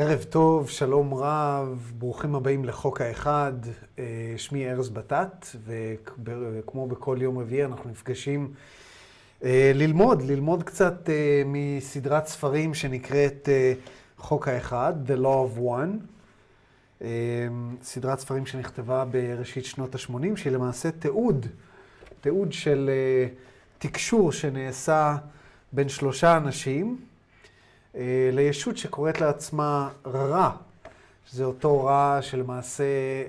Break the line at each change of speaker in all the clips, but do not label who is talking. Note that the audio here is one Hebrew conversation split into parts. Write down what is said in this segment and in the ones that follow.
ערב טוב, שלום רב, ברוכים הבאים לחוק האחד. אה, שמי ארז בטט, וכמו בכל יום רביעי אנחנו נפגשים אה, ללמוד, ללמוד קצת אה, מסדרת ספרים שנקראת חוק האחד, The Law of One. סדרת ספרים שנכתבה בראשית שנות ה-80, שהיא למעשה תיעוד, תיעוד של תקשור שנעשה בין שלושה אנשים. אה, לישות שקוראת לעצמה רע, שזה אותו רע שלמעשה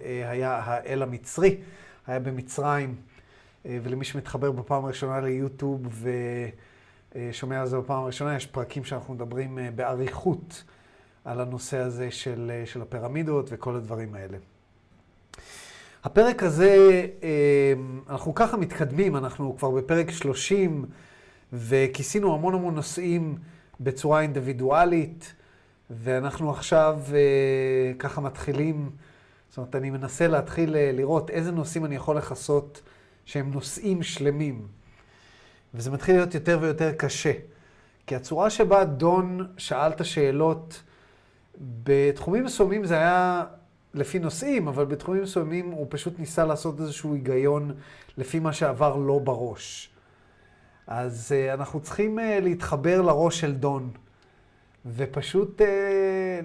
אה, היה האל המצרי, היה במצרים, אה, ולמי שמתחבר בפעם הראשונה ליוטיוב ושומע על זה בפעם הראשונה, יש פרקים שאנחנו מדברים באריכות על הנושא הזה של, של הפירמידות וכל הדברים האלה. הפרק הזה, אנחנו ככה מתקדמים, אנחנו כבר בפרק 30 וכיסינו המון המון נושאים בצורה אינדיבידואלית, ואנחנו עכשיו אה, ככה מתחילים, זאת אומרת, אני מנסה להתחיל אה, לראות איזה נושאים אני יכול לכסות שהם נושאים שלמים. וזה מתחיל להיות יותר ויותר קשה. כי הצורה שבה דון שאל את השאלות, בתחומים מסוימים זה היה לפי נושאים, אבל בתחומים מסוימים הוא פשוט ניסה לעשות איזשהו היגיון לפי מה שעבר לו בראש. אז uh, אנחנו צריכים uh, להתחבר לראש של דון, ופשוט uh,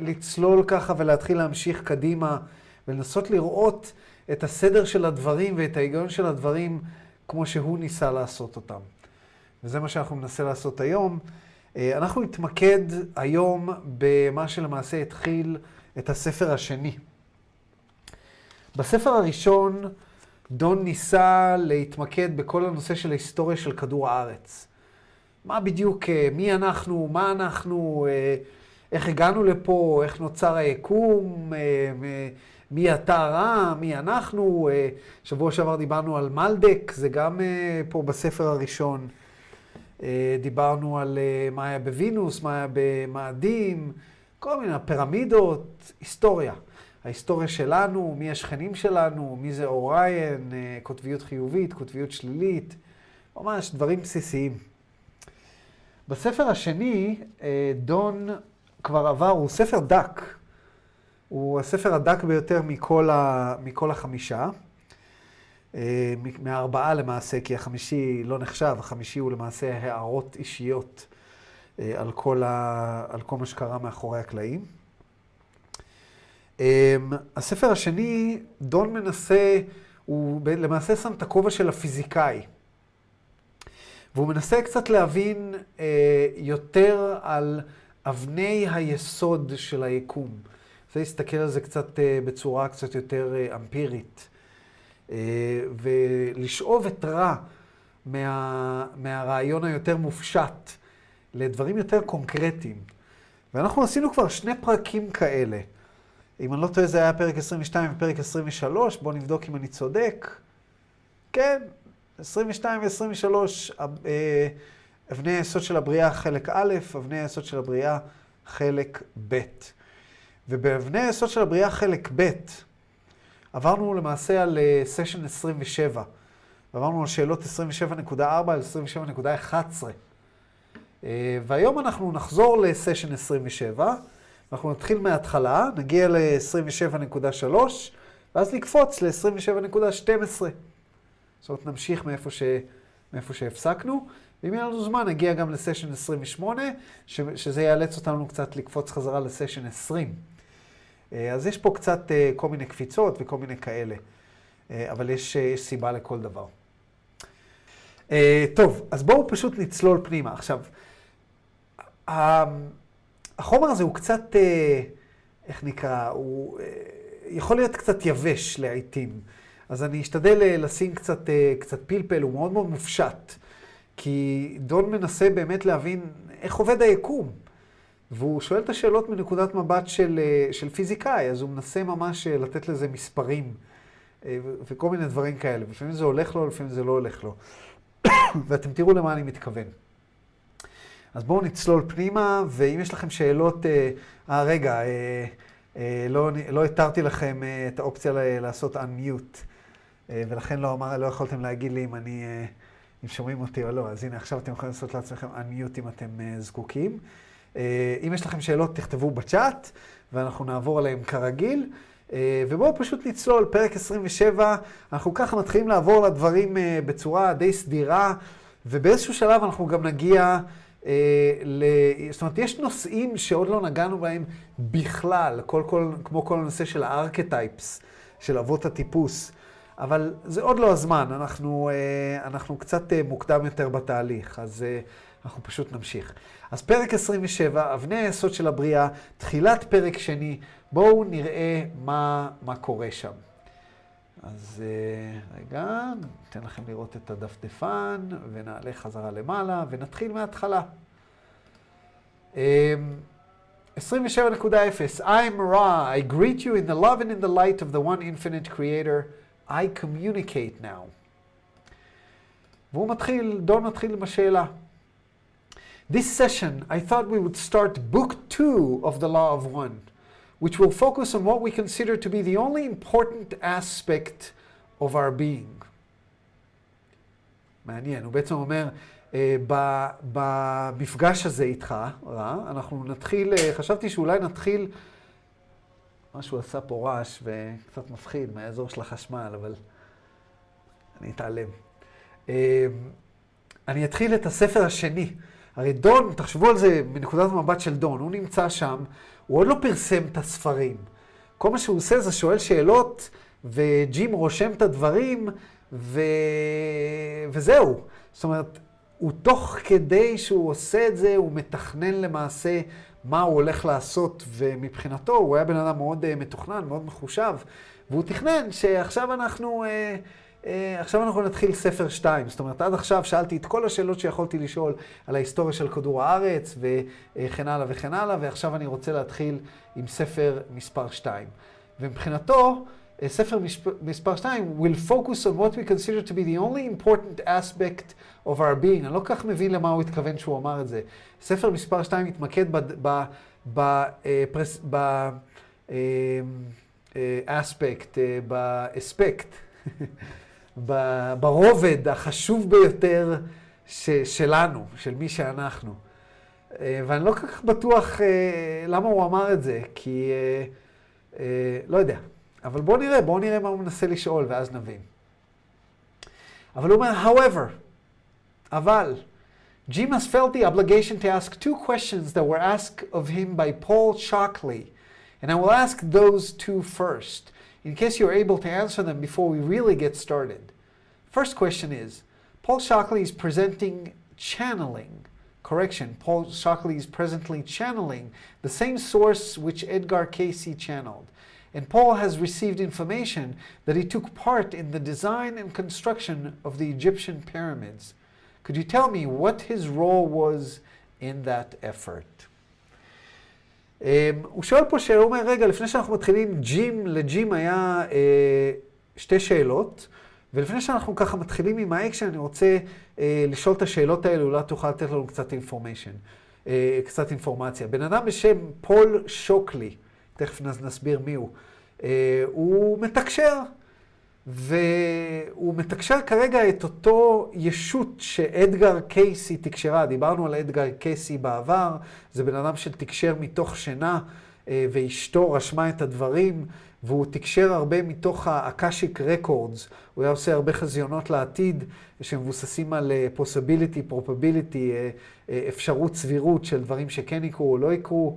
לצלול ככה ולהתחיל להמשיך קדימה, ולנסות לראות את הסדר של הדברים ואת ההיגיון של הדברים כמו שהוא ניסה לעשות אותם. וזה מה שאנחנו ננסה לעשות היום. Uh, אנחנו נתמקד היום במה שלמעשה התחיל את הספר השני. בספר הראשון, דון ניסה להתמקד בכל הנושא של ההיסטוריה של כדור הארץ. מה בדיוק, אה, מי אנחנו, מה אנחנו, אה, איך הגענו לפה, איך נוצר היקום, אה, מי אתה רע, מי אנחנו. שבוע שעבר דיברנו על מלדק, זה גם פה בספר הראשון. דיברנו על מה היה בווינוס, מה היה במאדים, כל מיני פירמידות, היסטוריה. ההיסטוריה שלנו, מי השכנים שלנו, מי זה אוריין, אה, קוטביות חיובית, קוטביות שלילית, ממש דברים בסיסיים. בספר השני, אה, דון כבר עבר, הוא ספר דק. הוא הספר הדק ביותר מכל, ה, מכל החמישה. אה, מהארבעה למעשה, כי החמישי לא נחשב, החמישי הוא למעשה הערות אישיות על כל, ה, על כל מה שקרה מאחורי הקלעים. אמ, הספר השני, דון מנסה, הוא למעשה שם את הכובע של הפיזיקאי. והוא מנסה קצת להבין אה, יותר על אבני היסוד של היקום. זה להסתכל על זה קצת אה, בצורה קצת יותר אה, אמפירית. אה, ולשאוב את רע מה, מהרעיון היותר מופשט לדברים יותר קונקרטיים. ואנחנו עשינו כבר שני פרקים כאלה. אם אני לא טועה, זה היה פרק 22 ופרק 23, בואו נבדוק אם אני צודק. כן, 22 ו-23, אה, אבני היסוד של הבריאה חלק א', אבני היסוד של הבריאה חלק ב'. ובאבני היסוד של הבריאה חלק ב', עברנו למעשה על סשן אה, 27, ועברנו על שאלות 27.4 על 27.11. אה, והיום אנחנו נחזור לסשן 27, אנחנו נתחיל מההתחלה, נגיע ל-27.3, ואז נקפוץ ל-27.12. זאת אומרת, נמשיך מאיפה, ש... מאיפה שהפסקנו, ואם יהיה לנו זמן, נגיע גם לסשן 28, ש... שזה יאלץ אותנו קצת לקפוץ חזרה לסשן 20. אה, אז יש פה קצת אה, כל מיני קפיצות וכל מיני כאלה, אה, אבל יש, יש סיבה לכל דבר. טוב, אז בואו פשוט נצלול פנימה. עכשיו, החומר הזה הוא קצת, אה, איך נקרא, הוא אה, יכול להיות קצת יבש לעיתים. אז אני אשתדל אה, לשים קצת, קצת פלפל, הוא מאוד מאוד מופשט. כי דון מנסה באמת להבין איך עובד היקום. והוא שואל את השאלות מנקודת מבט של, של פיזיקאי, אז הוא מנסה ממש לתת לזה מספרים וכל מיני דברים כאלה. לפעמים זה הולך לו, לפעמים זה לא הולך לו. ואתם תראו למה אני מתכוון. אז בואו נצלול פנימה, ואם יש לכם שאלות, אה, אה רגע, אה, אה, לא, לא התרתי לכם אה, את האופציה ל- לעשות unmute, אה, ולכן לא, אמר, לא יכולתם להגיד לי אם אני, אה, אם שומעים אותי או לא. אז הנה, עכשיו אתם יכולים לעשות לעצמכם unmute אם אתם אה, זקוקים. אה, אם יש לכם שאלות, תכתבו בצ'אט, ואנחנו נעבור עליהם כרגיל. ובואו פשוט נצלול, פרק 27, אנחנו ככה מתחילים לעבור לדברים בצורה די סדירה, ובאיזשהו שלב אנחנו גם נגיע ל... זאת אומרת, יש נושאים שעוד לא נגענו בהם בכלל, כל, כל, כמו כל הנושא של הארכטייפס, של אבות הטיפוס. אבל זה עוד לא הזמן, אנחנו, אנחנו קצת מוקדם יותר בתהליך, אז אנחנו פשוט נמשיך. אז פרק 27, אבני היסוד של הבריאה, תחילת פרק שני, בואו נראה מה, מה קורה שם. אז רגע, ניתן לכם לראות את הדפדפן, ונעלה חזרה למעלה, ונתחיל מההתחלה. 27.0 I'm Ra, I greet you in the love and in the light of the one infinite creator. I communicate now. והוא מתחיל, דון מתחיל עם השאלה. This session, I thought we would start book two of the Law of One, which will focus on what we consider to be the only important aspect of our being. מעניין, הוא בעצם אומר, במפגש הזה איתך, רע, אנחנו נתחיל, חשבתי שאולי נתחיל, משהו עשה פה רעש וקצת מפחיד מהאזור של החשמל, אבל אני אתעלם. אני אתחיל את הספר השני. הרי דון, תחשבו על זה מנקודת המבט של דון, הוא נמצא שם, הוא עוד לא פרסם את הספרים. כל מה שהוא עושה זה שואל שאלות, וג'ים רושם את הדברים, ו... וזהו. זאת אומרת, הוא תוך כדי שהוא עושה את זה, הוא מתכנן למעשה מה הוא הולך לעשות, ומבחינתו הוא היה בן אדם מאוד uh, מתוכנן, מאוד מחושב, והוא תכנן שעכשיו אנחנו... Uh, עכשיו אנחנו נתחיל ספר 2. זאת אומרת, עד עכשיו שאלתי את כל השאלות שיכולתי לשאול על ההיסטוריה של כדור הארץ וכן הלאה וכן הלאה, ועכשיו אני רוצה להתחיל עם ספר מספר 2. ומבחינתו, ספר מספר 2 will focus on what we consider to be the only important aspect of our being. אני לא כך מבין למה הוא התכוון שהוא אמר את זה. ספר מספר 2 מתמקד באספקט, באספקט. ברובד החשוב ביותר ש, שלנו, של מי שאנחנו. ואני לא כל כך בטוח למה הוא אמר את זה, כי לא יודע. אבל בואו נראה, בואו נראה מה הוא מנסה לשאול, ואז נבין. אבל הוא אומר, however, אבל, Jimas felt the obligation to ask two questions that were asked of him by Paul Shockley, and I will ask those two first in case you're able to answer them before we really get started. First question is Paul Shockley is presenting channeling. Correction, Paul Shockley is presently channeling the same source which Edgar Casey channeled. And Paul has received information that he took part in the design and construction of the Egyptian pyramids. Could you tell me what his role was in that effort? הוא שואל פה שאלה, הוא אומר, רגע, לפני שאנחנו מתחילים, ג'ים, לג'ים היה אה, שתי שאלות, ולפני שאנחנו ככה מתחילים עם האקשן, אני רוצה אה, לשאול את השאלות האלה, אולי תוכל לתת לנו קצת information, אה, קצת אינפורמציה. בן אדם בשם פול שוקלי, תכף נסביר מי הוא, אה, הוא מתקשר, והוא מתקשר כרגע את אותו ישות שאדגר קייסי תקשרה. דיברנו על אדגר קייסי בעבר, זה בן אדם שתקשר מתוך שינה, אה, ואשתו רשמה את הדברים, והוא תקשר הרבה מתוך האקשיק רקורדס. הוא היה עושה הרבה חזיונות לעתיד, שמבוססים על אה, possibility, probability, אפשרות סבירות של דברים שכן יקרו או לא יקרו.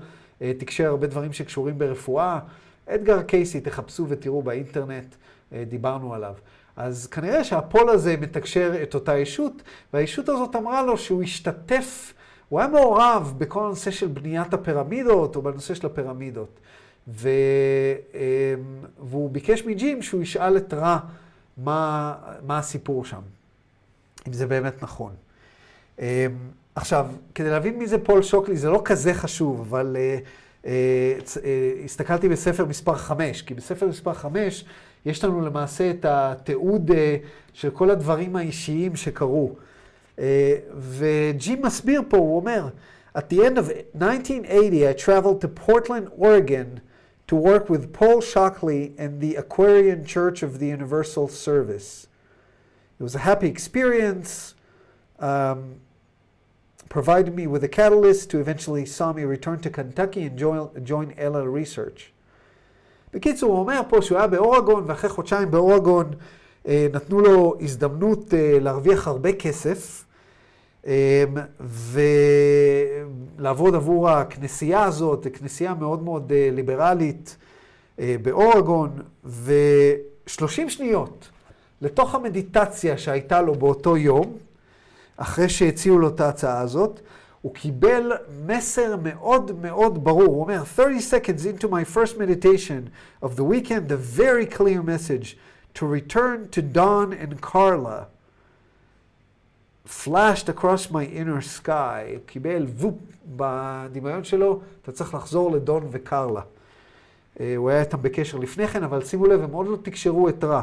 תקשר הרבה דברים שקשורים ברפואה. אדגר קייסי, תחפשו ותראו באינטרנט. דיברנו עליו. אז כנראה שהפול הזה מתקשר את אותה ישות, והישות הזאת אמרה לו שהוא השתתף, הוא היה מעורב בכל הנושא של בניית הפירמידות, או בנושא של הפירמידות. ו... והוא ביקש מג'ים שהוא ישאל את רע מה, מה הסיפור שם, אם זה באמת נכון. עכשיו, כדי להבין מי זה פול שוקלי, זה לא כזה חשוב, אבל uh, uh, הסתכלתי בספר מספר 5, כי בספר מספר 5 יש לנו למעשה את התיעוד של כל הדברים האישיים שקרו. וג'ים מסביר פה, הוא אומר, At the end of 1980, I traveled to Portland, Oregon to work with Paul Shockley and the Aquarian Church of the Universal Service. It was a happy experience. Um, provided me with a catalyst to eventually saw me return to Kentucky and join, join LL Research. בקיצור, הוא אומר פה שהוא היה באורגון, ואחרי חודשיים באורגון אה, נתנו לו הזדמנות אה, להרוויח הרבה כסף, אה, ולעבוד עבור הכנסייה הזאת, כנסייה מאוד מאוד ליברלית באורגון, ו-30 שניות לתוך המדיטציה שהייתה לו באותו יום, אחרי שהציעו לו את ההצעה הזאת, הוא קיבל מסר מאוד מאוד ברור. הוא אומר, 30 seconds into my first meditation of the weekend, a very clear message to return to Don and Carla flashed across my inner sky. הוא קיבל וופ בדמיון שלו, אתה צריך לחזור לדון וקרלה. הוא היה איתם בקשר לפני כן, אבל שימו לב, הם עוד לא תקשרו את רע.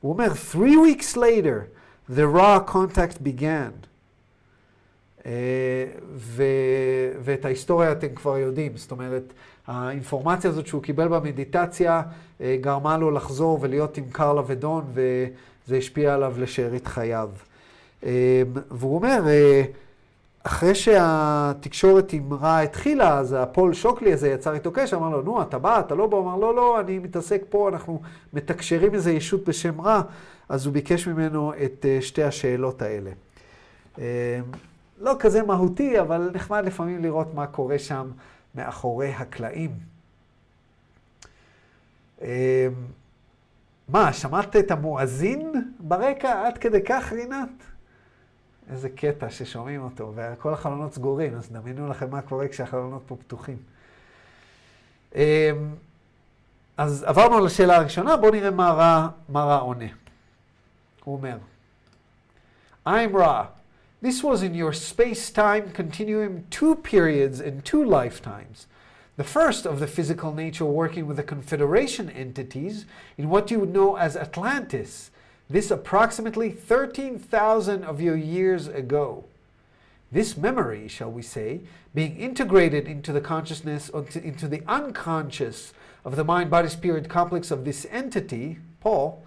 הוא אומר, three weeks later, the raw contact began. ו... ואת ההיסטוריה אתם כבר יודעים, זאת אומרת, האינפורמציה הזאת שהוא קיבל במדיטציה גרמה לו לחזור ולהיות עם קרלה ודון, וזה השפיע עליו לשארית חייו. והוא אומר, אחרי שהתקשורת עם רע התחילה, אז הפול שוקלי הזה יצר איתו קשר, אמר לו, נו, אתה בא, אתה לא בא? אמר, לא, לא, אני מתעסק פה, אנחנו מתקשרים איזה ישות בשם רע, אז הוא ביקש ממנו את שתי השאלות האלה. לא כזה מהותי, אבל נחמד לפעמים לראות מה קורה שם מאחורי הקלעים. מה, שמעת את המואזין ברקע עד כדי כך, רינת? איזה קטע ששומעים אותו, וכל החלונות סגורים, אז דמיינו לכם מה קורה כשהחלונות פה פתוחים. אז עברנו לשאלה הראשונה, בואו נראה מה רע, מה רע עונה. הוא אומר, I'm raw. This was in your space-time continuum two periods and two lifetimes. The first of the physical nature working with the Confederation entities in what you would know as Atlantis, this approximately 13,000 of your years ago. This memory, shall we say, being integrated into the consciousness, into the unconscious of the mind-body-spirit complex of this entity, Paul,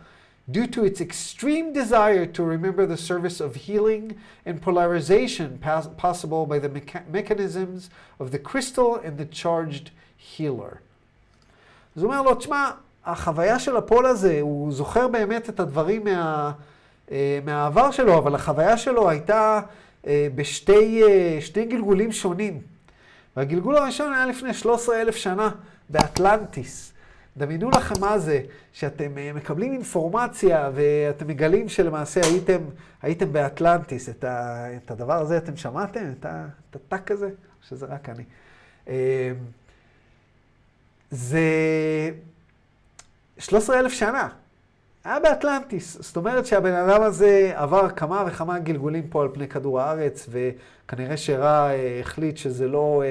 due to its extreme desire to remember the service of healing and polarization possible by the mecha- mechanisms of the crystal and the charged healer. אז הוא אומר לו, תשמע, החוויה של הפול הזה, הוא זוכר באמת את הדברים מה, מהעבר שלו, אבל החוויה שלו הייתה בשתי גלגולים שונים. והגלגול הראשון היה לפני 13 אלף שנה, באטלנטיס. דמיינו לכם מה זה, שאתם מקבלים אינפורמציה ואתם מגלים שלמעשה הייתם, הייתם באטלנטיס. את, ה, את הדבר הזה אתם שמעתם? את, הטאק הזה? שזה רק אני. זה 13 אלף שנה. היה באטלנטיס. זאת אומרת שהבן אדם הזה עבר כמה וכמה גלגולים פה על פני כדור הארץ, וכנראה שרע החליט שזה לא...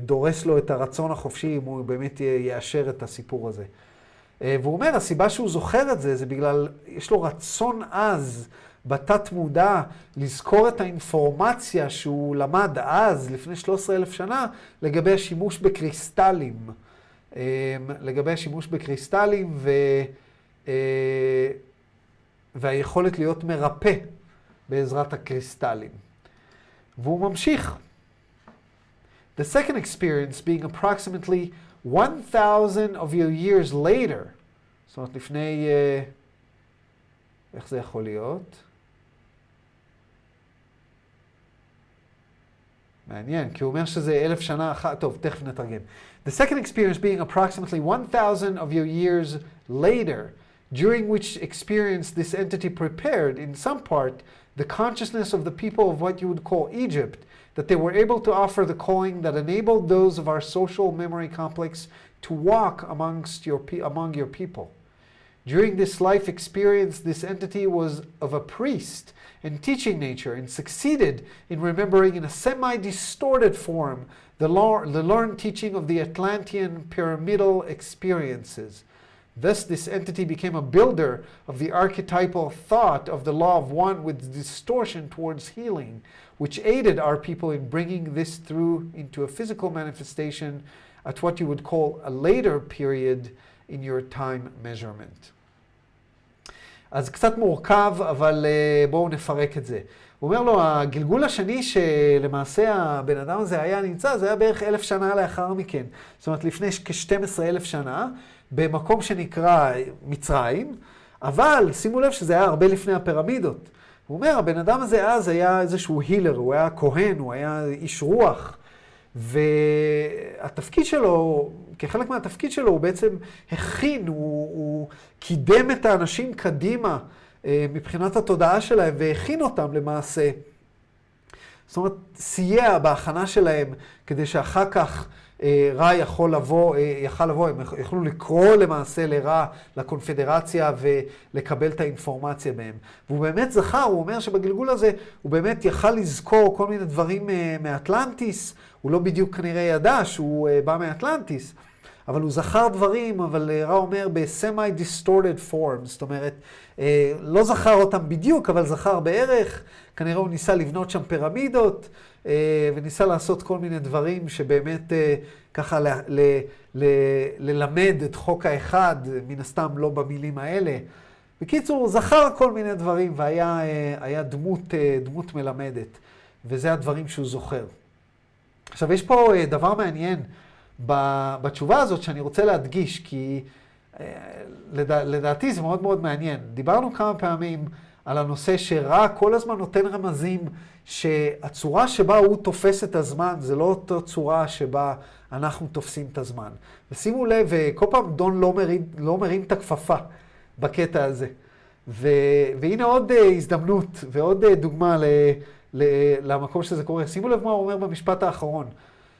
דורס לו את הרצון החופשי אם הוא באמת יאשר את הסיפור הזה. והוא אומר, הסיבה שהוא זוכר את זה, זה בגלל, יש לו רצון עז בתת מודע לזכור את האינפורמציה שהוא למד אז, לפני 13 אלף שנה, לגבי השימוש בקריסטלים. לגבי השימוש בקריסטלים ו... והיכולת להיות מרפא בעזרת הקריסטלים. והוא ממשיך. The second experience being approximately 1,000 of your years later. זאת אומרת, לפני... איך זה יכול להיות? מעניין, כי הוא אומר שזה אלף שנה אחת, טוב, תכף נתרגם. The second experience being approximately 1,000 of your years later, during which experience this entity prepared, in some part, the consciousness of the people of what you would call Egypt, that they were able to offer the calling that enabled those of our social memory complex to walk amongst your among your people. During this life experience, this entity was of a priest and teaching nature and succeeded in remembering in a semi distorted form the, the learned teaching of the Atlantean pyramidal experiences. Thus, this entity became a builder of the archetypal thought of the law of one with distortion towards healing, which aided our people in bringing this through into a physical manifestation at what you would call a later period in your time measurement. אז קצת מורכב, אבל uh, בואו נפרק את זה. הוא אומר לו, הגלגול השני שלמעשה הבן אדם הזה היה נמצא, זה היה בערך אלף שנה לאחר מכן. זאת אומרת, לפני כ-12 אלף שנה, במקום שנקרא מצרים, אבל שימו לב שזה היה הרבה לפני הפירמידות. הוא אומר, הבן אדם הזה אז היה איזשהו הילר, הוא היה כהן, הוא היה איש רוח, והתפקיד שלו, כחלק מהתפקיד שלו, הוא בעצם הכין, הוא, הוא קידם את האנשים קדימה אה, מבחינת התודעה שלהם, והכין אותם למעשה. זאת אומרת, סייע בהכנה שלהם כדי שאחר כך רע יכול לבוא, אה, יכל לבוא, הם יכלו לקרוא למעשה לרע לקונפדרציה ולקבל את האינפורמציה מהם. והוא באמת זכר, הוא אומר שבגלגול הזה הוא באמת יכל לזכור כל מיני דברים אה, מאטלנטיס, הוא לא בדיוק כנראה ידע שהוא בא מאטלנטיס. אבל הוא זכר דברים, אבל רע אומר ב-semi-distorted form, זאת אומרת, לא זכר אותם בדיוק, אבל זכר בערך, כנראה הוא ניסה לבנות שם פירמידות, אה, וניסה לעשות כל מיני דברים שבאמת אה, ככה ל, ל, ל, ללמד את חוק האחד, מן הסתם לא במילים האלה. בקיצור, הוא זכר כל מיני דברים והיה אה, דמות, דמות מלמדת, וזה הדברים שהוא זוכר. עכשיו, יש פה דבר מעניין בתשובה הזאת שאני רוצה להדגיש, כי לדע, לדעתי זה מאוד מאוד מעניין. דיברנו כמה פעמים על הנושא שרע כל הזמן נותן רמזים שהצורה שבה הוא תופס את הזמן זה לא אותה צורה שבה אנחנו תופסים את הזמן. ושימו לב, כל פעם דון לא מרים, לא מרים את הכפפה בקטע הזה. ו, והנה עוד uh, הזדמנות ועוד uh, דוגמה ל, ל, למקום שזה קורה. שימו לב מה הוא אומר במשפט האחרון.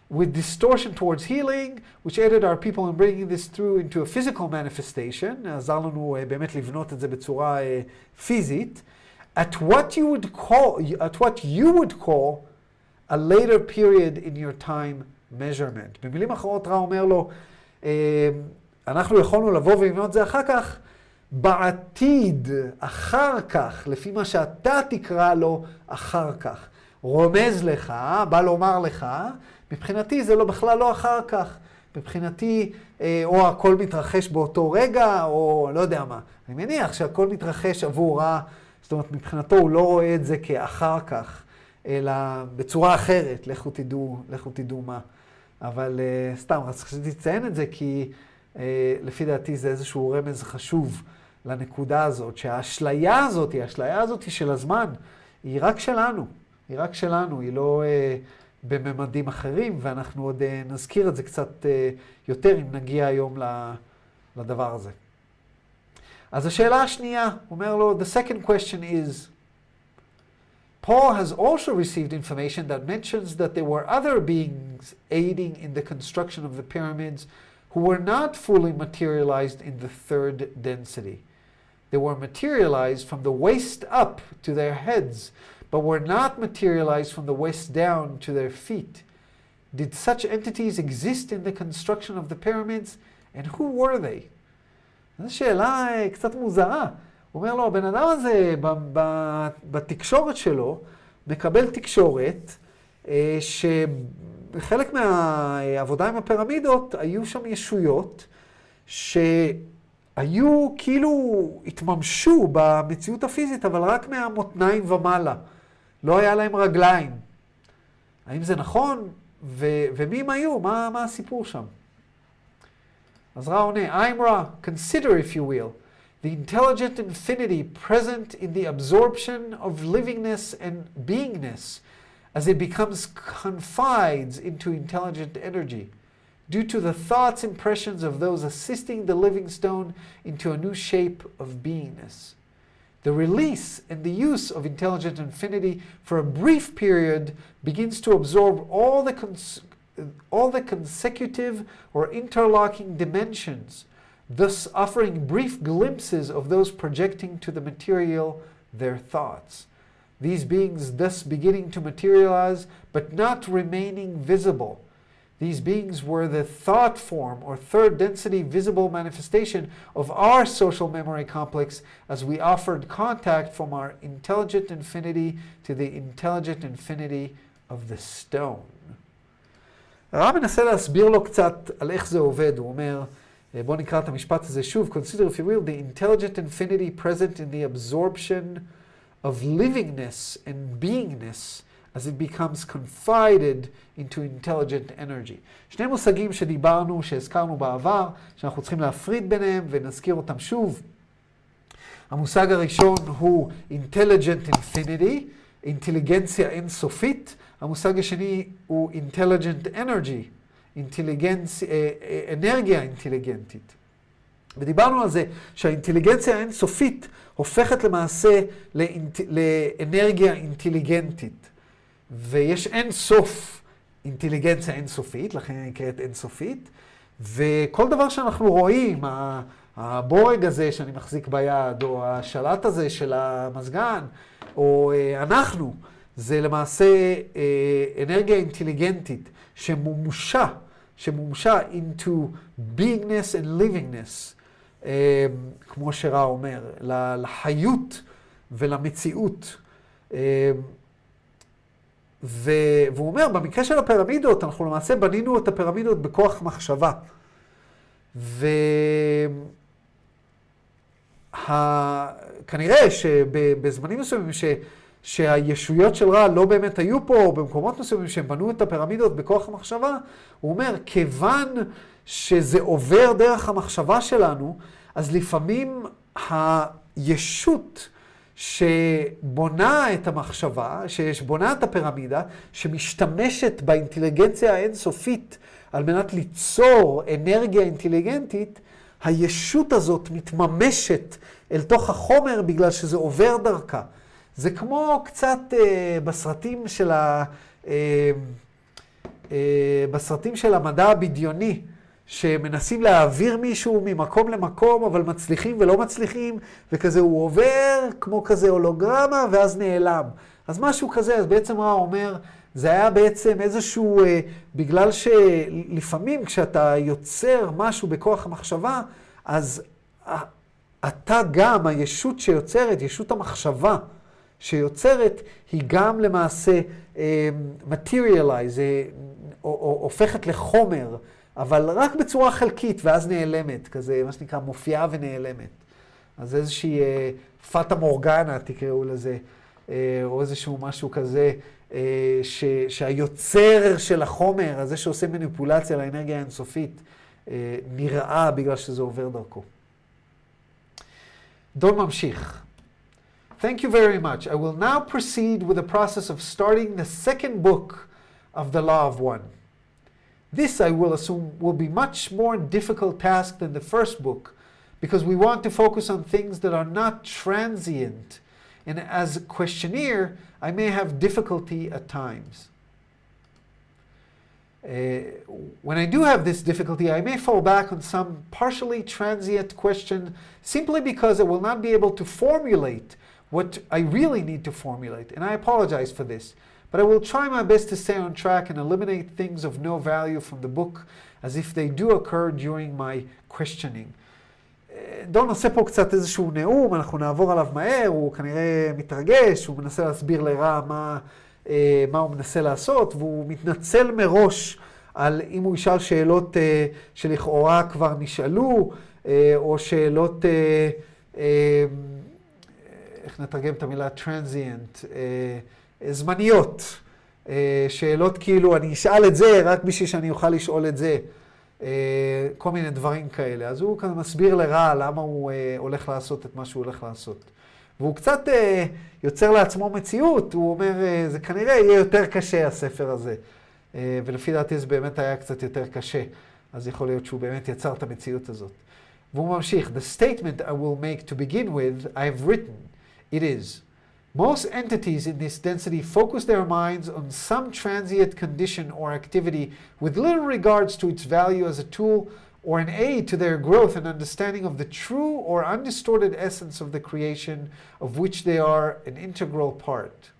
With distortion towards healing, which aided our people in bringing this through into a physical manifestation, עזר לנו uh, באמת לבנות את זה בצורה uh, פיזית. at what you would call at what you would call a later period in your time measurement. במילים אחרות רע אומר לו, אנחנו יכולנו לבוא ולבנות זה אחר כך, בעתיד, אחר כך, לפי מה שאתה תקרא לו אחר כך. רומז לך, בא לומר לך, מבחינתי זה לא בכלל לא אחר כך. מבחינתי, או הכל מתרחש באותו רגע, או לא יודע מה. אני מניח שהכל מתרחש עבור רע זאת אומרת, מבחינתו הוא לא רואה את זה כאחר כך, אלא בצורה אחרת, לכו תדעו, לכו תדעו מה. אבל uh, סתם, רציתי לציין את זה כי uh, לפי דעתי זה איזשהו רמז חשוב לנקודה הזאת, שהאשליה הזאת, האשליה הזאת של הזמן, היא רק שלנו, היא רק שלנו, היא לא בממדים אחרים, ואנחנו עוד uh, נזכיר את זה קצת uh, יותר אם נגיע היום לדבר הזה. אז השאלה השנייה, אומר לו, the second question is, Paul has also received information that mentions that there were other beings aiding in the construction of the pyramids who were not fully materialized in the third density. They were materialized from the waist up to their heads, but were not materialized from the waist down to their feet. Did such entities exist in the construction of the pyramids, and who were they? זו שאלה קצת מוזרה. הוא אומר לו, הבן אדם הזה בתקשורת שלו מקבל תקשורת אה, שחלק מהעבודה עם הפירמידות היו שם ישויות שהיו כאילו התממשו במציאות הפיזית, אבל רק מהמותניים ומעלה. לא היה להם רגליים. האם זה נכון? ו- ומי הם היו? מה, מה הסיפור שם? אז רע עונה, Imra, consider if you will, the intelligent infinity present in the absorption of livingness and beingness as it becomes confides into intelligent energy due to the thoughts impressions of those assisting the living stone into a new shape of beingness. The release and the use of intelligent infinity for a brief period begins to absorb all the cons- all the consecutive or interlocking dimensions, thus offering brief glimpses of those projecting to the material their thoughts. These beings thus beginning to materialize, but not remaining visible. These beings were the thought form or third density visible manifestation of our social memory complex as we offered contact from our intelligent infinity to the intelligent infinity of the stone. הרב מנסה להסביר לו קצת על איך זה עובד. הוא אומר, בואו נקרא את המשפט הזה שוב. Consider if you will the intelligent infinity present in the absorption of livingness and beingness as it becomes confided into intelligent energy. שני מושגים שדיברנו, שהזכרנו בעבר, שאנחנו צריכים להפריד ביניהם ונזכיר אותם שוב. המושג הראשון הוא intelligent infinity, אינטליגנציה אינסופית. המושג השני הוא intelligent energy, אינטליגנצ... אנרגיה אינטליגנטית. ודיברנו על זה שהאינטליגנציה האינסופית הופכת למעשה לאינט... לאנרגיה אינטליגנטית. ויש אין סוף אינטליגנציה אינסופית, לכן היא נקראת אינסופית, וכל דבר שאנחנו רואים, הבורג הזה שאני מחזיק ביד, או השלט הזה של המזגן, או אה, אנחנו, זה למעשה אה, אנרגיה אינטליגנטית שמומשה, שמומשה into beingness and livingness, אה, כמו שרע אומר, לחיות ולמציאות. ו... והוא אומר, במקרה של הפירמידות, אנחנו למעשה בנינו את הפירמידות בכוח מחשבה. וכנראה. שבזמנים מסוימים ש... שהישויות של רע לא באמת היו פה, או במקומות מסוימים שהם בנו את הפירמידות בכוח המחשבה, הוא אומר, כיוון שזה עובר דרך המחשבה שלנו, אז לפעמים הישות שבונה את המחשבה, שבונה את הפירמידה, שמשתמשת באינטליגנציה האינסופית על מנת ליצור אנרגיה אינטליגנטית, הישות הזאת מתממשת אל תוך החומר בגלל שזה עובר דרכה. זה כמו קצת אה, בסרטים של ה... אה, אה, בסרטים של המדע הבדיוני. שמנסים להעביר מישהו ממקום למקום, אבל מצליחים ולא מצליחים, וכזה הוא עובר כמו כזה הולוגרמה, ואז נעלם. אז משהו כזה, אז בעצם הוא אומר? זה היה בעצם איזשהו, אה, בגלל שלפעמים כשאתה יוצר משהו בכוח המחשבה, אז אתה גם, הישות שיוצרת, ישות המחשבה שיוצרת, היא גם למעשה אה, materialize, אה, הופכת לחומר. אבל רק בצורה חלקית, ואז נעלמת, כזה, מה שנקרא, מופיעה ונעלמת. אז איזושהי אה, פאטה מורגנה, תקראו לזה, אה, או איזשהו משהו כזה, אה, ש, שהיוצר של החומר, הזה שעושה מניפולציה לאנרגיה האינסופית, אה, נראה בגלל שזה עובר דרכו. דון ממשיך. Thank you very much. I will now proceed with the process of starting the second book of the Law of One. This, I will assume, will be much more difficult task than the first book, because we want to focus on things that are not transient. And as a questionnaire, I may have difficulty at times. Uh, when I do have this difficulty, I may fall back on some partially transient question simply because I will not be able to formulate what I really need to formulate. And I apologize for this. But I will try my best to stay on track and eliminate things of no value from the book as if they do occur during my questioning. דון עושה פה קצת איזשהו נאום, אנחנו נעבור עליו מהר, הוא כנראה מתרגש, הוא מנסה להסביר לרע מה, מה הוא מנסה לעשות, והוא מתנצל מראש על אם הוא ישאל שאלות שלכאורה כבר נשאלו, או שאלות, איך נתרגם את המילה transient, זמניות. אה, שאלות כאילו, אני אשאל את זה רק בשביל שאני אוכל לשאול את זה. אה, כל מיני דברים כאלה. אז הוא כזה מסביר לרע למה הוא אה, הולך לעשות את מה שהוא הולך לעשות. והוא קצת יוצר לעצמו מציאות, הוא אומר, זה כנראה יהיה יותר קשה הספר הזה. ולפי דעתי זה באמת היה קצת יותר קשה. אז יכול להיות שהוא באמת יצר את המציאות הזאת. והוא ממשיך, The statement I will make to begin with, I have written, it is. Most entities in this density focus their minds on some transient condition or activity with little regards to its value as a tool or an aid to their growth and understanding of the true or undistorted essence of the creation of which they are an integral part.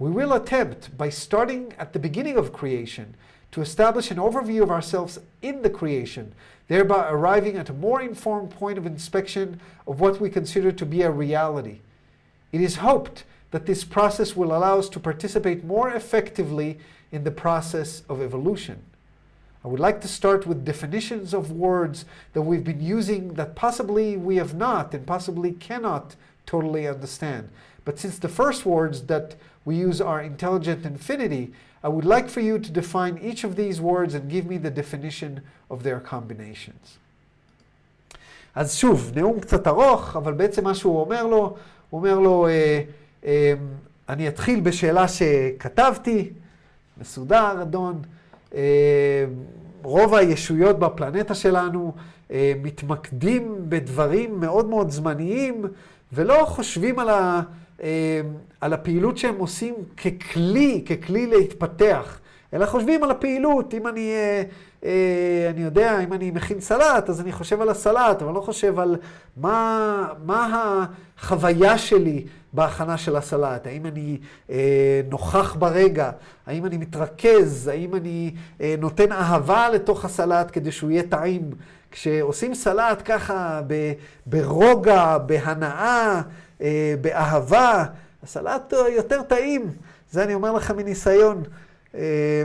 We will attempt, by starting at the beginning of creation, to establish an overview of ourselves in the creation, thereby arriving at a more informed point of inspection of what we consider to be a reality. It is hoped that this process will allow us to participate more effectively in the process of evolution. I would like to start with definitions of words that we've been using that possibly we have not and possibly cannot totally understand. But since the first words that we use are intelligent infinity, I would like for you to define each of these words and give me the definition of their combinations. אז שוב, נאום קצת ארוך, אבל בעצם מה שהוא אומר לו, הוא אומר לו, אה, אה, אני אתחיל בשאלה שכתבתי, מסודר, אדון. אה, רוב הישויות בפלנטה שלנו מתמקדים בדברים מאוד מאוד זמניים, ולא חושבים על, ה, על הפעילות שהם עושים ככלי, ככלי להתפתח, אלא חושבים על הפעילות. אם אני, אני יודע, אם אני מכין סלט, אז אני חושב על הסלט, אבל לא חושב על מה, מה החוויה שלי בהכנה של הסלט? האם אני אה, נוכח ברגע? האם אני מתרכז? האם אני אה, נותן אהבה לתוך הסלט כדי שהוא יהיה טעים? כשעושים סלט ככה ב, ברוגע, בהנאה, אה, באהבה, הסלט יותר טעים. זה אני אומר לך מניסיון. אה,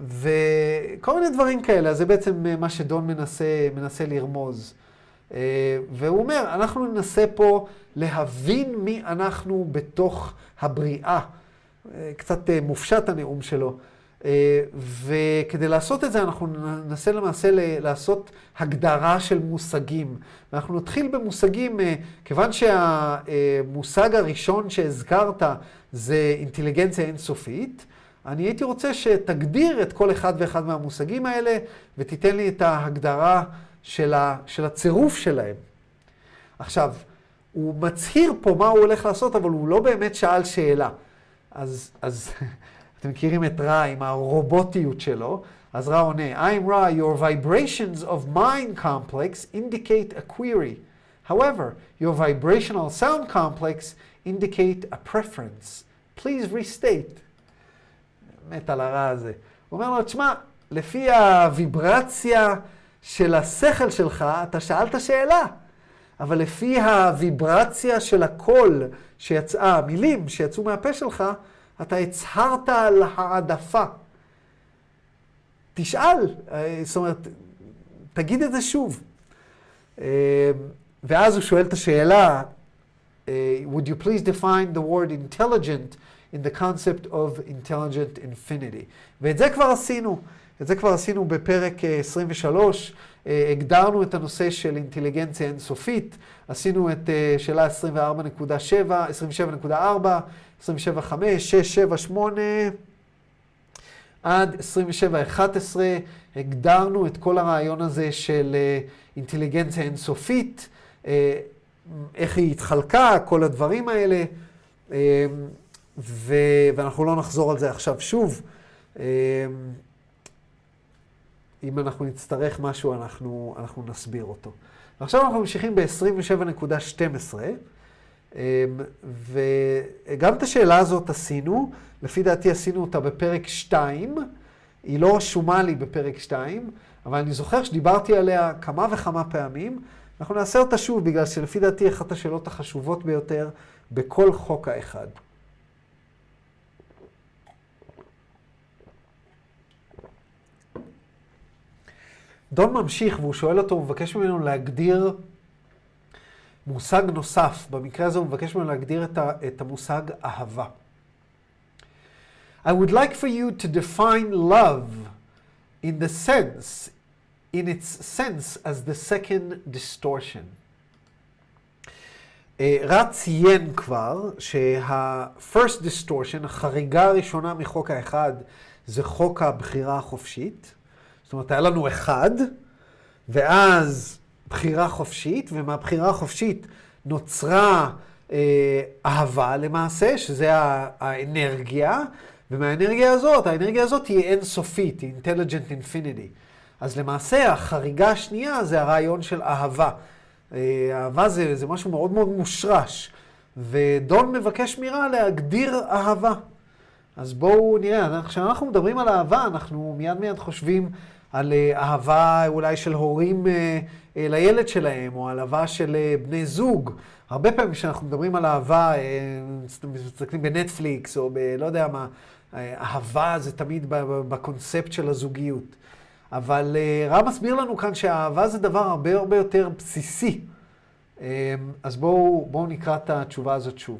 וכל מיני דברים כאלה, אז זה בעצם מה שדון מנסה, מנסה לרמוז. אה, והוא אומר, אנחנו ננסה פה להבין מי אנחנו בתוך הבריאה. אה, קצת אה, מופשט הנאום שלו. וכדי לעשות את זה אנחנו ננסה למעשה לעשות הגדרה של מושגים. ואנחנו נתחיל במושגים, כיוון שהמושג הראשון שהזכרת זה אינטליגנציה אינסופית, אני הייתי רוצה שתגדיר את כל אחד ואחד מהמושגים האלה ותיתן לי את ההגדרה של, ה, של הצירוף שלהם. עכשיו, הוא מצהיר פה מה הוא הולך לעשות, אבל הוא לא באמת שאל שאלה. אז, אז אתם מכירים את רע עם הרובוטיות שלו, אז רע עונה, I'm רע, your vibrations of mind complex indicate a query. However, your vibrational sound complex indicate a preference. Please restate. מת על הרע הזה. הוא אומר לו, תשמע, לפי הוויברציה של השכל שלך, אתה שאלת שאלה. אבל לפי הוויברציה של הקול שיצאה, המילים שיצאו מהפה שלך, אתה הצהרת על העדפה. תשאל, אה, זאת אומרת, תגיד את זה שוב. אה, ואז הוא שואל את השאלה, אה, would you please define the word intelligent in the concept of intelligent infinity? ואת זה כבר עשינו. את זה כבר עשינו בפרק 23, אה, אה, הגדרנו את הנושא של אינטליגנציה אינסופית, עשינו את אה, שאלה 24.7, 27.4, 27.5, 6, 7, 8, עד 27.11, הגדרנו את כל הרעיון הזה של אינטליגנציה אינסופית, איך היא התחלקה, כל הדברים האלה, ואנחנו לא נחזור על זה עכשיו שוב. אם אנחנו נצטרך משהו, אנחנו, אנחנו נסביר אותו. ועכשיו אנחנו ממשיכים ב-27.12, אמ, וגם את השאלה הזאת עשינו, לפי דעתי עשינו אותה בפרק 2, היא לא רשומה לי בפרק 2, אבל אני זוכר שדיברתי עליה כמה וכמה פעמים. אנחנו נעשה אותה שוב, בגלל שלפי דעתי אחת השאלות החשובות ביותר בכל חוק האחד. דון ממשיך והוא שואל אותו, הוא מבקש ממנו להגדיר מושג נוסף. במקרה הזה הוא מבקש ממנו להגדיר את, ה, את המושג אהבה. I would like for you to define love in the sense, in its sense as the second distortion. Uh, רע ציין כבר שה-first distortion, החריגה הראשונה מחוק האחד, זה חוק הבחירה החופשית. אומרת, היה לנו אחד, ואז בחירה חופשית, ומהבחירה החופשית נוצרה אה, אהבה למעשה, שזה האנרגיה, ומהאנרגיה הזאת, האנרגיה הזאת היא אינסופית, היא intelligent infinity. אז למעשה החריגה השנייה זה הרעיון של אהבה. אה, אהבה זה, זה משהו מאוד מאוד מושרש, ודון מבקש מירה להגדיר אהבה. אז בואו נראה, כשאנחנו מדברים על אהבה, אנחנו מיד מיד חושבים על אה, אהבה אולי של הורים אה, אה, לילד שלהם, או על אהבה של בני זוג. הרבה פעמים כשאנחנו מדברים על אהבה, מסתכלים בנטפליקס, או בלא יודע מה, אהבה זה תמיד בקונספט של הזוגיות. אבל רב מסביר לנו כאן שאהבה זה דבר הרבה הרבה יותר בסיסי. אז בואו בוא נקרא את התשובה הזאת שוב.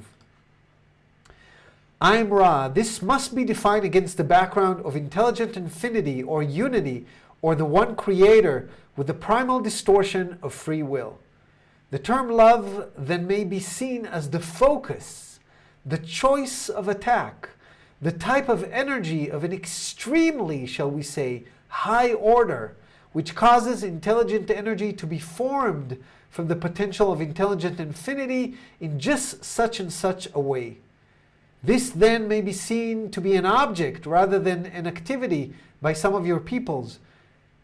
I'm Ra. This must be defined against the background of intelligent infinity or unity or the one creator with the primal distortion of free will. The term love then may be seen as the focus, the choice of attack, the type of energy of an extremely, shall we say, high order, which causes intelligent energy to be formed from the potential of intelligent infinity in just such and such a way. This then may be seen to be an object rather than an activity by some of your peoples,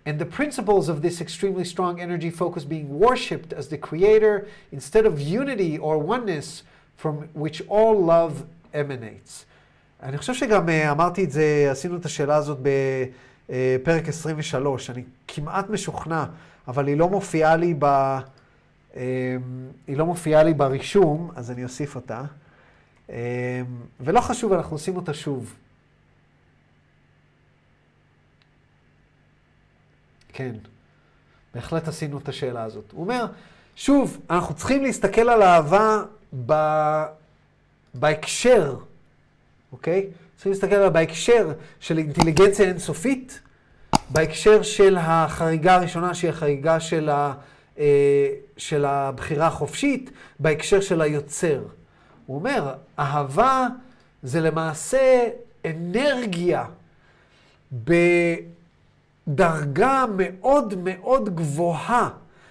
and the principles of this extremely strong energy focus being worshipped as the creator instead of unity or oneness from which all love emanates. אני חושב שגם אמרתי את זה, עשינו את השאלה הזאת בפרק 23, אני כמעט משוכנע, אבל היא לא מופיעה לי, ב, היא לא מופיעה לי ברישום, אז אני אוסיף אותה. ולא חשוב, אנחנו עושים אותה שוב. כן, בהחלט עשינו את השאלה הזאת. הוא אומר, שוב, אנחנו צריכים להסתכל על אהבה ב... בהקשר, אוקיי? צריכים להסתכל עליה בהקשר של אינטליגנציה אינסופית, בהקשר של החריגה הראשונה, שהיא החריגה של, ה... אה, של הבחירה החופשית, בהקשר של היוצר. הוא אומר, אהבה זה למעשה אנרגיה בדרגה מאוד מאוד גבוהה.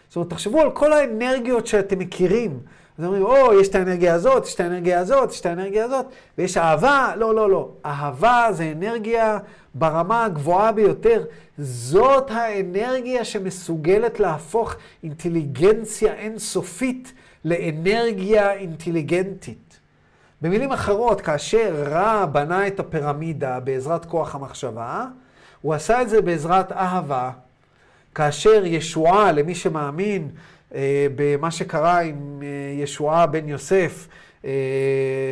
זאת אומרת, תחשבו על כל האנרגיות שאתם מכירים. אז אומרים, או, יש את האנרגיה הזאת, יש את האנרגיה הזאת, יש את האנרגיה הזאת, ויש אהבה, לא, לא, לא. אהבה זה אנרגיה ברמה הגבוהה ביותר. זאת האנרגיה שמסוגלת להפוך אינטליגנציה אינסופית לאנרגיה אינטליגנטית. במילים אחרות, כאשר רע בנה את הפירמידה בעזרת כוח המחשבה, הוא עשה את זה בעזרת אהבה, כאשר ישועה, למי שמאמין אה, במה שקרה עם אה, ישועה בן יוסף, אה,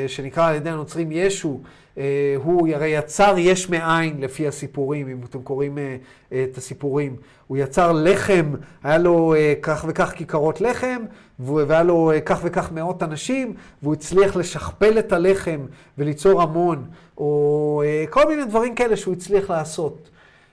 שנקרא על ידי הנוצרים ישו, אה, הוא הרי יצר יש מאין לפי הסיפורים, אם אתם קוראים אה, את הסיפורים. הוא יצר לחם, היה לו אה, כך וכך כיכרות לחם, והיה לו כך וכך מאות אנשים, והוא הצליח לשכפל את הלחם וליצור המון, או כל מיני דברים כאלה שהוא הצליח לעשות.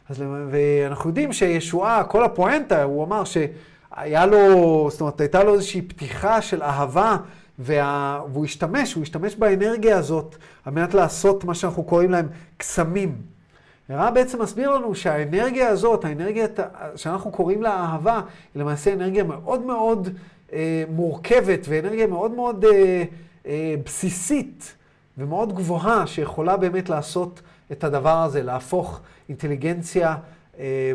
אז, ואנחנו יודעים שישועה, כל הפואנטה, הוא אמר שהיה לו, זאת אומרת, הייתה לו איזושהי פתיחה של אהבה וה... והוא השתמש, הוא השתמש באנרגיה הזאת על מנת לעשות מה שאנחנו קוראים להם קסמים. הרב בעצם מסביר לנו שהאנרגיה הזאת, האנרגיה שאנחנו קוראים לה אהבה, היא למעשה אנרגיה מאוד מאוד אה, מורכבת ואנרגיה מאוד מאוד אה, אה, בסיסית ומאוד גבוהה, שיכולה באמת לעשות את הדבר הזה, להפוך אינטליגנציה אה,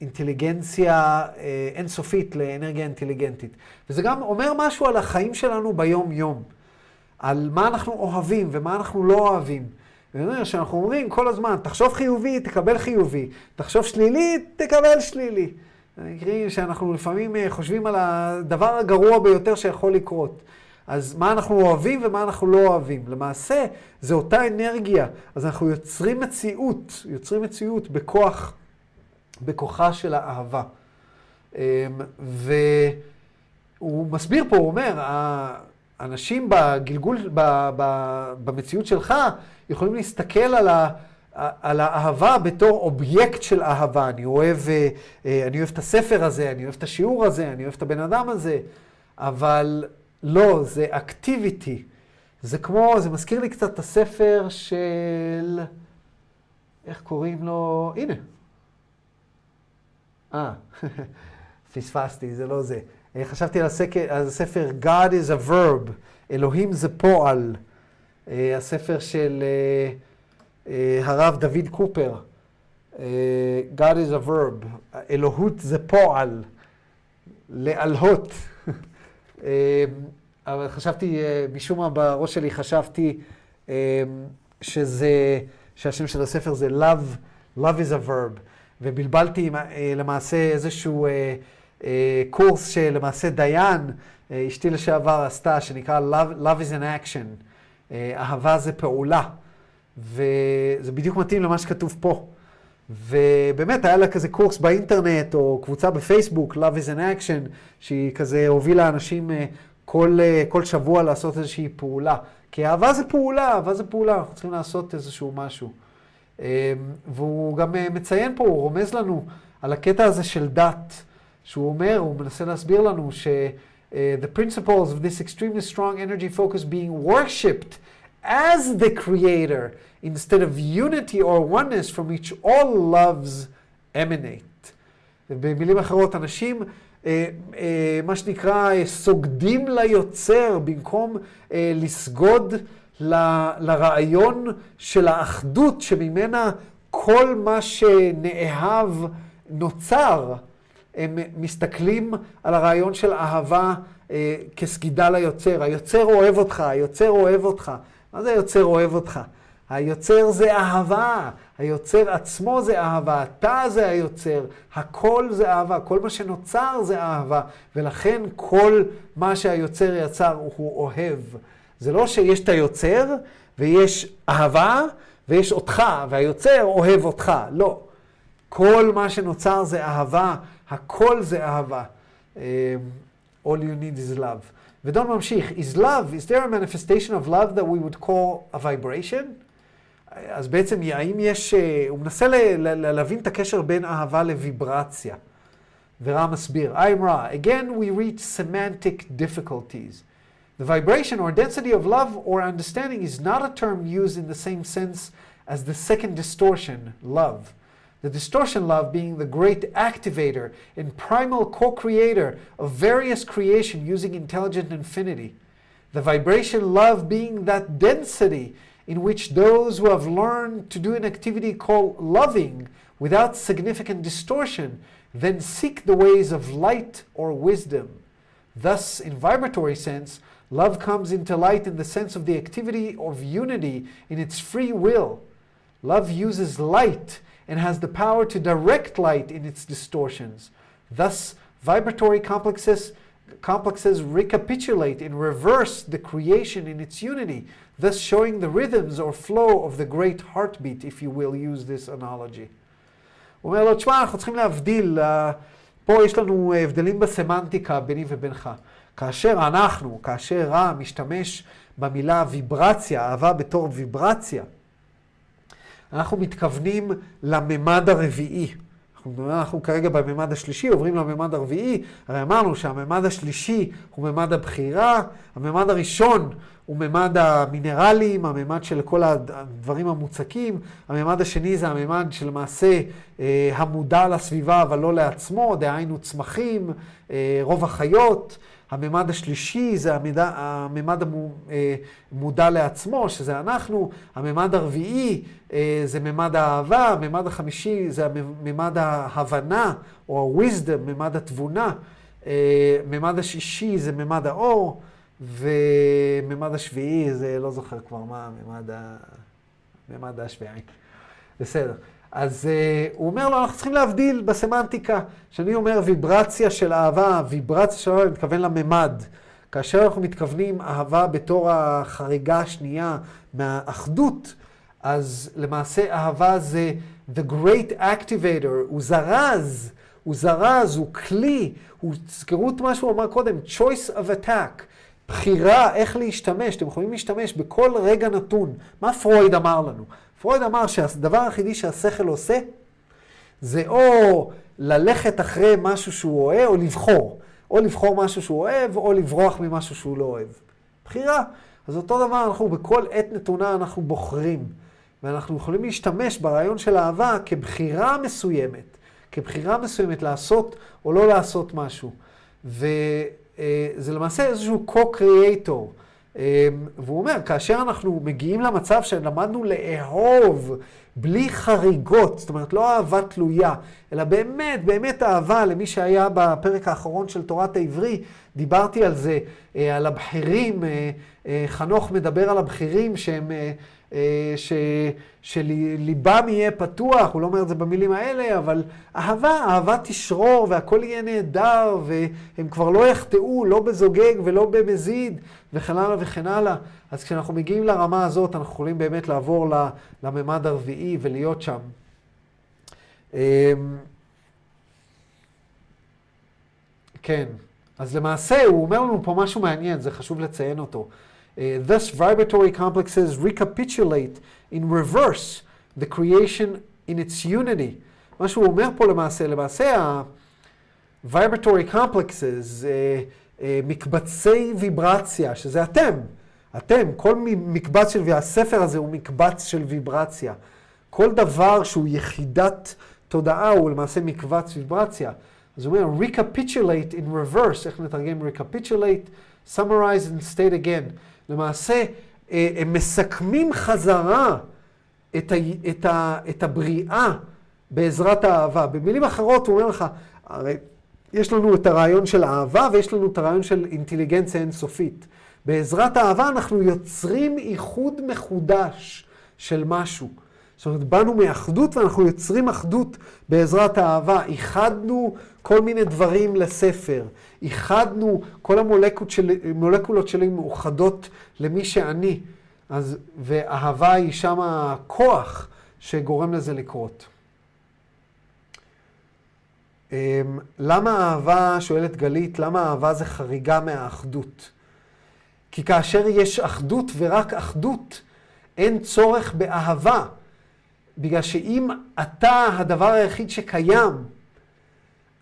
אינטליגנציה אה, אינסופית לאנרגיה אינטליגנטית. וזה גם אומר משהו על החיים שלנו ביום-יום, על מה אנחנו אוהבים ומה אנחנו לא אוהבים. ואומר שאנחנו אומרים כל הזמן, תחשוב חיובי, תקבל חיובי, תחשוב שלילי, תקבל שלילי. מקרים שאנחנו לפעמים אה, חושבים על הדבר הגרוע ביותר שיכול לקרות. אז מה אנחנו אוהבים ומה אנחנו לא אוהבים. למעשה, זה אותה אנרגיה. אז אנחנו יוצרים מציאות, יוצרים מציאות בכוח בכוחה של האהבה. אמ, והוא מסביר פה, הוא אומר, האנשים בגלגול, במציאות שלך, יכולים להסתכל על, ה, על האהבה בתור אובייקט של אהבה. אני אוהב, אה, אה, אני אוהב את הספר הזה, אני אוהב את השיעור הזה, אני אוהב את הבן אדם הזה, אבל לא, זה אקטיביטי. זה כמו, זה מזכיר לי קצת את הספר של, איך קוראים לו? הנה, אה, פספסתי, זה לא זה. אה, חשבתי על, הסקר, הספר God is a verb, אלוהים זה פועל, אה, הספר של אה, הרב דוד קופר, God is a verb, אלוהות זה פועל, לאלהות. אבל חשבתי, משום מה בראש שלי חשבתי שזה, שהשם של הספר זה love, love is a verb. ובלבלתי אה, למעשה איזשהו אה, אה, קורס שלמעשה דיין, אשתי לשעבר עשתה, שנקרא Love, Love is an Action, אהבה זה פעולה, וזה בדיוק מתאים למה שכתוב פה. ובאמת היה לה כזה קורס באינטרנט, או קבוצה בפייסבוק, Love is an Action, שהיא כזה הובילה אנשים אה, כל, אה, כל שבוע לעשות איזושהי פעולה. כי אהבה זה פעולה, אהבה זה פעולה, אנחנו צריכים לעשות איזשהו משהו. אה, והוא גם מציין פה, הוא רומז לנו על הקטע הזה של דת, שהוא אומר, הוא מנסה להסביר לנו ש... Uh, the principles of this extremely strong energy focus being worshipped as the creator instead of unity or oneness from which all loves emanate. במילים אחרות, אנשים, אה, אה, מה שנקרא, אה, סוגדים ליוצר במקום אה, לסגוד ל, לרעיון של האחדות שממנה כל מה שנאהב נוצר. הם מסתכלים על הרעיון של אהבה אה, כסגידה ליוצר. היוצר אוהב אותך, היוצר אוהב אותך. מה זה היוצר אוהב אותך? היוצר זה אהבה, היוצר עצמו זה אהבה, אתה זה היוצר, הכל זה אהבה, כל מה שנוצר זה אהבה, ולכן כל מה שהיוצר יצר הוא אוהב. זה לא שיש את היוצר ויש אהבה ויש אותך, והיוצר אוהב אותך, לא. כל מה שנוצר זה אהבה, הכל זה אהבה. Um, all you need is love. ודון ממשיך, is love, is there a manifestation of love that we would call a vibration? אז בעצם האם יש, הוא מנסה ל, ל, ל, להבין את הקשר בין אהבה לוויברציה. ורע מסביר, I'm Ra, again we reach semantic difficulties. The vibration or density of love or understanding is not a term used in the same sense as the second distortion, love. The distortion love being the great activator and primal co-creator of various creation using intelligent infinity. The vibration love being that density in which those who have learned to do an activity called loving without significant distortion then seek the ways of light or wisdom. Thus, in vibratory sense, love comes into light in the sense of the activity of unity in its free will. Love uses light and has the power to direct light in its distortions. Thus, vibratory complexes, complexes recapitulate in reverse the creation in its unity, thus showing the rhythms or flow of the great heartbeat, if you will use this analogy. הוא אומר לו, תשמע, אנחנו צריכים להבדיל, פה יש לנו הבדלים בסמנטיקה ביני ובינך. כאשר אנחנו, כאשר רע משתמש במילה ויברציה, אהבה בתור ויברציה, אנחנו מתכוונים לממד הרביעי. אנחנו, כרגע בממד השלישי, עוברים לממד הרביעי, הרי אמרנו שהממד השלישי הוא ממד הבחירה, הממד הראשון הוא ממד המינרלים, הממד של כל הדברים המוצקים, הממד השני זה הממד שלמעשה אה, המודע לסביבה אבל לא לעצמו, דהיינו צמחים, אה, רוב החיות. הממד השלישי זה המידע, הממד המודע אה, לעצמו, שזה אנחנו. הממד הרביעי אה, זה ממד האהבה. הממד החמישי זה ממד ההבנה, או ה-wisdom, ממד התבונה. אה, ממד השישי זה ממד האור. וממד השביעי זה, לא זוכר כבר מה, ממד, ה... ממד השביעי. בסדר. אז uh, הוא אומר לו, אנחנו צריכים להבדיל בסמנטיקה. כשאני אומר ויברציה של אהבה, ויברציה של אהבה, אני מתכוון לממד. כאשר אנחנו מתכוונים אהבה בתור החריגה השנייה מהאחדות, אז למעשה אהבה זה the great activator, הוא זרז, הוא זרז, הוא כלי, הוא, תזכרו את מה שהוא אמר קודם, choice of attack, בחירה איך להשתמש, אתם יכולים להשתמש בכל רגע נתון. מה פרויד אמר לנו? פרויד אמר שהדבר היחידי שהשכל עושה, זה או ללכת אחרי משהו שהוא אוהב, או לבחור. או לבחור משהו שהוא אוהב, או לברוח ממשהו שהוא לא אוהב. בחירה. אז אותו דבר, אנחנו בכל עת נתונה אנחנו בוחרים. ואנחנו יכולים להשתמש ברעיון של אהבה כבחירה מסוימת. כבחירה מסוימת לעשות או לא לעשות משהו. וזה למעשה איזשהו co-creator. אמ, והוא אומר, כאשר אנחנו מגיעים למצב שלמדנו לאהוב בלי חריגות, זאת אומרת, לא אהבה תלויה, אלא באמת, באמת אהבה למי שהיה בפרק האחרון של תורת העברי, דיברתי על זה, אה, על הבכירים, אה, אה, חנוך מדבר על הבכירים שהם... אה, ש, שליבם יהיה פתוח, הוא לא אומר את זה במילים האלה, אבל אהבה, אהבה תשרור והכל יהיה נהדר, והם כבר לא יחטאו, לא בזוגג ולא במזיד, וכן הלאה וכן הלאה. אז כשאנחנו מגיעים לרמה הזאת, אנחנו יכולים באמת לעבור לממד הרביעי ולהיות שם. כן, אז למעשה הוא אומר לנו פה משהו מעניין, זה חשוב לציין אותו. Uh, thus vibratory complexes recapitulate in reverse the creation in its unity. מה שהוא אומר פה למעשה, למעשה ה-vibratory complexes, uh, uh, מקבצי ויברציה, שזה אתם, אתם, כל מקבץ של, והספר הזה הוא מקבץ של ויברציה. כל דבר שהוא יחידת תודעה הוא למעשה מקבץ ויברציה. אז הוא אומר, recapitulate in reverse, איך נתרגם recapitulate? summarize and state again. למעשה, אה, הם מסכמים חזרה את, ה, את, ה, את הבריאה בעזרת האהבה. במילים אחרות, הוא אומר לך, הרי יש לנו את הרעיון של אהבה ויש לנו את הרעיון של אינטליגנציה אינסופית. בעזרת האהבה אנחנו יוצרים איחוד מחודש של משהו. זאת אומרת, באנו מאחדות ואנחנו יוצרים אחדות בעזרת האהבה. איחדנו כל מיני דברים לספר. איחדנו, כל המולקולות שלי, שלי מאוחדות למי שאני. אז, ואהבה היא שם הכוח שגורם לזה לקרות. אמ, למה אהבה, שואלת גלית, למה אהבה זה חריגה מהאחדות? כי כאשר יש אחדות ורק אחדות, אין צורך באהבה. בגלל שאם אתה הדבר היחיד שקיים,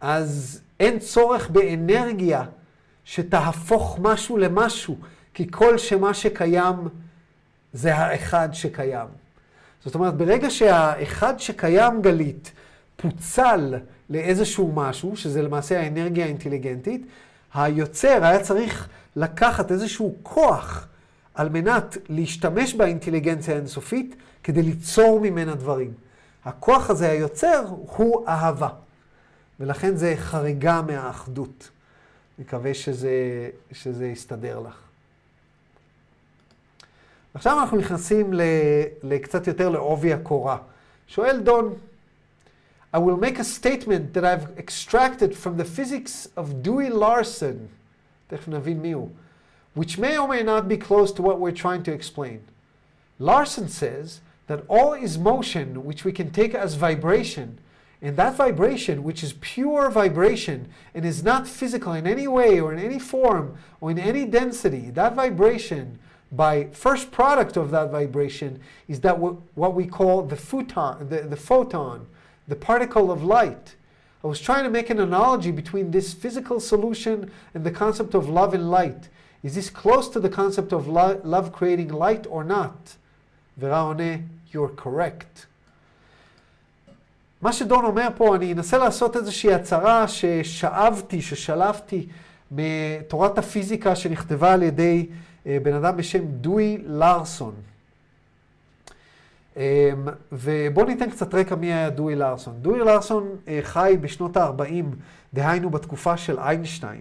אז אין צורך באנרגיה שתהפוך משהו למשהו, כי כל שמה שקיים זה האחד שקיים. זאת אומרת, ברגע שהאחד שקיים גלית פוצל לאיזשהו משהו, שזה למעשה האנרגיה האינטליגנטית, היוצר היה צריך לקחת איזשהו כוח על מנת להשתמש באינטליגנציה האינסופית כדי ליצור ממנה דברים. הכוח הזה היוצר הוא אהבה, ולכן זה חריגה מהאחדות. מקווה שזה, שזה יסתדר לך. עכשיו אנחנו נכנסים לקצת יותר לעובי הקורה. שואל דון, I will make a statement that I've extracted from the physics of Dewey Larson, תכף נבין מי הוא, which may or may not be close to what we're trying to explain. Larson says that all is motion, which we can take as vibration, and that vibration, which is pure vibration and is not physical in any way or in any form or in any density, that vibration, by first product of that vibration, is that what we call the photon, the, the photon, the particle of light. I was trying to make an analogy between this physical solution and the concept of love and light. Is this close to the concept of love creating light or not? Vera you're correct. מה שדון אומר פה, אני אנסה לעשות איזושהי הצהרה ששאבתי, ששלפתי מתורת הפיזיקה שנכתבה על ידי בן אדם בשם דוי לארסון. ובואו ניתן קצת רקע מי היה דוי לארסון. דוי לארסון חי בשנות ה-40, דהיינו בתקופה של איינשטיין.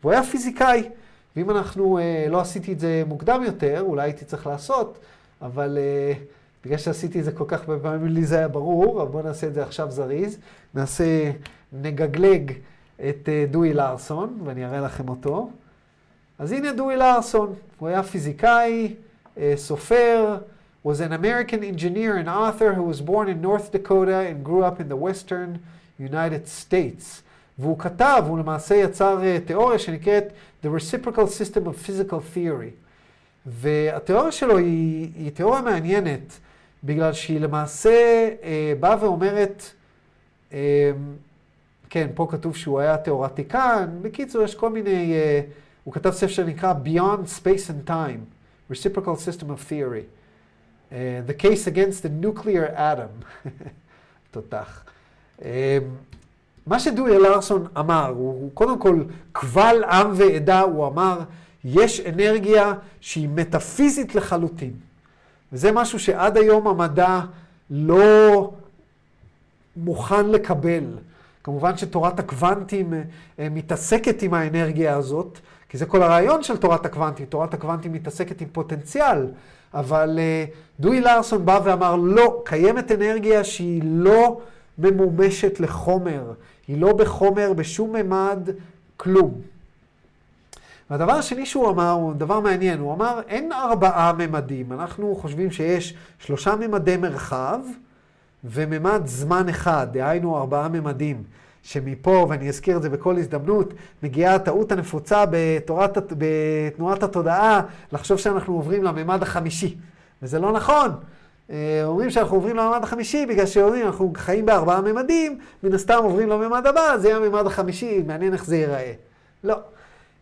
והוא היה פיזיקאי, ואם אנחנו, לא עשיתי את זה מוקדם יותר, אולי הייתי צריך לעשות, אבל בגלל שעשיתי את זה כל כך הרבה פעמים, לי זה היה ברור, אבל בואו נעשה את זה עכשיו זריז. נעשה, נגגלג את דוי לארסון, ואני אראה לכם אותו. אז הנה דוי לארסון, הוא היה פיזיקאי, סופר, was an American engineer and author who was born in North Dakota and grew up in the western United States. והוא כתב, הוא למעשה יצר תיאוריה שנקראת The Reciprocal System of Physical Theory. והתיאוריה שלו היא, היא תיאוריה מעניינת, בגלל שהיא למעשה אה, באה ואומרת, אה, כן, פה כתוב שהוא היה תיאורטיקן, בקיצור, יש כל מיני, אה, הוא כתב ספר שנקרא Beyond Space and Time, Reciprocal System of Theory. Uh, the case against the nuclear atom. תותח. Uh, מה שדויה לארסון אמר, הוא, הוא קודם כל קבל עם ועדה, הוא אמר, יש אנרגיה שהיא מטאפיזית לחלוטין. וזה משהו שעד היום המדע לא מוכן לקבל. כמובן שתורת הקוונטים מתעסקת עם האנרגיה הזאת, כי זה כל הרעיון של תורת הקוונטים. תורת הקוונטים מתעסקת עם פוטנציאל, אבל uh, דוי לארסון בא ואמר, לא, קיימת אנרגיה שהיא לא ממומשת לחומר. היא לא בחומר, בשום ממד, כלום. והדבר השני שהוא אמר הוא דבר מעניין, הוא אמר אין ארבעה ממדים, אנחנו חושבים שיש שלושה ממדי מרחב וממד זמן אחד, דהיינו ארבעה ממדים, שמפה, ואני אזכיר את זה בכל הזדמנות, מגיעה הטעות הנפוצה בתורת, בתנועת התודעה, לחשוב שאנחנו עוברים לממד החמישי. וזה לא נכון. אה, אומרים שאנחנו עוברים לממד החמישי בגלל שאומרים אנחנו חיים בארבעה ממדים, מן הסתם עוברים לממד הבא, זה יהיה הממד החמישי, מעניין איך זה ייראה. לא.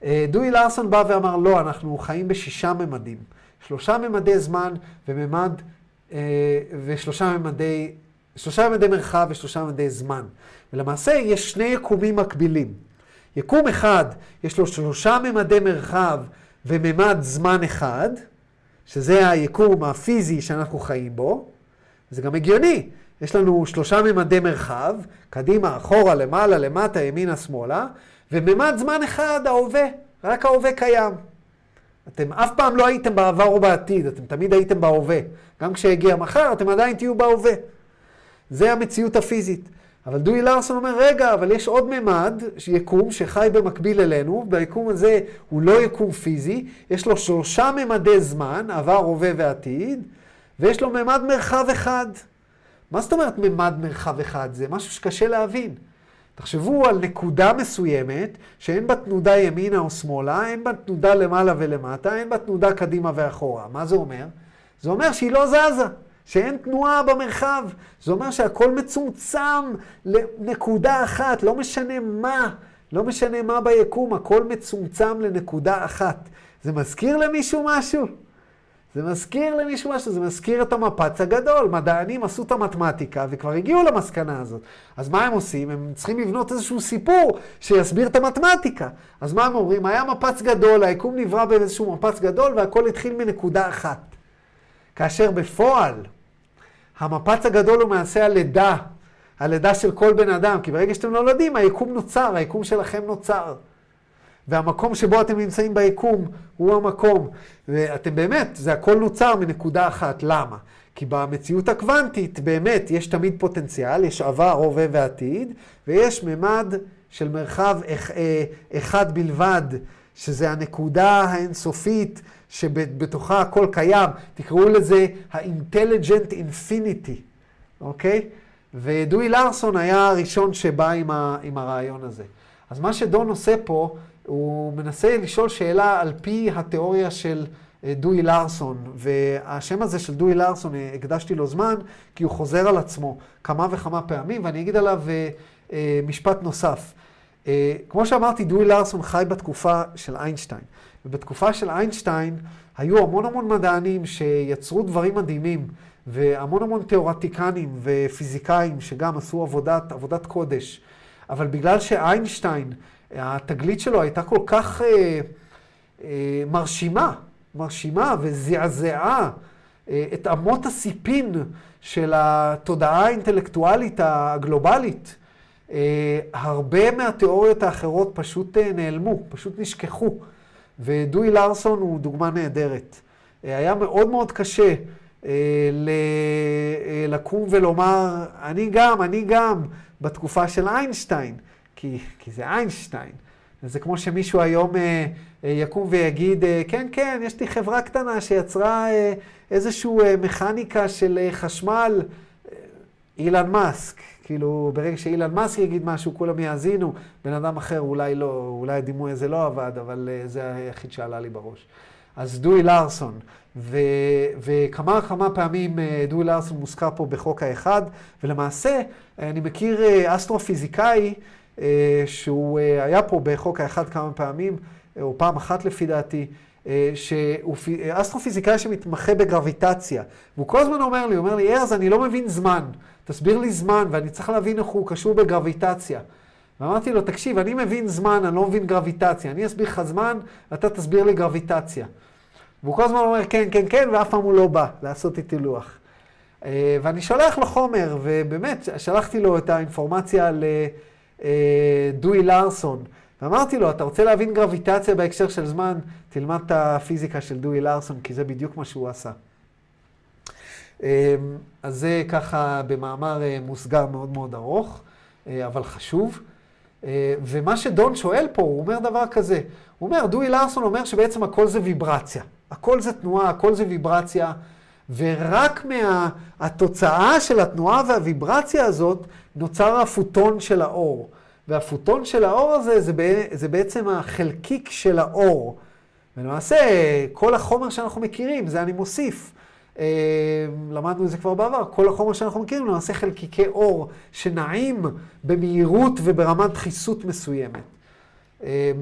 אה, דואי לארסון בא ואמר, לא, אנחנו חיים בשישה ממדים. שלושה ממדי זמן וממד, אה, ושלושה ממדי, שלושה ממדי מרחב ושלושה ממדי זמן. ולמעשה יש שני יקומים מקבילים. יקום אחד, יש לו שלושה ממדי מרחב וממד זמן אחד, שזה היקום הפיזי שאנחנו חיים בו. זה גם הגיוני. יש לנו שלושה ממדי מרחב, קדימה, אחורה, למעלה, למטה, ימינה, שמאלה, וממד זמן אחד, ההווה. רק ההווה קיים. אתם אף פעם לא הייתם בעבר או בעתיד, אתם תמיד הייתם בהווה. גם כשהגיע מחר, אתם עדיין תהיו בהווה. זה המציאות הפיזית. אבל דואי לארסון אומר, רגע, אבל יש עוד ממד, יקום שחי במקביל אלינו, ביקום הזה הוא לא יקום פיזי, יש לו שלושה ממדי זמן, עבר, הווה ועתיד, ויש לו ממד מרחב אחד. מה זאת אומרת ממד מרחב אחד? זה משהו שקשה להבין. תחשבו על נקודה מסוימת שאין בה תנודה ימינה או שמאלה, אין בה תנודה למעלה ולמטה, אין בה תנודה קדימה ואחורה. מה זה אומר? זה אומר שהיא לא זזה. שאין תנועה במרחב. זה אומר שהכל מצומצם לנקודה אחת, לא משנה מה, לא משנה מה ביקום, הכל מצומצם לנקודה אחת. זה מזכיר למישהו משהו? זה מזכיר למישהו משהו, זה מזכיר את המפץ הגדול. מדענים עשו את המתמטיקה וכבר הגיעו למסקנה הזאת. אז מה הם עושים? הם צריכים לבנות איזשהו סיפור שיסביר את המתמטיקה. אז מה הם אומרים? היה מפץ גדול, היקום נברא באיזשהו מפץ גדול והכל התחיל מנקודה אחת. כאשר בפועל, המפץ הגדול הוא מעשה הלידה, הלידה של כל בן אדם, כי ברגע שאתם נולדים, היקום נוצר, היקום שלכם נוצר. והמקום שבו אתם נמצאים ביקום הוא המקום. ואתם באמת, זה הכל נוצר מנקודה אחת. למה? כי במציאות הקוונטית באמת יש תמיד פוטנציאל, יש עבר, הווה ועתיד, ויש ממד של מרחב אה, אחד בלבד, שזה הנקודה האינסופית שבתוכה הכל קיים, תקראו לזה ה-intelligent infinity, אוקיי? ודואי לארסון היה הראשון שבא עם, ה, עם הרעיון הזה. אז מה שדון עושה פה, הוא מנסה לשאול שאלה על פי התיאוריה של אה, דואי לארסון, והשם הזה של דואי לארסון, אה, הקדשתי לו זמן, כי הוא חוזר על עצמו כמה וכמה פעמים, ואני אגיד עליו אה, משפט נוסף. כמו שאמרתי, דואי לארסון חי בתקופה של איינשטיין. ובתקופה של איינשטיין היו המון המון מדענים שיצרו דברים מדהימים, והמון המון תיאורטיקנים ופיזיקאים שגם עשו עבודת, עבודת קודש. אבל בגלל שאיינשטיין, התגלית שלו הייתה כל כך אה, אה, מרשימה, מרשימה וזעזעה אה, את אמות הסיפין של התודעה האינטלקטואלית הגלובלית, אה, הרבה מהתיאוריות האחרות פשוט אה, נעלמו, פשוט נשכחו. ודואי לארסון הוא דוגמה נהדרת. אה, היה מאוד מאוד קשה אה, אה, לקום ולומר, אני גם, אני גם, בתקופה של איינשטיין, כי, כי זה איינשטיין. זה כמו שמישהו היום יקום ויגיד, כן, כן, יש לי חברה קטנה שיצרה איזושהי מכניקה של חשמל, אילן מאסק. כאילו, ברגע שאילן מאסק יגיד משהו, כולם יאזינו, בן אדם אחר אולי לא, אולי הדימוי הזה לא עבד, אבל uh, זה היחיד שעלה לי בראש. אז דואי לארסון, ו, וכמה כמה פעמים uh, דואי לארסון מוזכר פה בחוק האחד, ולמעשה, uh, אני מכיר uh, אסטרופיזיקאי, שהוא uh, היה פה בחוק האחד כמה פעמים, או פעם אחת לפי דעתי, שהוא אסטרופיזיקאי שמתמחה בגרביטציה. והוא כל הזמן אומר לי, הוא אומר לי, ארז, אני לא מבין זמן. תסביר לי זמן, ואני צריך להבין איך הוא קשור בגרביטציה. ואמרתי לו, תקשיב, אני מבין זמן, אני לא מבין גרביטציה. אני אסביר לך זמן, אתה תסביר לי גרביטציה. והוא כל הזמן אומר, כן, כן, כן, ואף פעם הוא לא בא לעשות איתי לוח. אה, ואני שולח לו חומר, ובאמת, שלחתי לו את האינפורמציה לדואי אה, לארסון. ואמרתי לו, אתה רוצה להבין גרביטציה בהקשר של זמן, תלמד את הפיזיקה של דואי לארסון, כי זה בדיוק מה שהוא עשה. אמ, אז זה ככה במאמר אה, מוסגר מאוד מאוד ארוך, אה, אבל חשוב. ומה שדון שואל פה, הוא אומר דבר כזה, הוא אומר, דואי לארסון אומר שבעצם הכל זה ויברציה. הכל זה תנועה, הכל זה ויברציה, ורק מהתוצאה של התנועה והוויברציה הזאת נוצר הפוטון של האור. והפוטון של האור הזה זה, זה בעצם החלקיק של האור. ולמעשה, כל החומר שאנחנו מכירים, זה אני מוסיף. אה, למדנו את זה כבר בעבר, כל החומר שאנחנו מכירים למעשה חלקיקי אור שנעים במהירות וברמת דחיסות מסוימת. אה,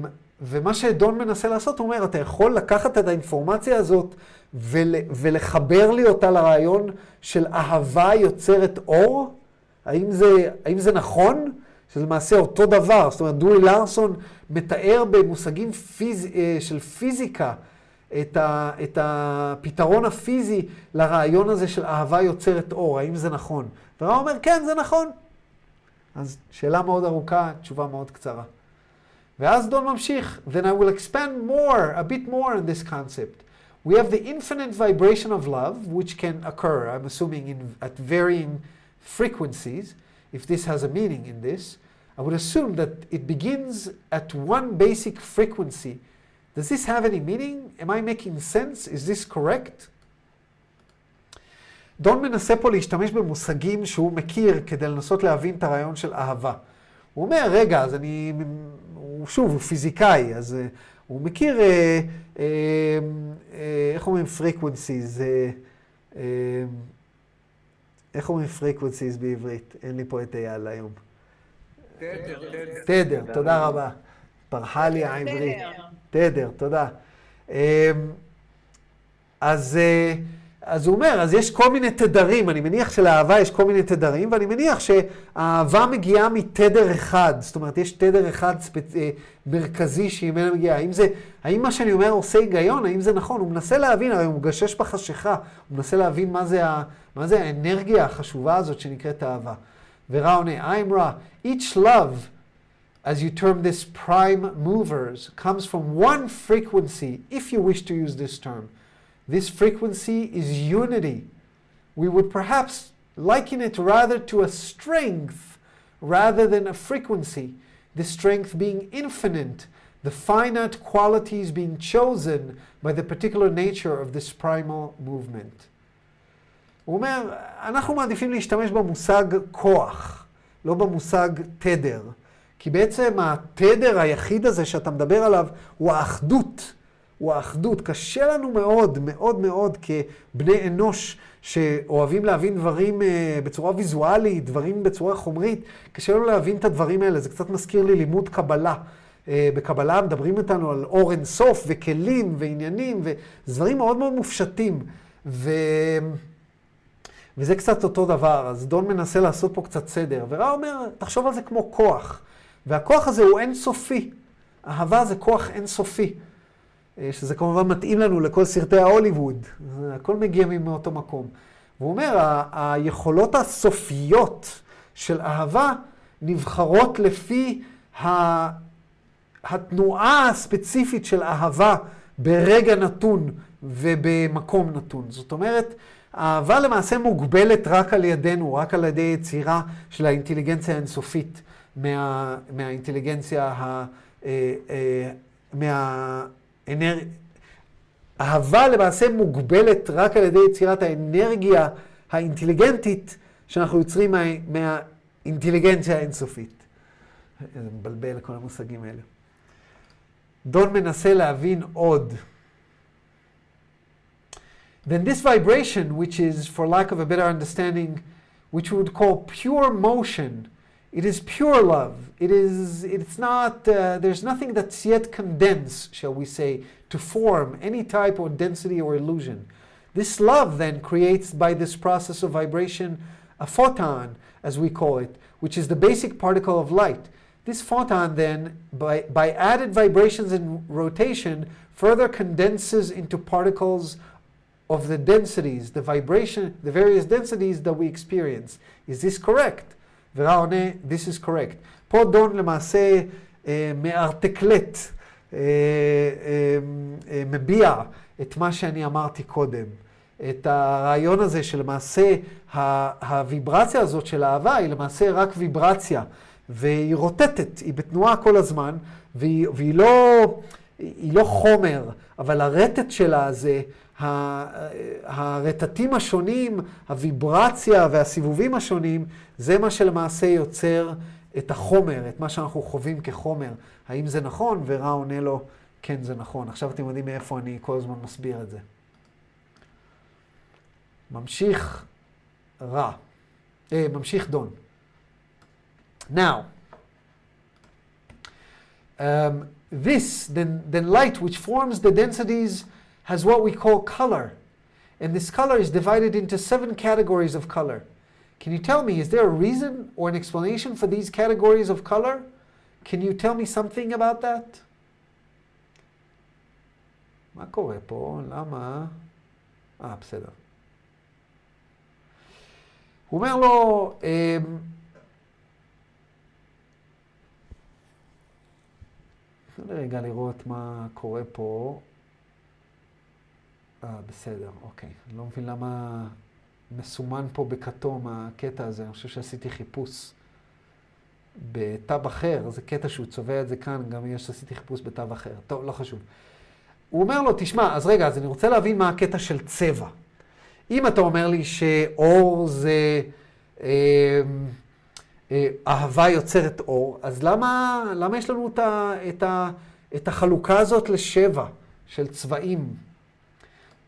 ומה שדון מנסה לעשות, הוא אומר, אתה יכול לקחת את האינפורמציה הזאת ול, ולחבר לי אותה לרעיון של אהבה יוצרת אור? האם זה, האם זה נכון? שזה למעשה אותו דבר. זאת אומרת, דורי לארסון מתאר במושגים פיז, אה, של פיזיקה את, ה, את הפתרון הפיזי לרעיון הזה של אהבה יוצרת אור. האם זה נכון? ורב אומר, כן, זה נכון. אז שאלה מאוד ארוכה, תשובה מאוד קצרה. ואז דון ממשיך, then I will expand more, a bit more on this concept. We have the infinite vibration of love, which can occur, I'm assuming, in, at varying frequencies, if this has a meaning in this. I would assume that it begins at one basic frequency. Does this have any meaning? Am I making sense? Is this correct? דון מנסה פה להשתמש במושגים שהוא מכיר כדי לנסות להבין את הרעיון של אהבה. הוא אומר, רגע, אז אני, הוא שוב, הוא פיזיקאי, אז uh, הוא מכיר, uh, uh, uh, איך אומרים frequencies? Uh, uh, איך אומרים frequencies בעברית? אין לי פה את אייל היום. תדר, תדר, תודה רבה. פרחה לי העברית. תדר, תודה. אמ, אז... אז הוא אומר, אז יש כל מיני תדרים, אני מניח שלאהבה יש כל מיני תדרים, ואני מניח שהאהבה מגיעה מתדר אחד, זאת אומרת, יש תדר אחד ספצ... אה, מרכזי שממנו מגיעה. האם, זה, האם מה שאני אומר עושה היגיון? האם זה נכון? הוא מנסה להבין, הרי הוא מגשש בחשיכה, הוא מנסה להבין מה זה, ה... מה זה האנרגיה החשובה הזאת שנקראת אהבה. ורע עונה, I'm רע, each love, as you term this prime movers, comes from one frequency, if you wish to use this term. This frequency is unity. We would perhaps liken it rather to a strength rather than a frequency, the strength being infinite, the finite qualities being chosen by the particular nature of this primal movement. הוא אומר, אנחנו מעדיפים להשתמש במושג כוח, לא במושג תדר. כי בעצם התדר היחיד הזה שאתה מדבר עליו הוא האחדות. הוא האחדות. קשה לנו מאוד, מאוד מאוד כבני אנוש שאוהבים להבין דברים אה, בצורה ויזואלית, דברים בצורה חומרית, קשה לנו להבין את הדברים האלה. זה קצת מזכיר לי לימוד קבלה. אה, בקבלה מדברים איתנו על אור אין סוף וכלים ועניינים, ודברים מאוד מאוד מופשטים. ו... וזה קצת אותו דבר, אז דון מנסה לעשות פה קצת סדר. ורע אומר, תחשוב על זה כמו כוח. והכוח הזה הוא אינסופי. אהבה זה כוח אינסופי. אה, שזה כמובן מתאים לנו לכל סרטי ההוליווד, הכל מגיע מאותו מקום. והוא אומר, ה- היכולות הסופיות של אהבה נבחרות לפי ה- התנועה הספציפית של אהבה ברגע נתון ובמקום נתון. זאת אומרת, אהבה למעשה מוגבלת רק על ידינו, רק על ידי יצירה של האינטליגנציה האינסופית מה, מהאינטליגנציה, ה, אה, אה, מה, אנר... אהבה למעשה מוגבלת רק על ידי יצירת האנרגיה האינטליגנטית שאנחנו יוצרים מה... מהאינטליגנציה האינסופית. זה מבלבל כל המושגים האלה. דון מנסה להבין עוד. Then this vibration, which is, for lack of a better understanding, which we would call pure motion, It is pure love. It is, it's not, uh, there's nothing that's yet condensed, shall we say, to form any type of density or illusion. This love then creates by this process of vibration a photon, as we call it, which is the basic particle of light. This photon then, by, by added vibrations and rotation, further condenses into particles of the densities, the vibration, the various densities that we experience. Is this correct? ורע עונה, this is correct. פה דון למעשה אה, מארטקלט, אה, אה, אה, מביע את מה שאני אמרתי קודם. את הרעיון הזה שלמעשה הוויברציה הזאת של אהבה היא למעשה רק ויברציה, והיא רוטטת, היא בתנועה כל הזמן, והיא, והיא לא, לא חומר, אבל הרטט שלה זה הרטטים השונים, הוויברציה והסיבובים השונים, זה מה שלמעשה יוצר את החומר, את מה שאנחנו חווים כחומר. האם זה נכון? ורע עונה לו, כן, זה נכון. עכשיו אתם יודעים מאיפה אני כל הזמן מסביר את זה. ממשיך רע. אה, ממשיך דון. Now, um, this, then, then light, which forms the densities, has what we call color. And this color is divided into seven categories of color. Can you tell me, is there a reason or an explanation for these categories of color? Can you tell me something about that? מה קורה פה? למה? אה, בסדר. הוא אומר לו, תנו לי רגע לראות מה קורה פה. אה, בסדר, אוקיי. אני לא מבין למה מסומן פה בכתום הקטע הזה. אני חושב שעשיתי חיפוש בתו אחר. זה קטע שהוא צובע את זה כאן, גם יש, עשיתי חיפוש בתו אחר. טוב, לא חשוב. הוא אומר לו, תשמע, אז רגע, אז אני רוצה להבין מה הקטע של צבע. אם אתה אומר לי שאור זה... אה, אה, אהבה יוצרת אור, אז למה, למה יש לנו את, ה, את, ה, את החלוקה הזאת לשבע של צבעים?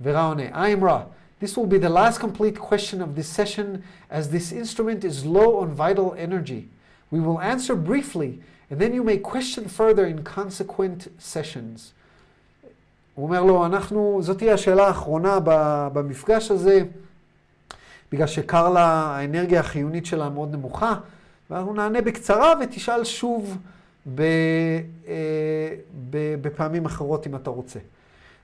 I'm Ra. This will be the last complete question of this session as this instrument is low on vital energy. We will answer briefly and then you may question further in consequent sessions. הוא אומר לו, אנחנו, זאת תהיה השאלה האחרונה במפגש הזה, בגלל שקר לה, האנרגיה החיונית שלה מאוד נמוכה. ואנחנו נענה בקצרה ותשאל שוב בפעמים אחרות אם אתה רוצה.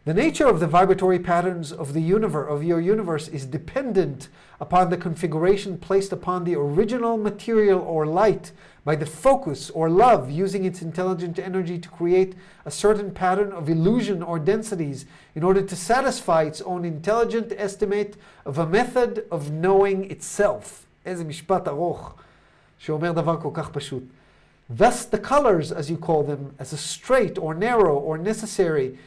The nature of the vibratory patterns of the universe, of your universe is dependent upon the configuration placed upon the original material or light by the focus or love using its intelligent energy to create a certain pattern of illusion or densities in order to satisfy its own intelligent estimate of a method of knowing itself. איזה משפט ארוך. שאומר דבר כל כך פשוט. Thus the colors, as you call them, as a straight or narrow or necessary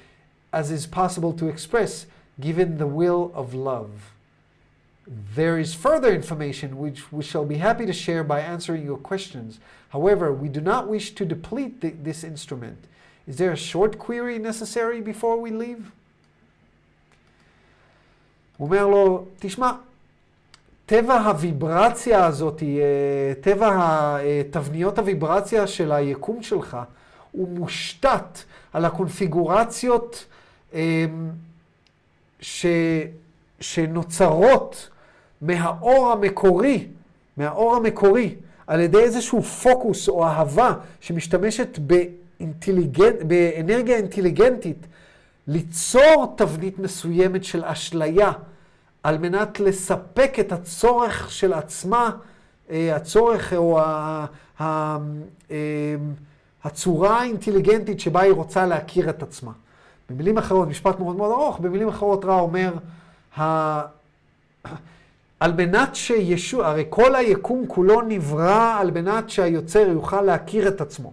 as is possible to express, given the will of love. There is further information which we shall be happy to share by answering your questions. However, we do not wish to deplete the, this instrument. Is there a short query necessary before we leave? הוא אומר לו, תשמע, טבע הוויברציה הזאת, אה, טבע תבניות הוויברציה של היקום שלך, הוא מושתת על הקונפיגורציות אה, ש, שנוצרות מהאור המקורי, מהאור המקורי, על ידי איזשהו פוקוס או אהבה שמשתמשת באינטליגנט, באנרגיה אינטליגנטית, ליצור תבנית מסוימת של אשליה. על מנת לספק את הצורך של עצמה, אה, הצורך או אה, הצורה האינטליגנטית שבה היא רוצה להכיר את עצמה. במילים אחרות, משפט מאוד מאוד ארוך, במילים אחרות רע אומר, על מנת שישוע, הרי כל היקום כולו נברא על מנת שהיוצר יוכל להכיר את עצמו.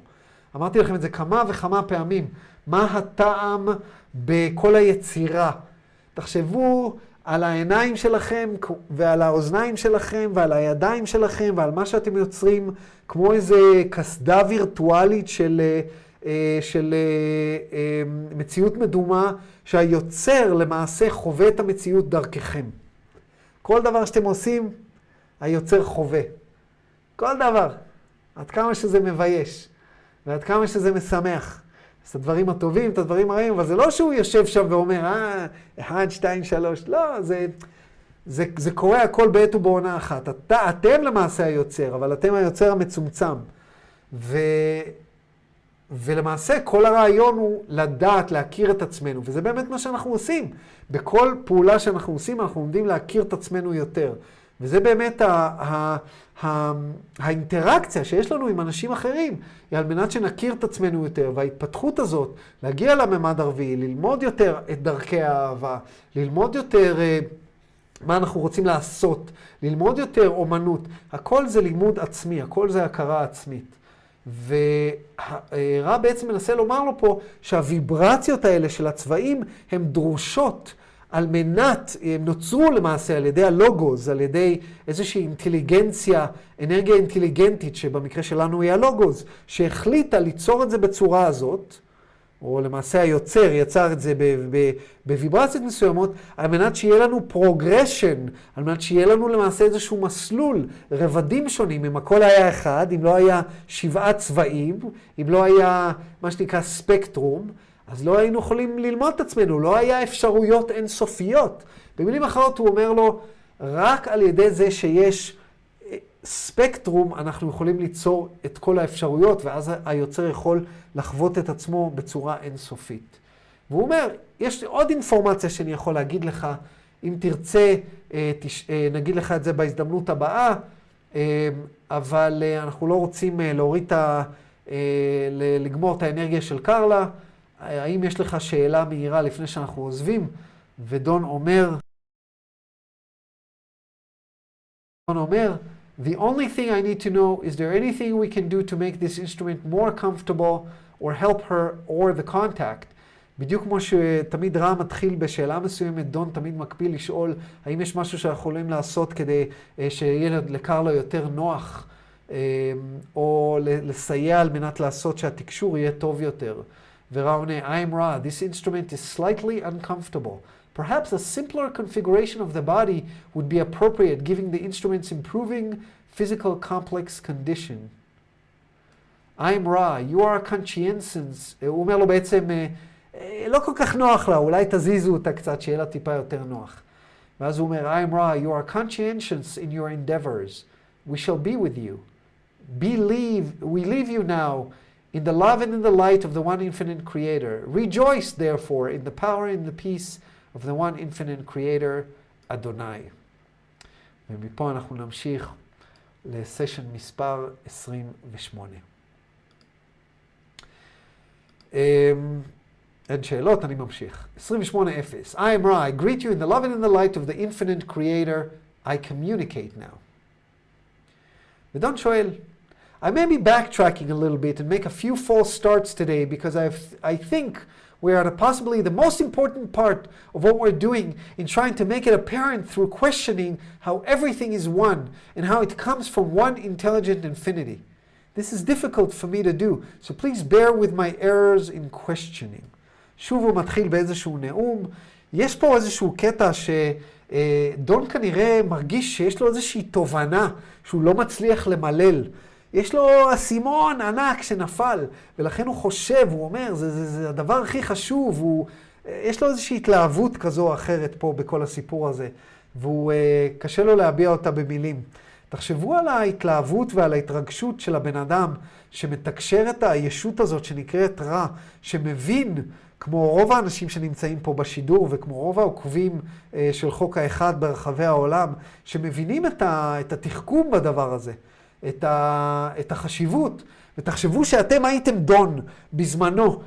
אמרתי לכם את זה כמה וכמה פעמים. מה הטעם בכל היצירה? תחשבו על העיניים שלכם ועל האוזניים שלכם ועל הידיים שלכם ועל מה שאתם יוצרים, כמו איזה קסדה וירטואלית של, אה, של אה, מציאות מדומה, שהיוצר למעשה חווה את המציאות דרככם. כל דבר שאתם עושים, היוצר חווה. כל דבר. עד כמה שזה מבייש, ועד כמה שזה משמח. את הדברים הטובים, את הדברים הרעים, אבל זה לא שהוא יושב שם ואומר, אה, אחד, שתיים, שלוש. לא, זה, זה, זה קורה הכל בעת ובעונה אחת. אתה, אתם למעשה היוצר, אבל אתם היוצר המצומצם. ו, ולמעשה כל הרעיון הוא לדעת, להכיר את עצמנו, וזה באמת מה שאנחנו עושים. בכל פעולה שאנחנו עושים, אנחנו עומדים להכיר את עצמנו יותר. וזה באמת ה, ה, ה, האינטראקציה שיש לנו עם אנשים אחרים, היא על מנת שנכיר את עצמנו יותר, וההתפתחות הזאת, להגיע לממד הרביעי, ללמוד יותר את דרכי האהבה, ללמוד יותר uh, מה אנחנו רוצים לעשות, ללמוד יותר אומנות, הכל זה לימוד עצמי, הכל זה הכרה עצמית. ורע בעצם מנסה לומר לו פה שהוויברציות האלה של הצבעים הן דרושות על מנת, הם נוצרו למעשה על ידי הלוגוז, על ידי איזושהי אינטליגנציה, אנרגיה אינטליגנטית, שבמקרה שלנו היא הלוגוז, שהחליטה ליצור את זה בצורה הזאת, או למעשה היוצר יצר את זה בוויברציות מסוימות, על מנת שיהיה לנו progression, על מנת שיהיה לנו למעשה איזשהו מסלול, רבדים שונים. אם הכל היה אחד, אם לא היה שבעה צבעים, אם לא היה מה שנקרא ספקטרום, אז לא היינו יכולים ללמוד את עצמנו, לא היה אפשרויות אינסופיות. במילים אחרות הוא אומר לו, רק על ידי זה שיש ספקטרום, אנחנו יכולים ליצור את כל האפשרויות, ואז היוצר יכול לחוות את עצמו בצורה אינסופית. והוא אומר, יש עוד אינפורמציה שאני יכול להגיד לך, אם תרצה, אה, אה, נגיד לך את זה בהזדמנות הבאה, אה, אבל אנחנו לא רוצים להוריד את ה... לגמור את האנרגיה של קרלה. האם יש לך שאלה מהירה לפני שאנחנו עוזבים? ודון אומר, דון אומר, The only thing I need to know, is there anything we can do to make this instrument more comfortable or help her or the contact? בדיוק כמו שתמיד רע מתחיל בשאלה מסוימת, דון תמיד מקפיל לשאול האם יש משהו שאנחנו יכולים לעשות כדי שיהיה לקרלו יותר נוח, או לסייע על מנת לעשות שהתקשור יהיה טוב יותר. ורע עונה, I'm raw, this instrument is slightly uncomfortable. Perhaps a simpler configuration of the body would be appropriate, giving the instrument's improving physical complex condition. I'm Ra, you are conscientious. הוא אומר לו בעצם, לא כל כך נוח לה, אולי תזיזו אותה קצת, שיהיה לה טיפה יותר נוח. ואז הוא אומר, I'm Ra, you are conscientious in your endeavors. We shall be with you. Believe, we leave you now in the love and in the light of the one infinite creator. Rejoice, therefore, in the power and the peace of the one infinite creator, אדוני. ומפה אנחנו נמשיך לסשן מספר 28. אין שאלות, אני ממשיך. 28.0 I am Ra, I greet you in the love and in the light of the infinite creator, I communicate now. ודון שואל, I may be backtracking a little bit and make a few false starts today because I've, I think we are at possibly the most important part of what we're doing in trying to make it apparent through questioning how everything is one and how it comes from one intelligent infinity. This is difficult for me to do, so please bear with my errors in questioning. שוב הוא מתחיל באיזשהו נאום. יש פה איזשהו קטע שדון כנראה מרגיש שיש לו איזושהי תובנה שהוא לא מצליח למלל. יש לו אסימון ענק שנפל, ולכן הוא חושב, הוא אומר, זה, זה, זה הדבר הכי חשוב, הוא, יש לו איזושהי התלהבות כזו או אחרת פה בכל הסיפור הזה, והוא, אה, קשה לו להביע אותה במילים. תחשבו על ההתלהבות ועל ההתרגשות של הבן אדם שמתקשר את הישות הזאת שנקראת רע, שמבין, כמו רוב האנשים שנמצאים פה בשידור וכמו רוב העוקבים אה, של חוק האחד ברחבי העולם, שמבינים את, התחכום בדבר הזה. את, ה, את החשיבות, ותחשבו שאתם הייתם דון בזמנו.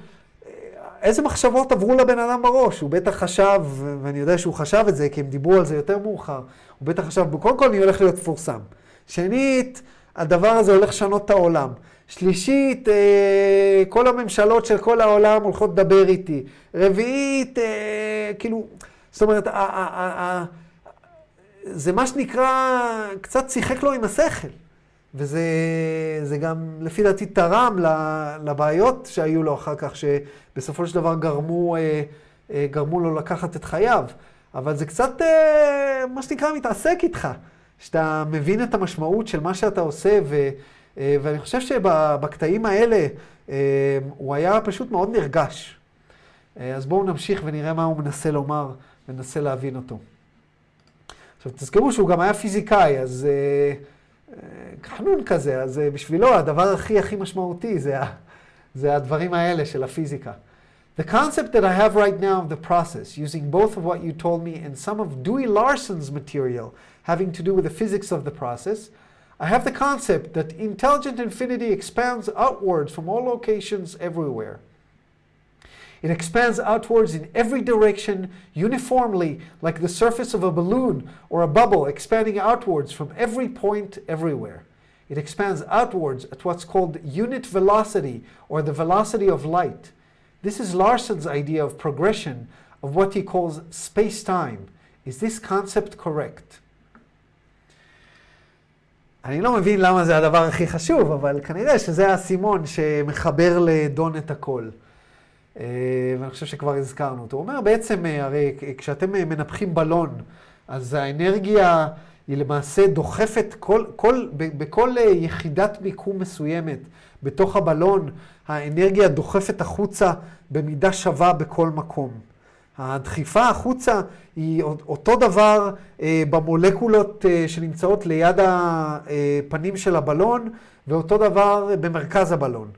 איזה מחשבות עברו לבן אדם בראש? הוא בטח חשב, ואני יודע שהוא חשב את זה, כי הם דיברו על זה יותר מאוחר, הוא בטח חשב, קודם כל אני הולך להיות מפורסם. שנית, הדבר הזה הולך לשנות את העולם. שלישית, אה, כל הממשלות של כל העולם הולכות לדבר איתי. רביעית, אה, כאילו, זאת אומרת, זה מה שנקרא, קצת שיחק לו עם השכל. וזה גם, לפי דעתי, תרם לבעיות שהיו לו אחר כך, שבסופו של דבר גרמו, אה, אה, גרמו לו לקחת את חייו. אבל זה קצת, אה, מה שנקרא, מתעסק איתך. שאתה מבין את המשמעות של מה שאתה עושה, ו, ואני חושב שבקטעים האלה הוא היה פשוט מאוד נרגש. אז בואו נמשיך ונראה מה הוא מנסה לומר, וננסה להבין אותו. עכשיו, תזכרו שהוא גם היה פיזיקאי, אז... חנון כזה, אז בשבילו הדבר הכי הכי משמעותי זה, זה הדברים האלה של הפיזיקה. The concept that I have right now of the process, using both of what you told me and some of Dewey Larson's material having to do with the physics of the process, I have the concept that intelligent infinity expands outwards from all locations everywhere. It expands outwards in every direction uniformly, like the surface of a balloon or a bubble expanding outwards from every point everywhere. It expands outwards at what's called unit velocity, or the velocity of light. This is Larson's idea of progression of what he calls space-time. Is this concept correct? אני לא מבין למה זה הדבר הכי חשוב, אבל כנראה שזה האסימון שמחבר לדון את הכל. ואני חושב שכבר הזכרנו אותו. הוא אומר בעצם, הרי כשאתם מנפחים בלון, אז האנרגיה היא למעשה דוחפת כל, כל, בכל יחידת מיקום מסוימת בתוך הבלון, האנרגיה דוחפת החוצה במידה שווה בכל מקום. הדחיפה החוצה היא אותו דבר אה, במולקולות אה, שנמצאות ליד הפנים של הבלון, ואותו דבר במרכז הבלון.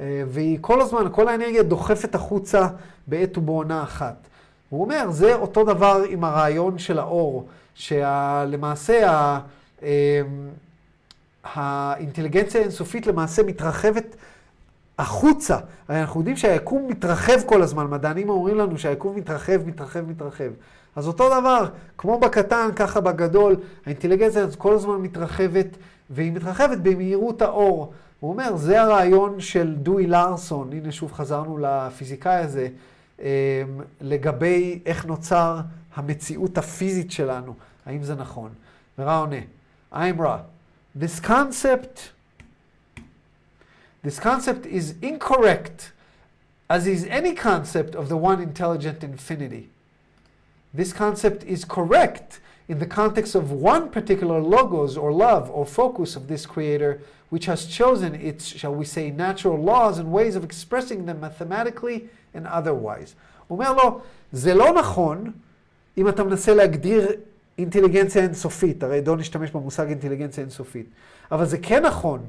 אה, והיא כל הזמן, כל האנרגיה דוחפת החוצה בעת ובעונה אחת. הוא אומר, זה אותו דבר עם הרעיון של האור, שלמעשה האינטליגנציה האינסופית למעשה מתרחבת החוצה. הרי אנחנו יודעים שהיקום מתרחב כל הזמן, מדענים אומרים לנו שהיקום מתרחב, מתרחב, מתרחב. אז אותו דבר, כמו בקטן, ככה בגדול, האינטליגנציה כל הזמן מתרחבת, והיא מתרחבת במהירות האור. הוא אומר, זה הרעיון של דואי לארסון, הנה שוב חזרנו לפיזיקאי הזה, אמ, לגבי איך נוצר המציאות הפיזית שלנו, האם זה נכון. ורע עונה, איימרה, this concept This concept is incorrect, as is any concept of the one intelligent infinity. This concept is correct in the context of one particular logos or love or focus of this creator, which has chosen its, shall we say, natural laws and ways of expressing them mathematically and otherwise. הוא אומר לו, זה לא נכון אם אתה מנסה להגדיר אינטליגנציה אינסופית, הרי דון השתמש במושג אינטליגנציה אינסופית, אבל זה כן נכון.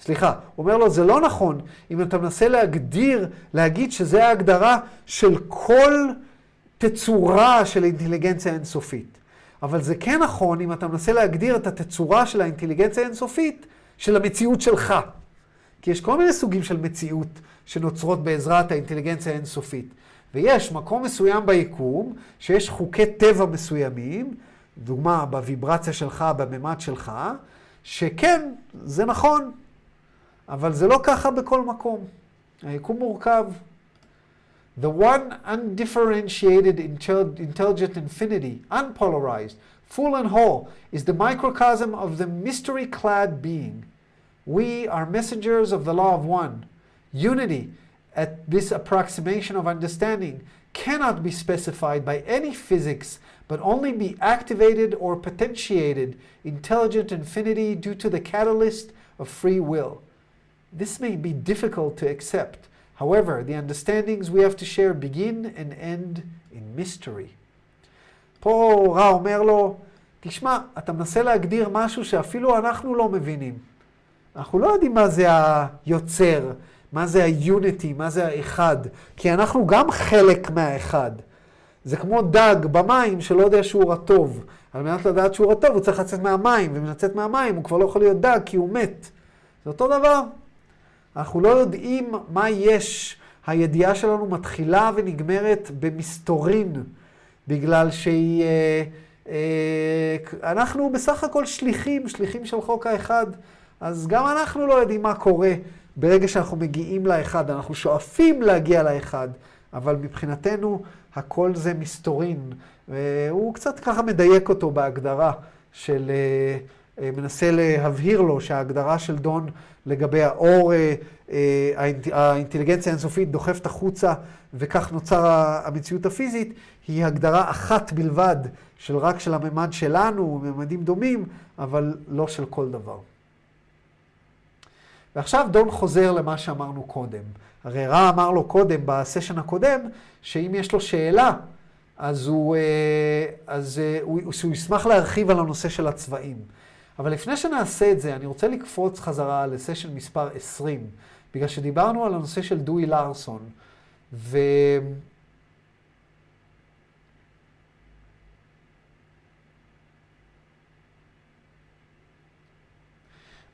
סליחה, הוא אומר לו, זה לא נכון אם אתה מנסה להגדיר, להגיד שזה ההגדרה של כל תצורה של אינטליגנציה אינסופית. אבל זה כן נכון אם אתה מנסה להגדיר את התצורה של האינטליגנציה האינסופית של המציאות שלך. כי יש כל מיני סוגים של מציאות שנוצרות בעזרת האינטליגנציה האינסופית. ויש מקום מסוים ביקום שיש חוקי טבע מסוימים, דוגמה בוויברציה שלך, בממד שלך, שכן, זה נכון, אבל זה לא ככה בכל מקום. היקום מורכב. The one undifferentiated intelligent infinity, unpolarized, full and whole, is the microcosm of the mystery-clad being. We are messengers of the law of one. Unity, at this approximation of understanding, cannot be specified by any physics, but only be activated or potentiated intelligent infinity due to the catalyst of free will. This may be difficult to accept. However, the understandings we have to share begin and end in mystery. פה רע אומר לו, תשמע, אתה מנסה להגדיר משהו שאפילו אנחנו לא מבינים. אנחנו לא יודעים מה זה היוצר, מה זה היוניטי, מה זה האחד, כי אנחנו גם חלק מהאחד. זה כמו דג במים שלא יודע שהוא רטוב. על מנת לדעת שהוא רטוב הוא צריך לצאת מהמים, ואם לצאת מהמים הוא כבר לא יכול להיות דג כי הוא מת. זה אותו דבר. אנחנו לא יודעים מה יש. הידיעה שלנו מתחילה ונגמרת במסתורין, בגלל שהיא... אה, אה, אנחנו בסך הכל שליחים, שליחים של חוק האחד. אז גם אנחנו לא יודעים מה קורה ברגע שאנחנו מגיעים לאחד. אנחנו שואפים להגיע לאחד, אבל מבחינתנו הכל זה מסתורין. והוא קצת ככה מדייק אותו בהגדרה של... אה, אה, מנסה להבהיר לו שההגדרה של דון לגבי האור, אה, אה, האינטליגנציה האינסופית דוחפת החוצה וכך נוצר המציאות הפיזית, היא הגדרה אחת בלבד של רק של הממד שלנו, ממדים דומים, אבל לא של כל דבר. ועכשיו דון חוזר למה שאמרנו קודם. הרי רע אמר לו קודם, בסשן הקודם, שאם יש לו שאלה, אז הוא, אז הוא, הוא ישמח להרחיב על הנושא של הצבעים. אבל לפני שנעשה את זה, אני רוצה לקפוץ חזרה לסשן מספר 20, בגלל שדיברנו על הנושא של דואי לארסון, ו...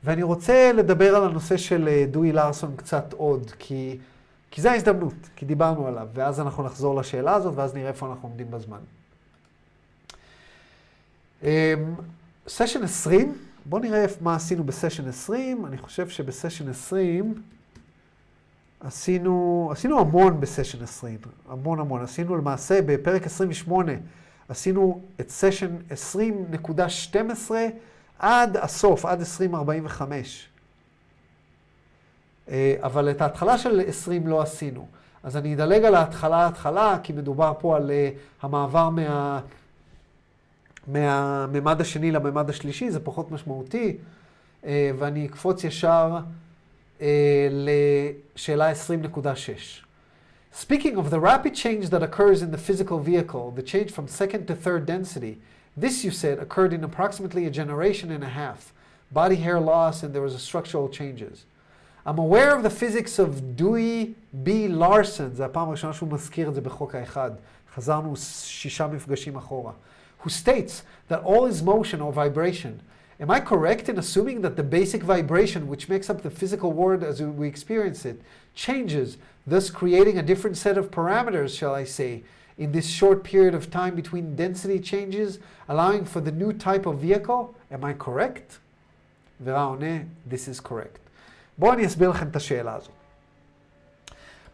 ואני רוצה לדבר על הנושא של אה, דואי לארסון קצת עוד, כי, כי זה ההזדמנות, כי דיברנו עליו, ואז אנחנו נחזור לשאלה הזאת, ואז נראה איפה אנחנו עומדים בזמן. סשן 20 בואו נראה מה עשינו בסשן 20. אני חושב שבסשן 20 עשינו, עשינו המון בסשן 20, המון המון. עשינו למעשה בפרק 28, עשינו את סשן 20.12 עד הסוף, עד 2045. אה, אבל את ההתחלה של 20 לא עשינו. אז אני אדלג על ההתחלה-ההתחלה, כי מדובר פה על uh, המעבר מה... מהממד השני לממד השלישי, זה פחות משמעותי, uh, ואני אקפוץ ישר uh, לשאלה 20.6. Speaking of the rapid change that occurs in the physical vehicle, the change from second to third density, this you said occurred in approximately a generation and a half. Body hair loss and there was a structural changes. I'm aware of the physics of דוי B. Larson, זה הפעם הראשונה שהוא מזכיר את זה בחוק האחד. חזרנו שישה מפגשים אחורה. Who states that all is motion or vibration. Am I correct in assuming that the basic vibration, which makes up the physical world as we experience it, changes, thus creating a different set of parameters, shall I say, in this short period of time between density changes, allowing for the new type of vehicle? Am I correct? ורע עונה, this is correct. בואו אני אסביר לכם את השאלה הזאת.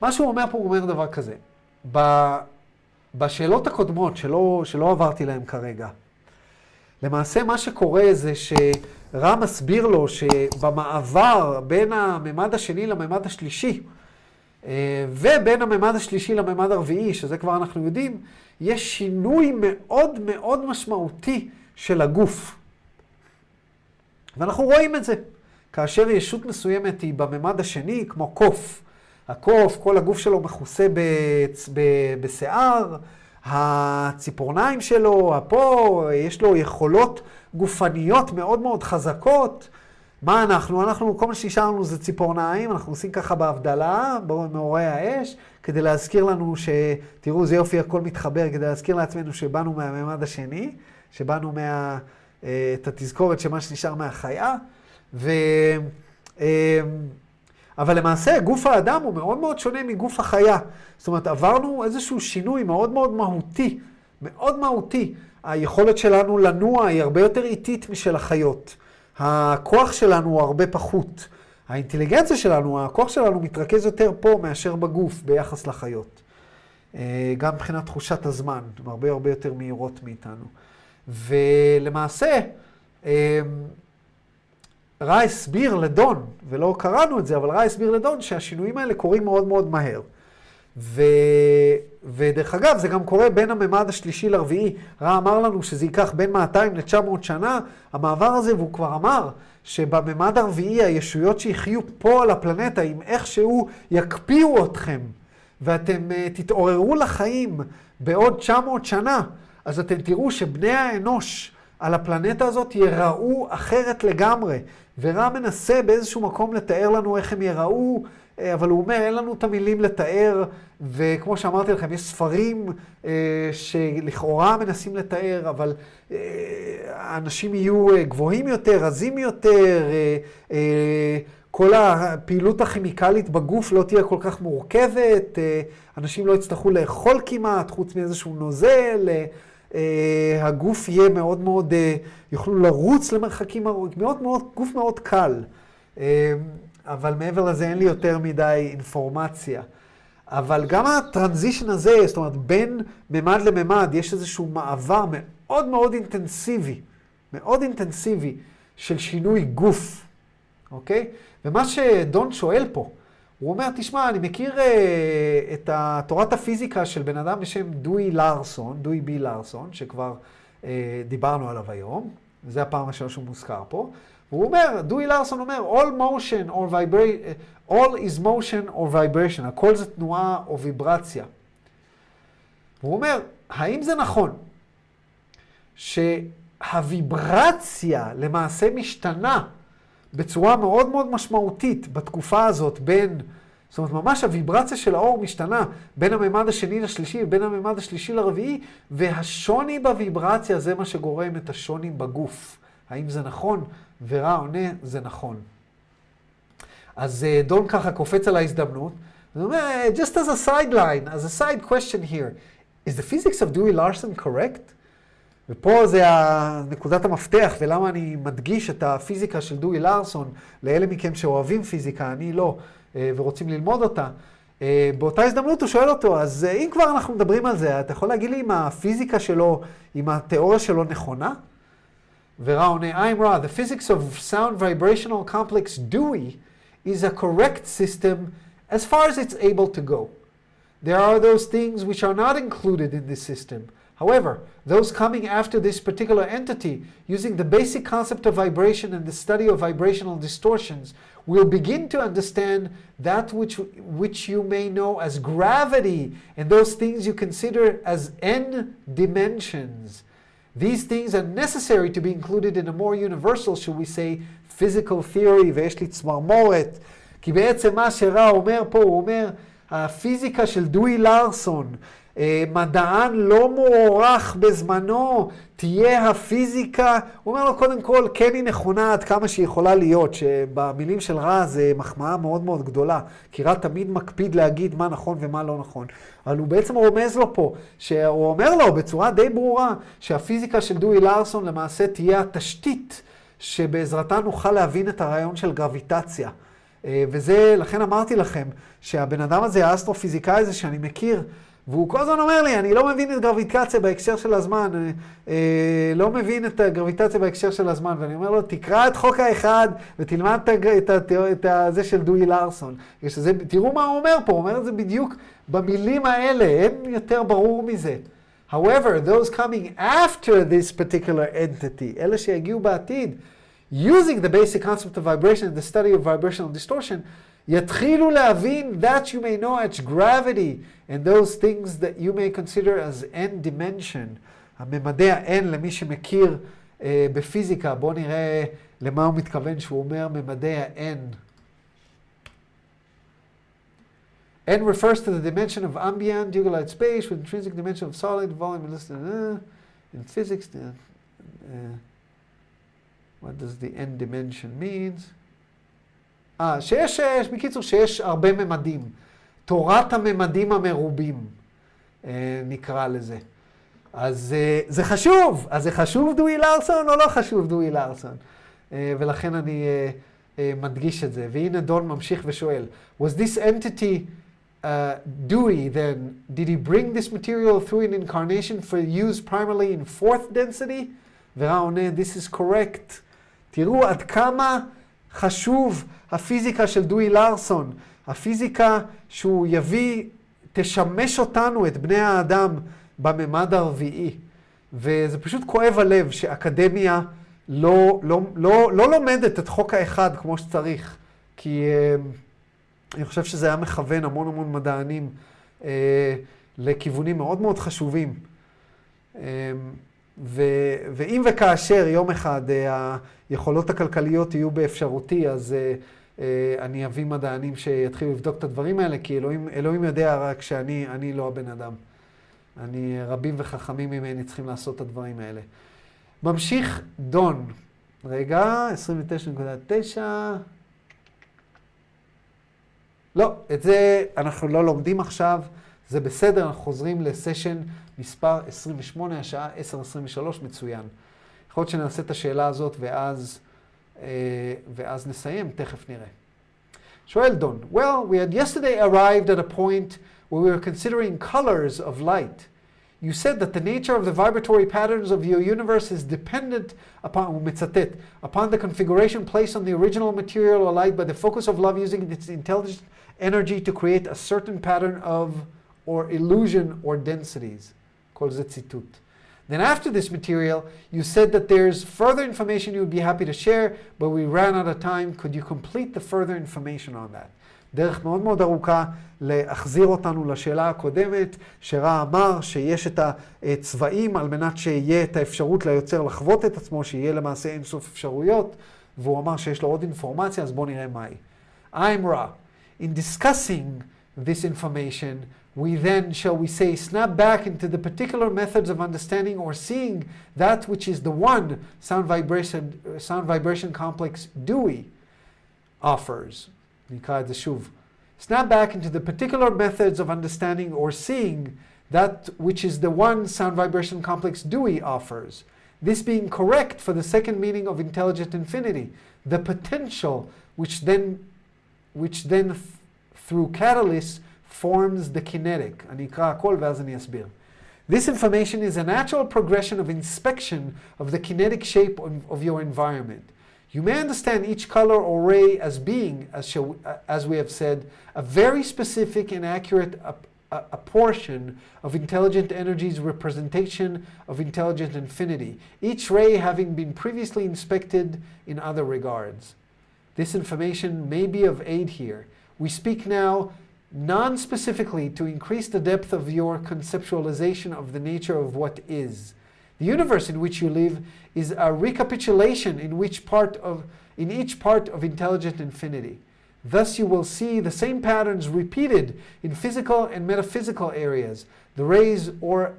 מה שהוא אומר פה, הוא אומר דבר כזה. ב, בשאלות הקודמות, שלא, שלא עברתי להן כרגע, למעשה מה שקורה זה שרם מסביר לו שבמעבר בין הממד השני לממד השלישי, אה, ובין הממד השלישי לממד הרביעי, שזה כבר אנחנו יודעים, יש שינוי מאוד מאוד משמעותי של הגוף. ואנחנו רואים את זה. כאשר ישות מסוימת היא בממד השני, כמו קוף. הקוף, כל הגוף שלו מכוסה בשיער, הציפורניים שלו, פה, יש לו יכולות גופניות מאוד מאוד חזקות. מה אנחנו? אנחנו, כל מה שנשאר לנו זה ציפורניים, אנחנו עושים ככה בהבדלה, במאורי האש, כדי להזכיר לנו ש... תראו, זה יופי, הכל מתחבר, כדי להזכיר לעצמנו שבאנו מהממד השני, שבאנו מה... אה, את התזכורת שמה שנשאר מהחיה. ו... אבל למעשה גוף האדם הוא מאוד מאוד שונה מגוף החיה. זאת אומרת, עברנו איזשהו שינוי מאוד מאוד מהותי, מאוד מהותי. היכולת שלנו לנוע היא הרבה יותר איטית משל החיות. הכוח שלנו הוא הרבה פחות. האינטליגנציה שלנו, הכוח שלנו מתרכז יותר פה מאשר בגוף ביחס לחיות. אה, גם מבחינת תחושת הזמן, הן הרבה הרבה יותר מהירות מאיתנו. ולמעשה, אמ, רע הסביר לדון, ולא קראנו את זה, אבל רע הסביר לדון שהשינויים האלה קורים מאוד מאוד מהר. ו... ודרך אגב, זה גם קורה בין הממד השלישי לרביעי. רע אמר לנו שזה ייקח בין 200 ל-900 שנה, המעבר הזה, והוא כבר אמר שבממד הרביעי הישויות שיחיו פה על הפלנטה, אם איכשהו יקפיאו אתכם, ואתם uh, תתעוררו לחיים בעוד 900 שנה, אז אתם תראו שבני האנוש על הפלנטה הזאת ייראו אחרת לגמרי. ורע מנסה באיזשהו מקום לתאר לנו איך הם ייראו, אה, אבל הוא אומר, אין לנו את המילים לתאר, וכמו שאמרתי לכם, יש ספרים אה, שלכאורה מנסים לתאר, אבל אה, האנשים יהיו גבוהים יותר, רזים יותר, כל הפעילות הכימיקלית בגוף לא תהיה כל כך מורכבת, אנשים לא יצטרכו לאכול כמעט, חוץ מאיזשהו נוזל. אה, הגוף יהיה מאוד מאוד, אה, יוכלו לרוץ למרחקים ארוכים, מאוד מאוד, גוף מאוד קל. אה, אבל מעבר לזה אין לי יותר מדי אינפורמציה. אבל גם הטרנזישן הזה, זאת אומרת, בין ממד לממד, יש איזשהו מעבר מאוד מאוד אינטנסיבי, מאוד אינטנסיבי, של שינוי גוף, אוקיי? ומה שדון שואל פה, הוא אומר, תשמע, אני מכיר uh, את תורת הפיזיקה של בן אדם בשם דוי לארסון, דוי בי לארסון, שכבר uh, דיברנו עליו היום, וזו הפעם הראשונה שהוא מוזכר פה. והוא אומר, דוי לארסון אומר, all motion or vibration, all is motion or vibration, הכל זה תנועה או ויברציה. והוא אומר, האם זה נכון שהוויברציה למעשה משתנה בצורה מאוד מאוד משמעותית בתקופה הזאת בין, זאת אומרת, ממש הוויברציה של האור משתנה בין הממד השני לשלישי ובין הממד השלישי לרביעי, והשוני בוויברציה זה מה שגורם את השוני בגוף. האם זה נכון? ורע עונה, זה נכון. אז אה, דון ככה קופץ על ההזדמנות, הוא אומר, just as a sideline, as a side question here, is the physics of Dewey Larson correct? ופה זה נקודת המפתח, ולמה אני מדגיש את הפיזיקה של דואי לארסון לאלה מכם שאוהבים פיזיקה, אני לא, אה, ורוצים ללמוד אותה. אה, באותה הזדמנות הוא שואל אותו, אז אה, אם כבר אנחנו מדברים על זה, אתה יכול להגיד לי אם הפיזיקה שלו, אם התיאוריה שלו נכונה? ורע עונה, I'm raw, the physics of sound vibrational complex Dewey is a correct system as far as it's able to go. There are those things which are not included in this system. However, those coming after this particular entity, using the basic concept of vibration and the study of vibrational distortions, will begin to understand that which, which you may know as gravity and those things you consider as n dimensions. These things are necessary to be included in a more universal, shall we say, physical theory, ויש לי צמרמורת, כי בעצם מה שרע אומר פה, הוא אומר, הפיזיקה של דואי לארסון, אה, מדען לא מוערך בזמנו, תהיה הפיזיקה, הוא אומר לו קודם כל, כן היא נכונה עד כמה שהיא יכולה להיות, שבמילים של רע זה מחמאה מאוד מאוד גדולה, כי רע תמיד מקפיד להגיד מה נכון ומה לא נכון. אבל הוא בעצם רומז לו פה, שהוא אומר לו בצורה די ברורה, שהפיזיקה של דואי לארסון למעשה תהיה התשתית שבעזרתה נוכל להבין את הרעיון של גרביטציה. אה, וזה, לכן אמרתי לכם, שהבן אדם הזה, האסטרופיזיקאי הזה שאני מכיר, והוא כל הזמן אומר לי, אני לא מבין את גרביטציה בהקשר של הזמן, אה, אה, לא מבין את הגרביטציה בהקשר של הזמן, ואני אומר לו, תקרא את חוק האחד ותלמד את, את, את, את זה של דואי לארסון. שזה, תראו מה הוא אומר פה, הוא אומר את זה בדיוק במילים האלה, אין יותר ברור מזה. However, those coming after this particular entity, אלה שיגיעו בעתיד, using the basic concept of vibration and the study of vibrational distortion, יתחילו להבין that you may know its gravity and those things that you may consider as n dimension. הממדי ה-n למי שמכיר uh, בפיזיקה, בואו נראה למה הוא מתכוון שהוא אומר ממדי ה-n. n refers to the dimension of ambient light space with intrinsic dimension of solid volume and less than uh, in physics. Uh, uh, what does the n dimension means? אה, שיש, בקיצור, שיש הרבה ממדים. תורת הממדים המרובים, אה, נקרא לזה. אז אה, זה חשוב. אז זה חשוב דואי לארסון או לא חשוב דואי לארסון? אה, ולכן אני מדגיש את זה. והנה דון ממשיך ושואל, was this entity uh, Dewey then, did he bring this material through an incarnation for use primarily in fourth density? ורע עונה, this is correct. תראו עד כמה חשוב הפיזיקה של דואי לארסון, הפיזיקה שהוא יביא, תשמש אותנו, את בני האדם, בממד הרביעי. וזה פשוט כואב הלב שאקדמיה לא, לא, לא, לא לומדת את חוק האחד כמו שצריך, כי uh, אני חושב שזה היה מכוון המון המון מדענים uh, לכיוונים מאוד מאוד חשובים. Uh, ו, ואם וכאשר יום אחד uh, היכולות הכלכליות יהיו באפשרותי, אז uh, uh, אני אביא מדענים שיתחילו לבדוק את הדברים האלה, כי אלוהים, אלוהים יודע רק שאני לא הבן אדם. אני, רבים וחכמים ממני צריכים לעשות את הדברים האלה. ממשיך דון. רגע, 29.9. לא, את זה אנחנו לא לומדים עכשיו, זה בסדר, אנחנו חוזרים לסשן מספר 28, השעה 10.23, מצוין. יכול להיות שנעשה את השאלה הזאת ואז, אה, ואז נסיים, תכף נראה. שואל דון, Well, we had yesterday arrived at a point where we were considering colors of light. You said that the nature of the vibratory patterns of your universe is dependent upon, מצטט, upon the configuration placed on the original material or light by the focus of love using its intelligent energy to create a certain pattern of or illusion or densities. כל זה ציטוט. Then after this material, you said that there's further information you would be happy to share, but we ran out of time. Could you complete the further information on that? דרך מאוד מאוד ארוכה להחזיר אותנו לשאלה הקודמת, שרע אמר שיש את הצבעים על מנת שיהיה את האפשרות ליוצר לחוות את עצמו, שיהיה למעשה אינסוף אפשרויות, והוא אמר שיש לו עוד אינפורמציה, אז בואו נראה מהי. I'm Ra. In discussing this information, we then, shall we say, snap back into the particular methods of understanding or seeing that which is the one sound vibration, uh, sound vibration complex Dewey offers. Snap back into the particular methods of understanding or seeing that which is the one sound vibration complex Dewey offers. This being correct for the second meaning of intelligent infinity, the potential which then, which then th- through catalysts forms the kinetic. אני אקרא הכל ואז אני אסביר. This information is a natural progression of inspection of the kinetic shape of, of your environment. You may understand each color or ray as being, as, shall, as we have said, a very specific and accurate a, a, a portion of intelligent energy's representation of intelligent infinity, each ray having been previously inspected in other regards. This information may be of aid here. We speak now non specifically to increase the depth of your conceptualization of the nature of what is. The universe in which you live is a recapitulation in which part of in each part of intelligent infinity. Thus you will see the same patterns repeated in physical and metaphysical areas, the rays or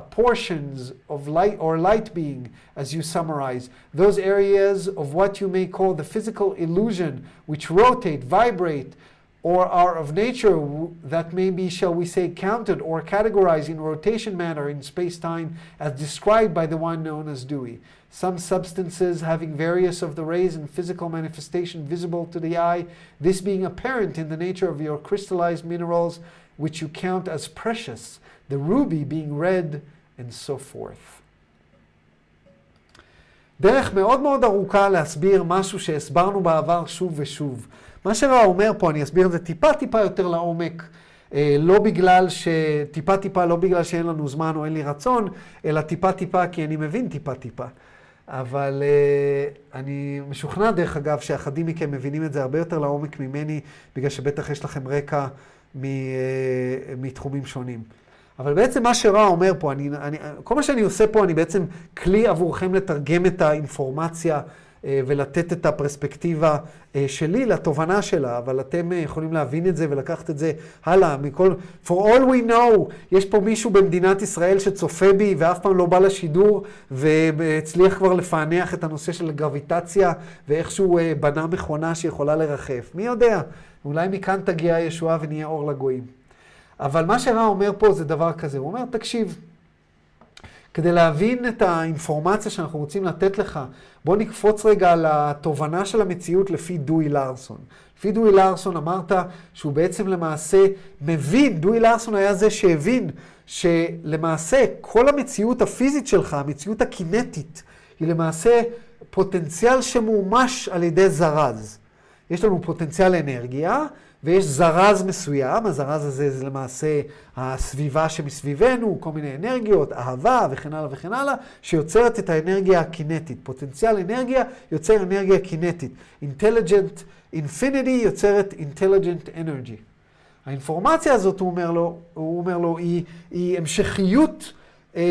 portions of light or light being as you summarize those areas of what you may call the physical illusion which rotate vibrate or are of nature that may be, shall we say, counted or categorized in rotation manner in space-time as described by the one known as Dewey. Some substances having various of the rays and physical manifestation visible to the eye, this being apparent in the nature of your crystallized minerals, which you count as precious, the ruby being red, and so forth. דרך מאוד מאוד ארוכה להסביר משהו שהסברנו בעבר שוב ושוב. מה שראה אומר פה, אני אסביר את זה טיפה טיפה יותר לעומק, אה, לא בגלל ש... טיפה טיפה לא בגלל שאין לנו זמן או אין לי רצון, אלא טיפה טיפה כי אני מבין טיפה טיפה. אבל uh, אני משוכנע, דרך אגב, שאחדים מכם מבינים את זה הרבה יותר לעומק ממני, בגלל שבטח יש לכם רקע מ, uh, מתחומים שונים. אבל בעצם מה שרע אומר פה, אני, אני, כל מה שאני עושה פה, אני בעצם כלי עבורכם לתרגם את האינפורמציה ולתת את הפרספקטיבה אה, שלי לתובנה שלה, אבל אתם אה, יכולים להבין את זה ולקחת את זה הלאה. מכל, for all we know, יש פה מישהו במדינת ישראל שצופה בי ואף פעם לא בא לשידור והצליח כבר לפענח את הנושא של גרביטציה ואיכשהו בנה מכונה שיכולה לרחף. מי יודע? אולי מכאן תגיע הישועה ונהיה אור לגויים. אבל מה שרע אומר פה זה דבר כזה, הוא אומר, תקשיב, כדי להבין את האינפורמציה שאנחנו רוצים לתת לך, בוא נקפוץ רגע על התובנה של המציאות לפי דואי לארסון. לפי דואי לארסון אמרת שהוא בעצם למעשה מבין, דואי לארסון היה זה שהבין שלמעשה כל המציאות הפיזית שלך, המציאות הקינטית, היא למעשה פוטנציאל שמומש על ידי זרז. יש לנו פוטנציאל אנרגיה, ויש זרז מסוים, הזרז הזה זה למעשה הסביבה שמסביבנו, כל מיני אנרגיות, אהבה וכן הלאה וכן הלאה, שיוצרת את האנרגיה הקינטית. פוטנציאל אנרגיה יוצר אנרגיה קינטית. Intelligent Infinity יוצרת Intelligent Energy. האינפורמציה הזאת, הוא אומר לו, הוא אומר לו היא, היא המשכיות אמ,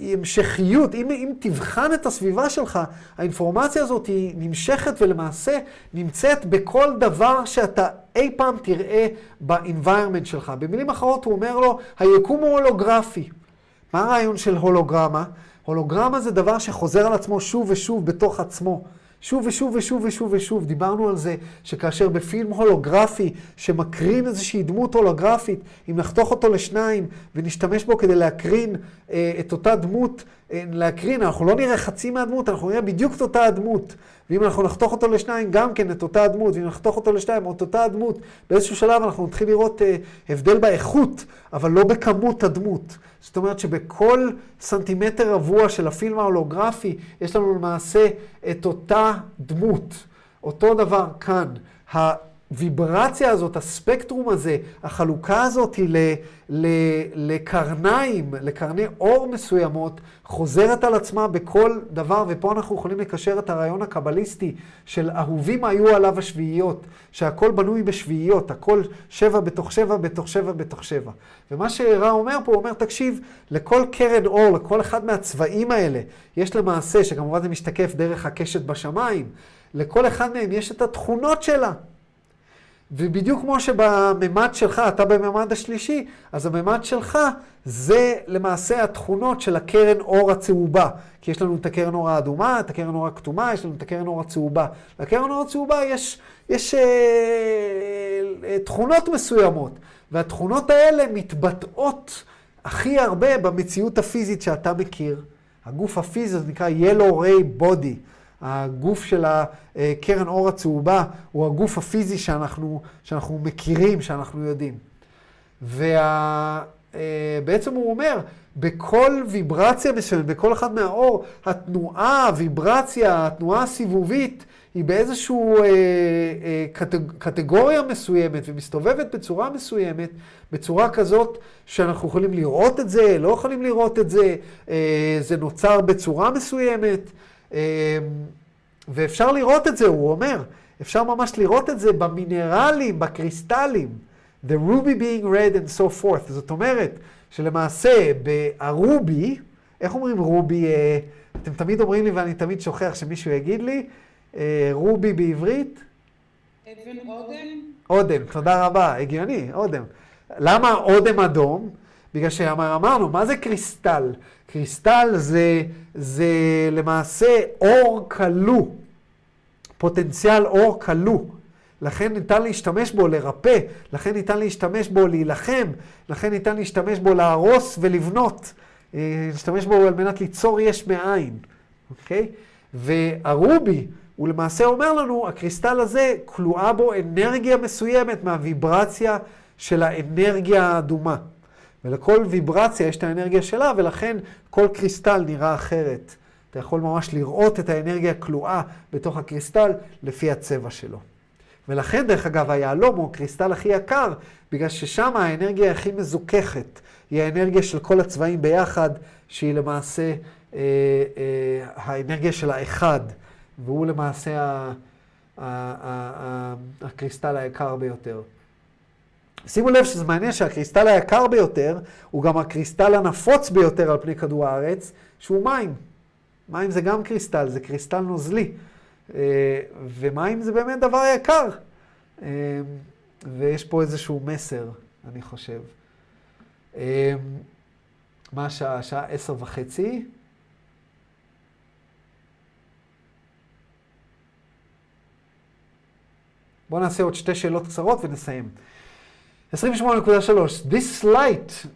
היא המשכיות. אם, אם תבחן את הסביבה שלך, האינפורמציה הזאת היא נמשכת ולמעשה נמצאת בכל דבר שאתה אי פעם תראה ב-environment שלך. במילים אחרות הוא אומר לו, היקום הוא הולוגרפי. מה הרעיון של הולוגרמה? הולוגרמה זה דבר שחוזר על עצמו שוב ושוב בתוך עצמו. שוב ושוב ושוב ושוב ושוב. דיברנו על זה שכאשר בפילם הולוגרפי שמקרין איזושהי דמות הולוגרפית, אם נחתוך אותו לשניים ונשתמש בו כדי להקרין אה, את אותה דמות, אה, להקרין, אנחנו לא נראה חצי מהדמות, אנחנו נראה בדיוק את אותה הדמות. ואם אנחנו נחתוך אותו לשניים, גם כן את אותה הדמות, ואם נחתוך אותו לשניים, את אותה הדמות, באיזשהו שלב אנחנו נתחיל לראות אה, הבדל באיכות, אבל לא בכמות הדמות. זאת אומרת שבכל סנטימטר רבוע של הפילם ההולוגרפי, יש לנו למעשה את אותה דמות. אותו דבר כאן. הוויברציה הזאת, הספקטרום הזה, החלוקה הזאת ל, ל, לקרניים, לקרני אור מסוימות, חוזרת על עצמה בכל דבר, ופה אנחנו יכולים לקשר את הרעיון הקבליסטי של אהובים היו עליו השביעיות, שהכל בנוי בשביעיות, הכל שבע בתוך שבע בתוך שבע בתוך שבע. ומה שרע אומר פה, הוא אומר, תקשיב, לכל קרן אור, לכל אחד מהצבעים האלה, יש למעשה, שכמובן זה משתקף דרך הקשת בשמיים, לכל אחד מהם יש את התכונות שלה. ובדיוק כמו שבממד שלך, אתה בממד השלישי, אז הממד שלך זה למעשה התכונות של הקרן אור הצהובה. כי יש לנו את הקרן אור האדומה, את הקרן אור הכתומה, יש לנו את הקרן אור הצהובה. לקרן אור הצהובה יש, יש אה, אה, תכונות מסוימות. והתכונות האלה מתבטאות הכי הרבה במציאות הפיזית שאתה מכיר. הגוף הפיזי נקרא Yellow Ray Body. הגוף של הקרן אור הצהובה הוא הגוף הפיזי שאנחנו, שאנחנו מכירים, שאנחנו יודעים. ובעצם הוא אומר, בכל ויברציה מסוימת, בכל אחד מהאור, התנועה, הוויברציה, התנועה הסיבובית, היא באיזושהי אה, אה, קטג, קטגוריה מסוימת ומסתובבת בצורה מסוימת, בצורה כזאת שאנחנו יכולים לראות את זה, לא יכולים לראות את זה, אה, זה נוצר בצורה מסוימת, אה, ואפשר לראות את זה, הוא אומר, אפשר ממש לראות את זה במינרלים, בקריסטלים, the ruby being red and so forth. זאת אומרת, שלמעשה ברובי, איך אומרים רובי? אה, אתם תמיד אומרים לי ואני תמיד שוכח שמישהו יגיד לי, אה, רובי בעברית?
אבן אודם?
אודם, תודה רבה, הגיוני, אודם. למה אודם אדום? בגלל שאמרנו, מה זה קריסטל? קריסטל זה, זה למעשה אור כלוא, פוטנציאל אור כלוא. לכן ניתן להשתמש בו לרפא, לכן ניתן להשתמש בו להילחם, לכן ניתן להשתמש בו להרוס ולבנות, אה, להשתמש בו על מנת ליצור יש מאין, אוקיי? והרובי, הוא למעשה אומר לנו, הקריסטל הזה, כלואה בו אנרגיה מסוימת מהוויברציה של האנרגיה האדומה. ולכל ויברציה יש את האנרגיה שלה, ולכן כל קריסטל נראה אחרת. אתה יכול ממש לראות את האנרגיה הכלואה בתוך הקריסטל לפי הצבע שלו. ולכן, דרך אגב, היהלום הוא הקריסטל הכי יקר, בגלל ששם האנרגיה הכי מזוככת. היא האנרגיה של כל הצבעים ביחד, שהיא למעשה אה, אה, האנרגיה של האחד, והוא למעשה ה, ה, ה, ה, הקריסטל היקר ביותר. שימו לב שזה מעניין שהקריסטל היקר ביותר הוא גם הקריסטל הנפוץ ביותר על פני כדור הארץ, שהוא מים. מים זה גם קריסטל, זה קריסטל נוזלי. אה, ומים זה באמת דבר יקר. אה, ויש פה איזשהו מסר, אני חושב. אה, מה השעה? השעה עשר וחצי. בואו נעשה עוד שתי שאלות קצרות ונסיים. 28.3 This light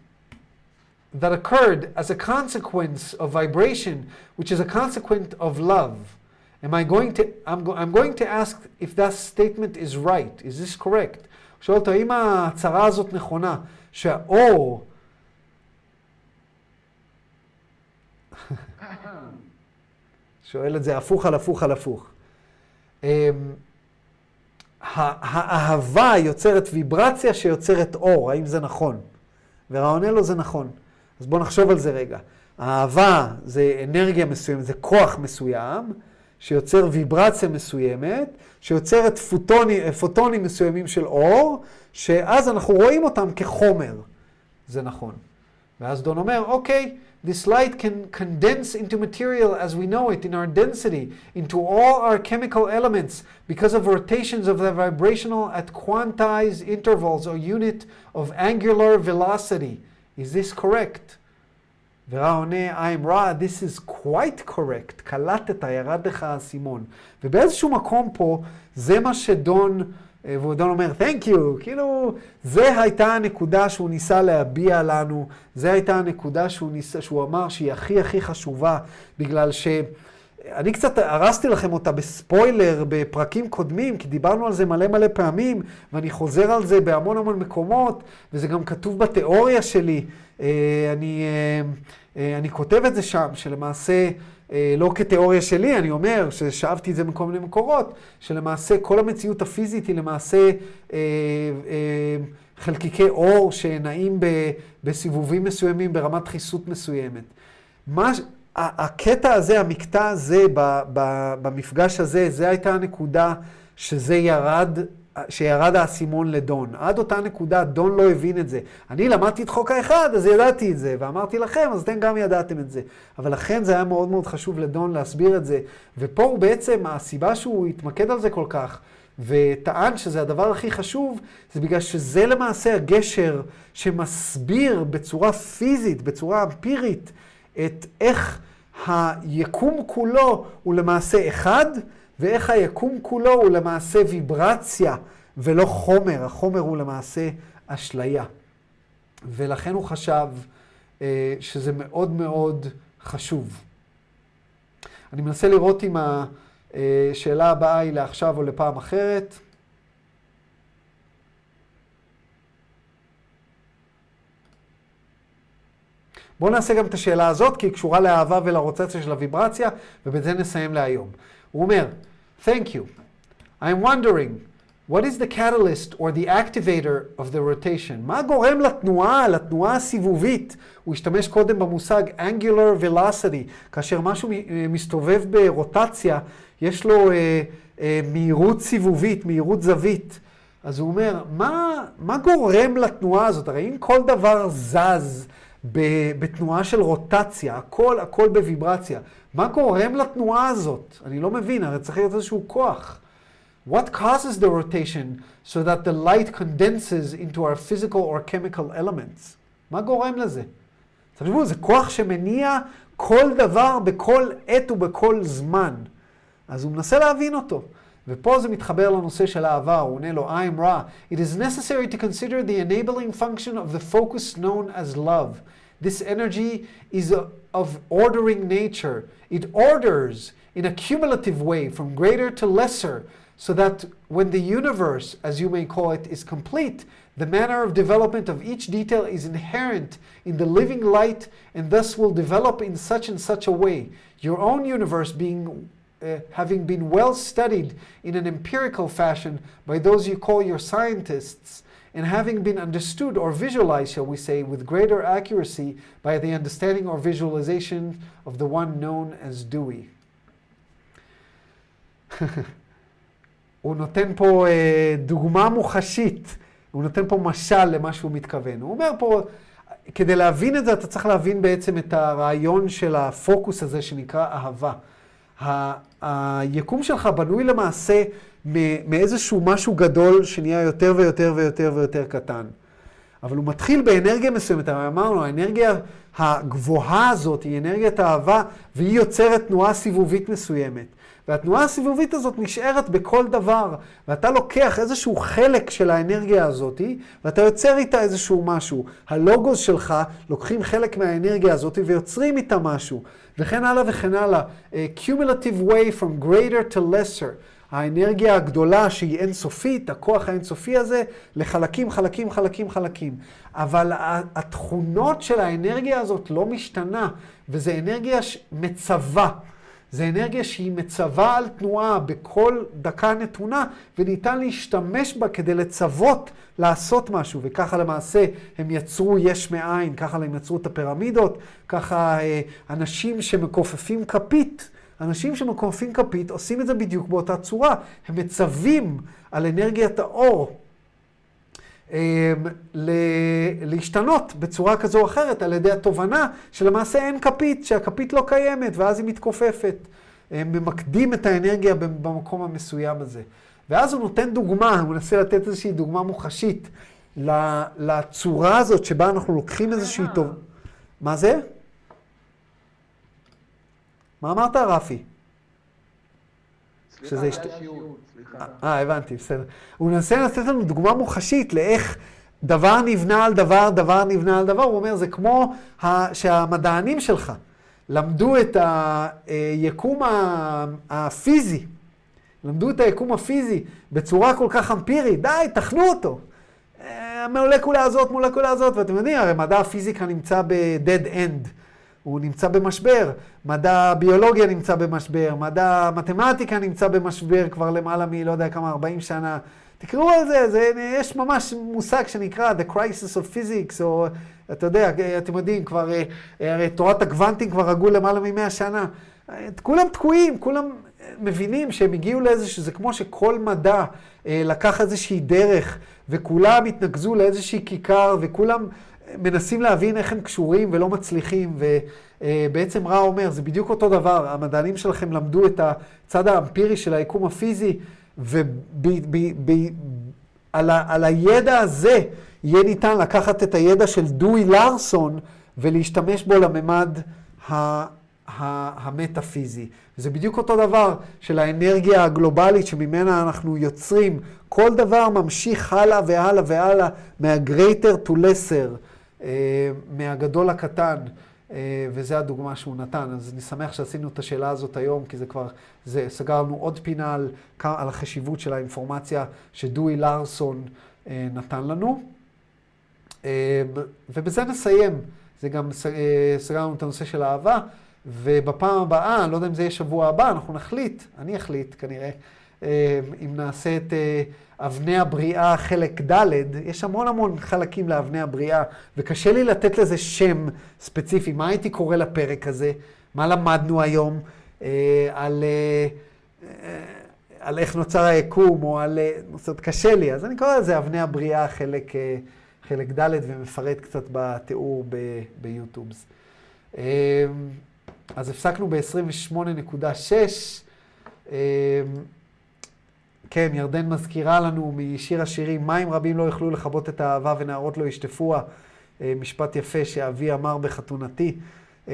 that occurred as a consequence of vibration, which is a consequence of love. Am I going to, I'm, go, I'm going to ask if that statement is right. Is this correct? שואל אותו, האם ההצהרה הזאת נכונה, שהאור... שואל את זה הפוך על הפוך על הפוך. Um, האהבה יוצרת ויברציה שיוצרת אור, האם זה נכון? ורעונה לו זה נכון. אז בואו נחשוב על זה רגע. האהבה זה אנרגיה מסוימת, זה כוח מסוים. שיוצר ויברציה מסוימת, שיוצרת פוטוני, פוטונים מסוימים של אור, שאז אנחנו רואים אותם כחומר. זה נכון. ואז דון אומר, אוקיי, this light can condense into material as we know it in our density, into all our chemical elements, because of rotations of the vibrational at quantized intervals or unit of angular velocity. Is this correct? ורע עונה, I'm raw, this is quite correct, קלטת, ירד לך האסימון. ובאיזשהו מקום פה, זה מה שדון, אה, ודון אומר, Thank you, כאילו, זה הייתה הנקודה שהוא ניסה להביע לנו, זה הייתה הנקודה שהוא, ניסה, שהוא אמר שהיא הכי הכי חשובה, בגלל ש... אני קצת הרסתי לכם אותה בספוילר בפרקים קודמים, כי דיברנו על זה מלא מלא פעמים, ואני חוזר על זה בהמון המון מקומות, וזה גם כתוב בתיאוריה שלי. אה, אני, אה, אני כותב את זה שם, שלמעשה, לא כתיאוריה שלי, אני אומר, ששאבתי את זה מכל מיני מקורות, שלמעשה כל המציאות הפיזית היא למעשה חלקיקי אור שנעים בסיבובים מסוימים ברמת דחיסות מסוימת. מה, הקטע הזה, המקטע הזה, במפגש הזה, זה הייתה הנקודה שזה ירד, שירד האסימון לדון. עד אותה נקודה דון לא הבין את זה. אני למדתי את חוק האחד, אז ידעתי את זה, ואמרתי לכם, אז אתם גם ידעתם את זה. אבל לכן זה היה מאוד מאוד חשוב לדון להסביר את זה. ופה הוא בעצם, הסיבה שהוא התמקד על זה כל כך, וטען שזה הדבר הכי חשוב, זה בגלל שזה למעשה הגשר שמסביר בצורה פיזית, בצורה אמפירית, את איך היקום כולו הוא למעשה אחד, ואיך היקום כולו הוא למעשה ויברציה ולא חומר. החומר הוא למעשה אשליה. ולכן הוא חשב אה, שזה מאוד מאוד חשוב. אני מנסה לראות אם השאלה הבאה היא לעכשיו או לפעם אחרת. בואו נעשה גם את השאלה הזאת, כי היא קשורה לאהבה ולרוטציה של הוויברציה, ובזה נסיים להיום. הוא אומר, Thank you. I'm wondering, what is the catalyst or the activator of the rotation? מה גורם לתנועה, לתנועה הסיבובית? הוא השתמש קודם במושג angular velocity, כאשר משהו מסתובב ברוטציה, יש לו אה, אה, מהירות סיבובית, מהירות זווית. אז הוא אומר, מה, מה גורם לתנועה הזאת? הרי אם כל דבר זז, בתנועה של רוטציה, הכל, הכל בוויברציה. מה גורם לתנועה הזאת? אני לא מבין, הרי צריך להיות איזשהו כוח. What causes the rotation so that the light condenses into our physical or chemical elements? מה גורם לזה? תחשבו, זה כוח שמניע כל דבר בכל עת ובכל זמן. אז הוא מנסה להבין אותו. ופה זה מתחבר לנושא של אהבה, הוא עונה לו, I am Ra. It is necessary to consider the enabling function of the focus known as love. This energy is of ordering nature. It orders in a cumulative way from greater to lesser, so that when the universe, as you may call it, is complete, the manner of development of each detail is inherent in the living light and thus will develop in such and such a way. Your own universe being uh, having been well studied in an empirical fashion by those you call your scientists, and having been understood or visualized, shall we say, with greater accuracy by the understanding or visualization of the one known as Dewey. הוא נותן פה אה, דוגמה מוחשית, הוא נותן פה משל למה שהוא מתכוון. הוא אומר פה, כדי להבין את זה, אתה צריך להבין בעצם את הרעיון של הפוקוס הזה שנקרא אהבה. היקום שלך בנוי למעשה מאיזשהו משהו גדול שנהיה יותר ויותר ויותר ויותר קטן. אבל הוא מתחיל באנרגיה מסוימת, אמרנו, האנרגיה הגבוהה הזאת היא אנרגיית אהבה, והיא יוצרת תנועה סיבובית מסוימת. והתנועה הסיבובית הזאת נשארת בכל דבר, ואתה לוקח איזשהו חלק של האנרגיה הזאת, ואתה יוצר איתה איזשהו משהו. הלוגוס שלך לוקחים חלק מהאנרגיה הזאת ויוצרים איתה משהו, וכן הלאה וכן הלאה. Cumulative way from greater to lesser. האנרגיה הגדולה שהיא אינסופית, הכוח האינסופי הזה, לחלקים, חלקים, חלקים, חלקים. אבל התכונות של האנרגיה הזאת לא משתנה, וזו אנרגיה מצווה. זה אנרגיה שהיא מצווה על תנועה בכל דקה נתונה, וניתן להשתמש בה כדי לצוות לעשות משהו. וככה למעשה הם יצרו יש מאין, ככה הם יצרו את הפירמידות, ככה אה, אנשים שמכופפים כפית. אנשים שמכופפים כפית עושים את זה בדיוק באותה צורה. הם מצווים על אנרגיית האור אמ, להשתנות בצורה כזו או אחרת על ידי התובנה שלמעשה אין כפית, שהכפית לא קיימת ואז היא מתכופפת. הם ממקדים את האנרגיה במקום המסוים הזה. ואז הוא נותן דוגמה, הוא מנסה לתת איזושהי דוגמה מוחשית לצורה הזאת שבה אנחנו לוקחים איזושהי טוב... מה זה? מה אמרת, רפי?
שזה השת...
אה, הבנתי, בסדר. הוא מנסה לתת לנו דוגמה מוחשית לאיך דבר נבנה על דבר, דבר נבנה על דבר. הוא אומר, זה כמו שהמדענים שלך למדו את היקום הפיזי, למדו את היקום הפיזי בצורה כל כך אמפירית, די, תכנו אותו. המולקולה הזאת, מולקולה הזאת, ואתם יודעים, הרי מדע הפיזיקה נמצא ב-dead end. הוא נמצא במשבר, מדע הביולוגיה נמצא במשבר, מדע המתמטיקה נמצא במשבר כבר למעלה מ... לא יודע כמה, 40 שנה. תקראו על זה, זה, יש ממש מושג שנקרא The Crisis of Physics, או אתה יודע, אתם יודעים, כבר, אה, הרי תורת הגוונטים כבר הגו למעלה מ-100 שנה. כולם תקועים, כולם מבינים שהם הגיעו לאיזשהו, זה כמו שכל מדע אה, לקח איזושהי דרך, וכולם התנקזו לאיזושהי כיכר, וכולם מנסים להבין איך הם קשורים ולא מצליחים, ובעצם רע אומר, זה בדיוק אותו דבר, המדענים שלכם למדו את הצד האמפירי של היקום הפיזי, ועל הידע הזה יהיה ניתן לקחת את הידע של דואי לארסון ולהשתמש בו לממד המטאפיזי. זה בדיוק אותו דבר של האנרגיה הגלובלית שממנה אנחנו יוצרים. כל דבר ממשיך הלאה והלאה והלאה, מה-greater to lesser, אה, מהגדול לקטן. אה, וזו הדוגמה שהוא נתן. אז אני שמח שעשינו את השאלה הזאת היום, כי זה כבר, זה, סגרנו עוד פינה על, על החשיבות של האינפורמציה שדואי לארסון אה, נתן לנו. ובזה נסיים. זה גם סגרנו את הנושא של אהבה. ובפעם הבאה, אני לא יודע אם זה יהיה שבוע הבא, אנחנו נחליט, אני אחליט כנראה, אה, אם נעשה את אה, אבני הבריאה חלק ד', יש המון המון חלקים לאבני הבריאה, וקשה לי לתת לזה שם ספציפי. מה הייתי קורא לפרק הזה? מה למדנו היום? אה, על, על איך נוצר היקום, או על... זאת אומרת, קשה לי, אז אני קורא לזה אבני הבריאה חלק, חלק ד' ומפרט קצת בתיאור ביוטיובס. אז הפסקנו ב-28.6. אמ, כן, ירדן מזכירה לנו משיר השירים, מים רבים לא יוכלו לכבות את האהבה ונערות לא ישטפוה. אה, משפט יפה שאבי אמר בחתונתי. אמ,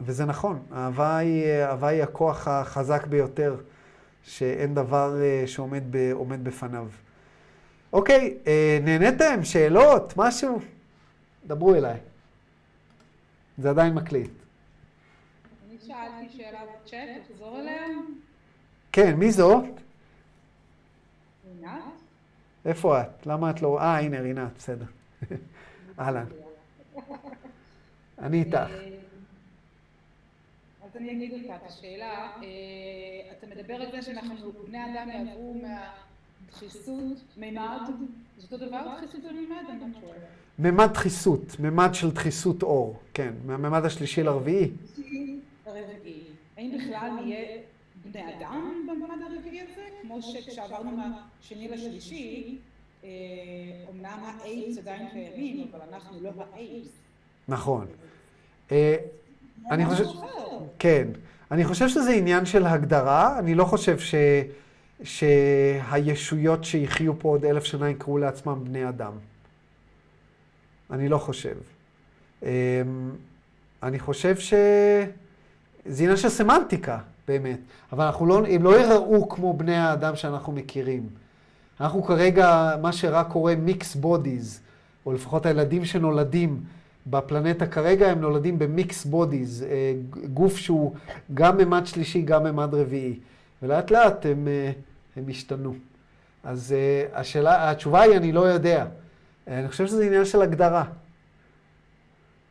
וזה נכון, אהבה היא, אהבה היא הכוח החזק ביותר, שאין דבר אה, שעומד ב, בפניו. אוקיי, אה, נהניתם? שאלות? משהו? דברו אליי. זה עדיין מקליט.
שאלתי שאלה בצ'אט, תחזור אליה.
כן, מי זו? איפה את? למה את לא... אה, הנה רינת, בסדר. אהלן. אני איתך.
אז אני אגיד לך את השאלה. אה, אתה מדבר על זה שאנחנו, בני אדם יעברו מהדחיסות, מימד, זה אותו דבר דחיסות ומימד? אני לא שואלת.
ממד דחיסות, ממד של דחיסות אור, כן, מהממד השלישי לרביעי.
הרביעי. האם בכלל נהיה בני אדם בממד הרביעי הזה? כמו שכשעברנו מהשני לשלישי, אומנם האיידס עדיין קיימים, אבל אנחנו לא האיידס.
נכון. אני חושב... כן. אני חושב שזה עניין של הגדרה. אני לא חושב ש... שהישויות שיחיו פה עוד אלף שנה יקראו לעצמם בני אדם. אני לא חושב. אני חושב ש... זה עניין של סמנטיקה, באמת. אבל אנחנו לא, הם לא יראו כמו בני האדם שאנחנו מכירים. אנחנו כרגע, מה שרק קורה מיקס בודיז, או לפחות הילדים שנולדים בפלנטה כרגע, הם נולדים במיקס בודיז, אה, גוף שהוא גם ממד שלישי, גם ממד רביעי. ולאט לאט הם, אה, הם השתנו. אז אה, השאלה, התשובה היא, אני לא יודע. אני חושב שזה עניין של הגדרה.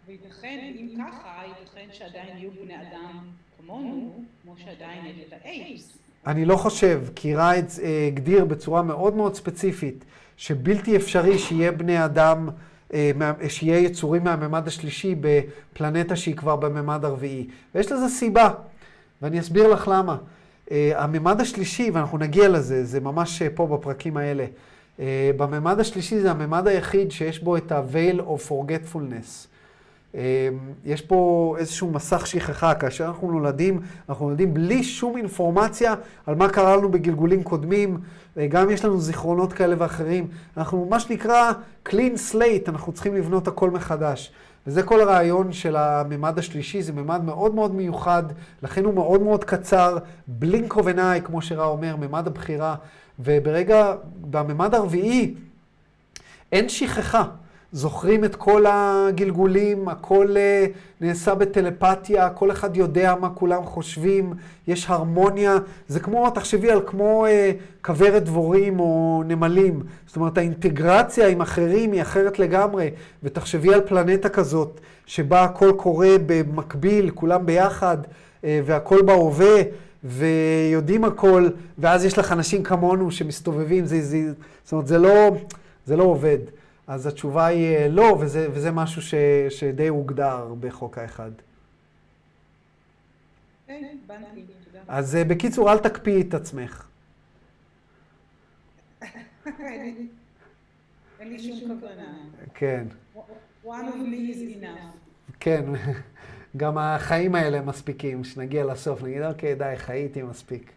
וייתכן, אם ככה, ייתכן שעדיין יהיו בני אדם כמונו, כמו שעדיין יש את ה ace.
אני לא חושב, כי ריידס אה, הגדיר בצורה מאוד מאוד ספציפית שבלתי אפשרי שיהיה בני אדם, אה, שיהיה יצורים מהממד השלישי בפלנטה שהיא כבר בממד הרביעי. ויש לזה סיבה, ואני אסביר לך למה. אה, הממד השלישי, ואנחנו נגיע לזה, זה ממש פה בפרקים האלה. בממד השלישי זה הממד היחיד שיש בו את ה-veil of forgetfulness. אמ, יש פה איזשהו מסך שכחה, כאשר אנחנו נולדים, אנחנו נולדים בלי שום אינפורמציה על מה קרה לנו בגלגולים קודמים, גם יש לנו זיכרונות כאלה ואחרים. אנחנו, מה שנקרא, clean slate, אנחנו צריכים לבנות הכל מחדש. וזה כל הרעיון של הממד השלישי, זה ממד מאוד מאוד מיוחד, לכן הוא מאוד מאוד קצר, blink of an eye, כמו שראה אומר, ממד הבחירה. וברגע, בממד הרביעי, אין שכחה. זוכרים את כל הגלגולים, הכל אה, נעשה בטלפתיה, כל אחד יודע מה כולם חושבים, יש הרמוניה. זה כמו, תחשבי על כמו אה, כוורת דבורים או נמלים. זאת אומרת, האינטגרציה עם אחרים היא אחרת לגמרי. ותחשבי על פלנטה כזאת, שבה הכל קורה במקביל, כולם ביחד, אה, והכל בהווה. ויודעים הכל, ואז יש לך אנשים כמונו שמסתובבים, זה, זה, זאת אומרת, זה לא, זה לא עובד. אז התשובה היא אה, לא, וזה, וזה משהו ש, שדי הוגדר בחוק האחד.
כן,
אז אה, בקיצור, אל תקפיאי את עצמך.
אין לי שום כוונה.
כן.
One of me is enough.
כן, גם החיים האלה מספיקים, שנגיע לסוף, נגיד, אוקיי, די, חייתי מספיק.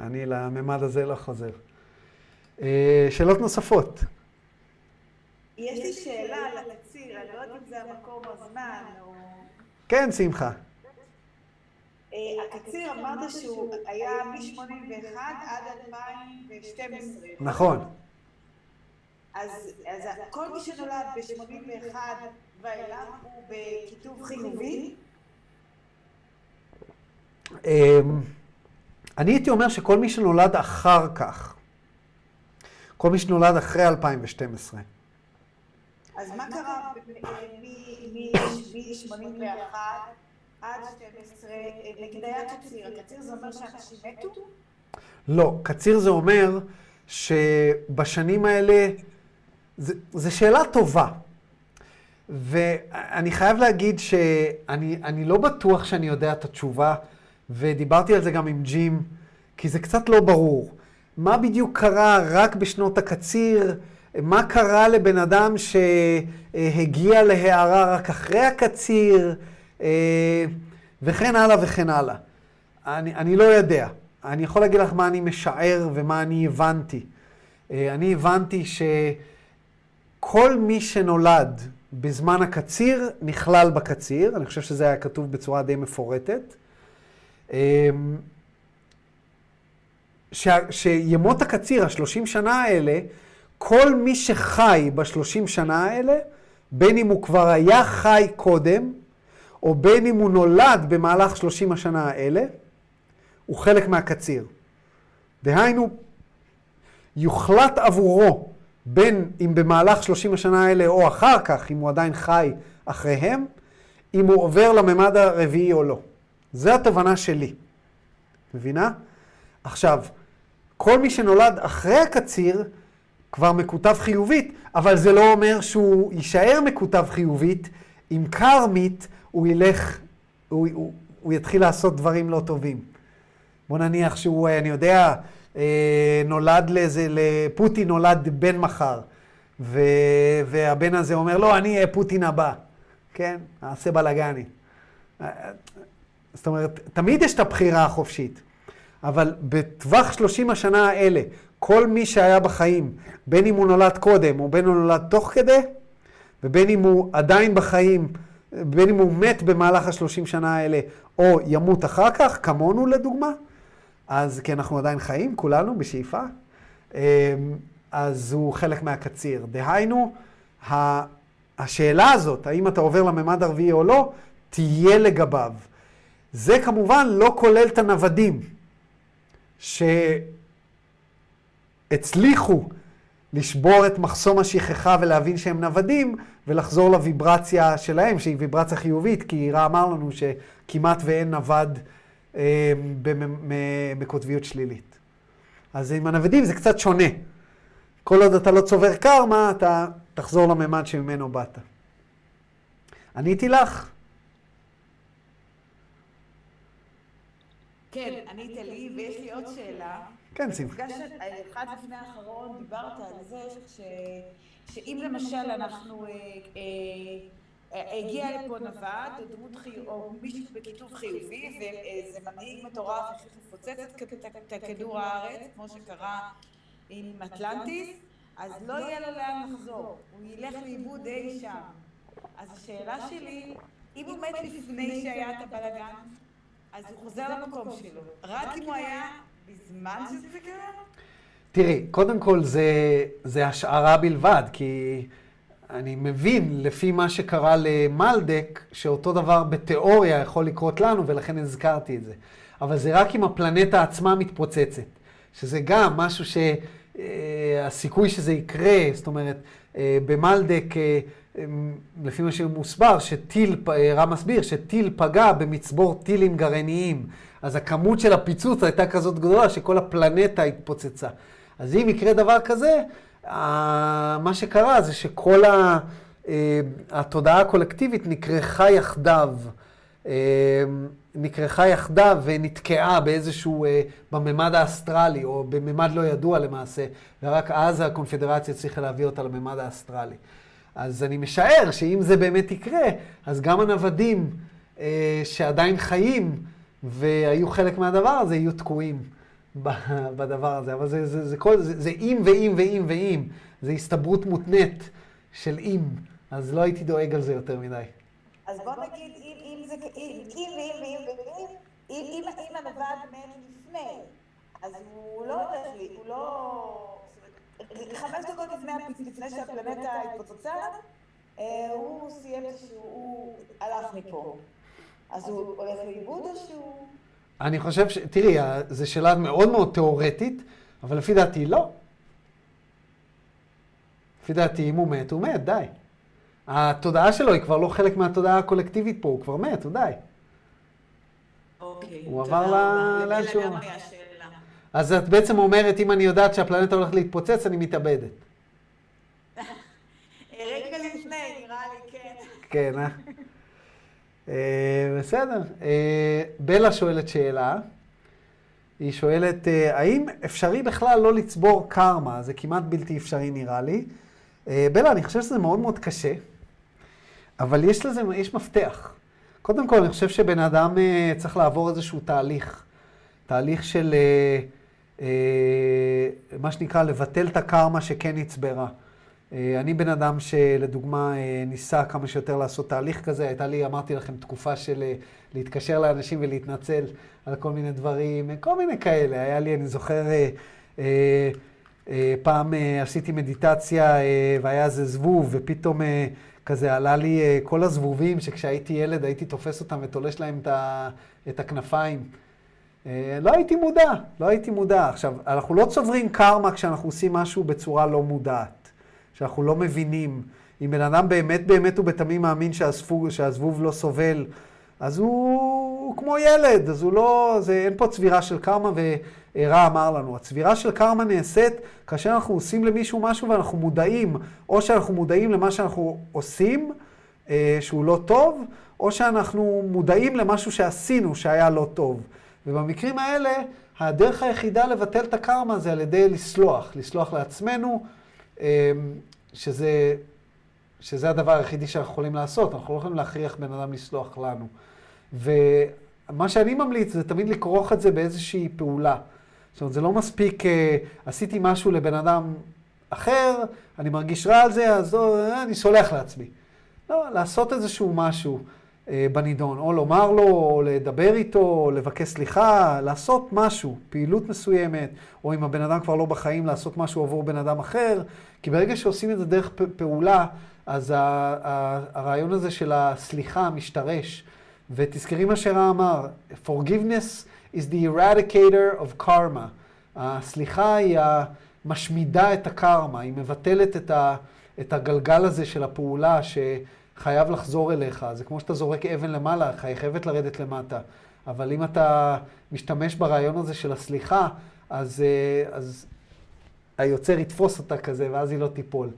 אני לממד הזה לא חוזר. אה, שאלות נוספות.
יש לי שאלה על הקציר, אני לא יודעת אם זה המקום או הזמן, או...
כן, שמחה.
אה, הקציר אמרת שהוא היה מ-81 עד 2012.
נכון.
אז, אז כל מי שנולד ב-81 ואילך הוא בכיתוב חיובי?
אמ, אני הייתי אומר שכל מי שנולד אחר כך, כל מי שנולד אחרי 2012.
אז מה קרה מ-81 עד 12, נגיד היה קציר, הקציר זה אומר שאנשים מתו?
לא, קציר זה אומר שבשנים האלה, זו שאלה טובה. ואני חייב להגיד שאני לא בטוח שאני יודע את התשובה, ודיברתי על זה גם עם ג'ים, כי זה קצת לא ברור. מה בדיוק קרה רק בשנות הקציר? מה קרה לבן אדם שהגיע להערה רק אחרי הקציר? וכן הלאה וכן הלאה. אני, אני לא יודע. אני יכול להגיד לך מה אני משער ומה אני הבנתי. אני הבנתי שכל מי שנולד בזמן הקציר נכלל בקציר, אני חושב שזה היה כתוב בצורה די מפורטת. ש, שימות הקציר, השלושים שנה האלה, כל מי שחי בשלושים שנה האלה, בין אם הוא כבר היה חי קודם, או בין אם הוא נולד במהלך שלושים השנה האלה, הוא חלק מהקציר. דהיינו, יוחלט עבורו, בין אם במהלך שלושים השנה האלה או אחר כך, אם הוא עדיין חי אחריהם, אם הוא עובר לממד הרביעי או לא. זו התובנה שלי. מבינה? עכשיו, כל מי שנולד אחרי הקציר כבר מקוטב חיובית, אבל זה לא אומר שהוא יישאר מקוטב חיובית אם קרמית הוא ילך, הוא, הוא, הוא יתחיל לעשות דברים לא טובים. בוא נניח שהוא, אני יודע, אה, נולד לאיזה, לפוטין נולד בן מחר, ו, והבן הזה אומר, לא, אני אהיה פוטין הבא, כן? אעשה בלאגני. זאת אומרת, תמיד יש את הבחירה החופשית, אבל בטווח 30 השנה האלה, כל מי שהיה בחיים, בין אם הוא נולד קודם או בין אם הוא נולד תוך כדי, ובין אם הוא עדיין בחיים, בין אם הוא מת במהלך השלושים שנה האלה, או ימות אחר כך, כמונו לדוגמה, אז כי אנחנו עדיין חיים, כולנו בשאיפה, אמ, אז הוא חלק מהקציר. דהיינו, השאלה הזאת, האם אתה עובר לממד הרביעי או לא, תהיה לגביו. זה כמובן לא כולל את הנוודים, שהצליחו לשבור את מחסום השכחה ולהבין שהם נוודים, ולחזור לוויברציה שלהם, שהיא ויברציה חיובית, כי עירה אמר לנו שכמעט ואין נווד אה, בקוטביות שלילית. אז עם הנוודים זה קצת שונה. כל עוד אתה לא צובר קרמה, אתה תחזור לממד שממנו באת. עניתי לך?
כן, ענית לי, ויש לי עוד שאלה.
כן, שמחה.
במפגש אחד לפני האחרון דיברת על זה ש... שאם למשל אנחנו, אה, אה, אה, הגיע לפה נווד, או דמות חיוב, או מישהו בכיתוב חיובי, ואיזה מנהיג מטורף החליט לפוצץ את כדור הארץ, כמו שקרה עם אטלנטיס, אז לא יהיה לו לאן לחזור, הוא ילך לאיבוד אי שם. אז השאלה שלי, אם הוא מת לפני שהיה את הבלאגן, אז הוא חוזר למקום שלו. רק אם הוא היה בזמן שזה קרה?
תראי, קודם כל זה, זה השערה בלבד, כי אני מבין, לפי מה שקרה למלדק, שאותו דבר בתיאוריה יכול לקרות לנו, ולכן הזכרתי את זה. אבל זה רק אם הפלנטה עצמה מתפוצצת, שזה גם משהו שהסיכוי שזה יקרה, זאת אומרת, אה, במלדק, אה, לפי מה שמוסבר, שטיל, רם מסביר, שטיל פגע במצבור טילים גרעיניים. אז הכמות של הפיצוץ הייתה כזאת גדולה שכל הפלנטה התפוצצה. אז אם יקרה דבר כזה, מה שקרה זה שכל ה... אה, התודעה הקולקטיבית נקרחה יחדיו, אה, נקרחה יחדיו ונתקעה באיזשהו, אה, בממד האסטרלי, או בממד לא ידוע למעשה, ורק אז הקונפדרציה צריכה להביא אותה לממד האסטרלי. אז אני משער שאם זה באמת יקרה, אז גם הנוודים שעדיין חיים והיו חלק מהדבר הזה יהיו תקועים. בדבר הזה, אבל זה, זה, זה, כל, זה, זה אם ואם ואם ואם. זה הסתברות מותנית של אם, אז לא הייתי דואג על זה יותר מדי.
אז בוא נגיד, אם, אם זה, אם, אם, אם, אם, אם, אם, אם, אם הנווד מת לפני, אז הוא לא הולך לי, הוא לא... חמש דקות לפני, לפני שהפלנטה התפוצצה, אה, הוא סיים שהוא, הוא הלך מפה. אז הוא הולך לאיבוד או שהוא...
אני חושב ש... תראי, זו שאלה מאוד מאוד תיאורטית, אבל לפי דעתי לא. לפי דעתי, אם הוא מת, הוא מת, די. התודעה שלו היא כבר לא חלק מהתודעה הקולקטיבית פה, הוא כבר מת, הוא די.
אוקיי.
הוא עבר לאן שהוא... אז את בעצם אומרת, אם אני יודעת שהפלנטה הולכת להתפוצץ, אני מתאבדת.
רגע לפני, נראה לי, כן.
כן, אה? אה בסדר. אה, בלה שואלת שאלה. היא שואלת, אה, האם אפשרי בכלל לא לצבור קרמה? זה כמעט בלתי אפשרי נראה לי. בלה, אני חושב שזה מאוד מאוד קשה, אבל יש לזה, יש מפתח. קודם כל, אני חושב שבן אדם צריך לעבור איזשהו תהליך. תהליך של מה שנקרא לבטל את הקרמה שכן נצברה. אה, אני בן אדם שלדוגמה אה, ניסה כמה שיותר לעשות תהליך כזה. הייתה לי, אמרתי לכם, תקופה של אה, להתקשר לאנשים ולהתנצל על כל מיני דברים, כל מיני כאלה. היה לי, אני זוכר, פעם עשיתי מדיטציה והיה איזה זבוב, ופתאום כזה עלה לי כל הזבובים שכשהייתי ילד הייתי תופס אותם ותולש להם את הכנפיים. לא הייתי מודע, לא הייתי מודע. עכשיו, אנחנו לא צוברים קרמה כשאנחנו עושים משהו בצורה לא מודעת. שאנחנו לא מבינים. אם בן אדם באמת באמת ובתמים מאמין שהזבוב, שהזבוב לא סובל, אז הוא, הוא כמו ילד, אז הוא לא, זה, אין פה צבירה של קרמה, ורע אמר לנו. הצבירה של קרמה נעשית כאשר אנחנו עושים למישהו משהו ואנחנו מודעים, או שאנחנו מודעים למה שאנחנו עושים, אה, שהוא לא טוב, או שאנחנו מודעים למשהו שעשינו שהיה לא טוב. ובמקרים האלה, הדרך היחידה לבטל את הקרמה זה על ידי לסלוח, לסלוח לעצמנו, אמ, שזה, שזה הדבר היחידי שאנחנו יכולים לעשות, אנחנו לא יכולים להכריח בן אדם לסלוח לנו. ומה שאני ממליץ זה תמיד לכרוך את זה באיזושהי פעולה. זאת אומרת, זה לא מספיק, אה, עשיתי משהו לבן אדם אחר, אני מרגיש רע על זה, אז אה, אני סולח לעצמי. לא, לעשות איזשהו משהו. אה, בנידון, או לומר לו, או לדבר איתו, או לבקש סליחה, לעשות משהו, פעילות מסוימת, או אם הבן אדם כבר לא בחיים, לעשות משהו עבור בן אדם אחר, כי ברגע שעושים את זה דרך פעולה, אז הרעיון הזה של הסליחה משתרש. ותזכרי מה שרע אמר, forgiveness is the eradicator of karma. הסליחה היא המשמידה את הקרמה, היא מבטלת את, ה, את הגלגל הזה של הפעולה, ש... חייב לחזור אליך. זה כמו שאתה זורק אבן למעלה, היא חייבת לרדת למטה. אבל אם אתה משתמש ברעיון הזה של הסליחה, אז, אה, אז היוצר יתפוס אותה כזה, ואז היא לא תיפול.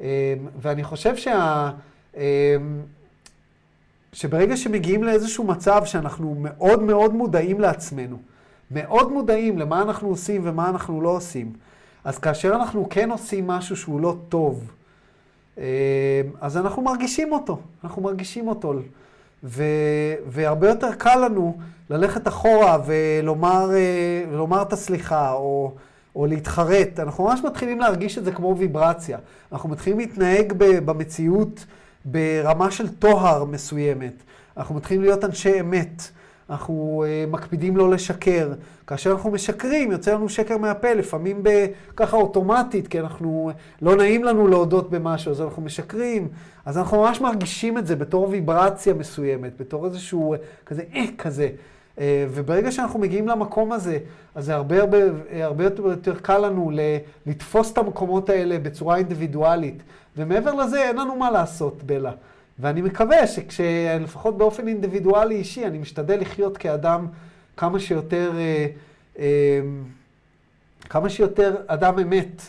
אה, ואני חושב שה... אה, שברגע שמגיעים לאיזשהו מצב שאנחנו מאוד מאוד מודעים לעצמנו, מאוד מודעים למה אנחנו עושים ומה אנחנו לא עושים, אז כאשר אנחנו כן עושים משהו שהוא לא טוב, אז אנחנו מרגישים אותו, אנחנו מרגישים אותו. ו, והרבה יותר קל לנו ללכת אחורה ולומר, אה, ולומר את הסליחה, או, או להתחרט. אנחנו ממש מתחילים להרגיש את זה כמו ויברציה. אנחנו מתחילים להתנהג במציאות ברמה של טוהר מסוימת. אנחנו מתחילים להיות אנשי אמת. אנחנו uh, מקפידים לא לשקר. כאשר אנחנו משקרים, יוצא לנו שקר מהפה, לפעמים ככה אוטומטית, כי אנחנו, לא נעים לנו להודות במשהו, אז אנחנו משקרים. אז אנחנו ממש מרגישים את זה בתור ויברציה מסוימת, בתור איזשהו כזה, אה, כזה. וברגע שאנחנו מגיעים למקום הזה, אז זה הרבה הרבה, הרבה יותר קל לנו לתפוס את המקומות האלה בצורה אינדיבידואלית. ומעבר לזה, אין לנו מה לעשות, בלה. ואני מקווה שכשלפחות באופן אינדיבידואלי אישי, אני משתדל לחיות כאדם כמה שיותר, אה, אה, כמה שיותר אדם אמת,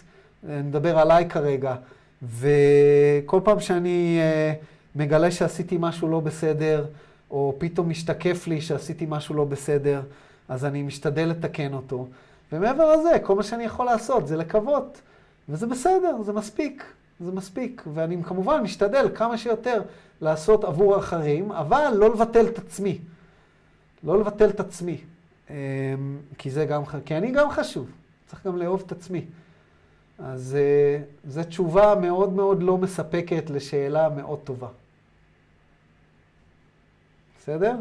אני מדבר עליי כרגע, וכל פעם שאני אה, מגלה שעשיתי משהו לא בסדר, או פתאום משתקף לי שעשיתי משהו לא בסדר, אז אני משתדל לתקן אותו. ומעבר לזה, כל מה שאני יכול לעשות זה לקוות, וזה בסדר, זה מספיק. זה מספיק. ואני כמובן משתדל כמה שיותר לעשות עבור אחרים, אבל לא לבטל את עצמי. לא לבטל את עצמי. אמ, כי זה גם, כי אני גם חשוב. צריך גם לאהוב את עצמי. אז אה, זו תשובה מאוד מאוד לא מספקת לשאלה מאוד טובה. בסדר?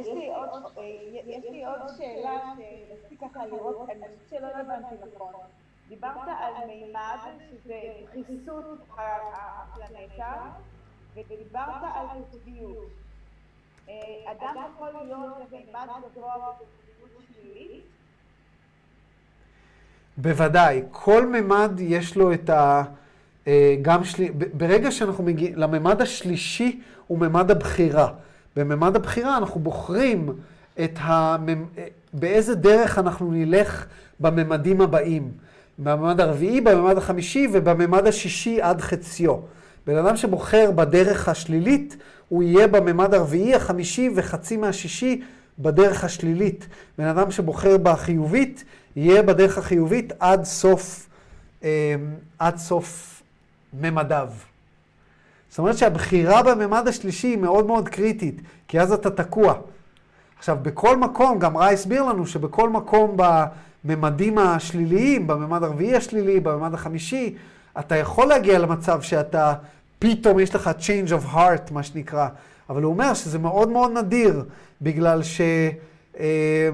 יש לי עוד, אה, יש לי עוד שאלה שרציתי ככה לראות, אני חושבת שלא הבנתי נכון. דיברת על מימד, שזה חיסות הפלנטה, ודיברת על קוטביות. אה, אדם יכול להיות במימד גבוה בקוטביות שלילית?
בוודאי. כל ממד יש לו את ה... אה, גם שלי... ברגע שאנחנו מגיעים... לממד השלישי הוא ממד הבחירה. בממד הבחירה אנחנו בוחרים את הממ... באיזה דרך אנחנו נלך בממדים הבאים. בממד הרביעי, בממד החמישי ובממד השישי עד חציו. בן אדם שבוחר בדרך השלילית, הוא יהיה בממד הרביעי, החמישי וחצי מהשישי בדרך השלילית. בן אדם שבוחר בחיובית, יהיה בדרך החיובית עד סוף, אה, עד סוף ממדיו. זאת אומרת שהבחירה בממד השלישי היא מאוד מאוד קריטית, כי אז אתה תקוע. עכשיו, בכל מקום, גם רע הסביר לנו שבכל מקום בממדים השליליים, בממד הרביעי השלילי, בממד החמישי, אתה יכול להגיע למצב שאתה, פתאום יש לך change of heart, מה שנקרא. אבל הוא אומר שזה מאוד מאוד נדיר, בגלל ש... אה,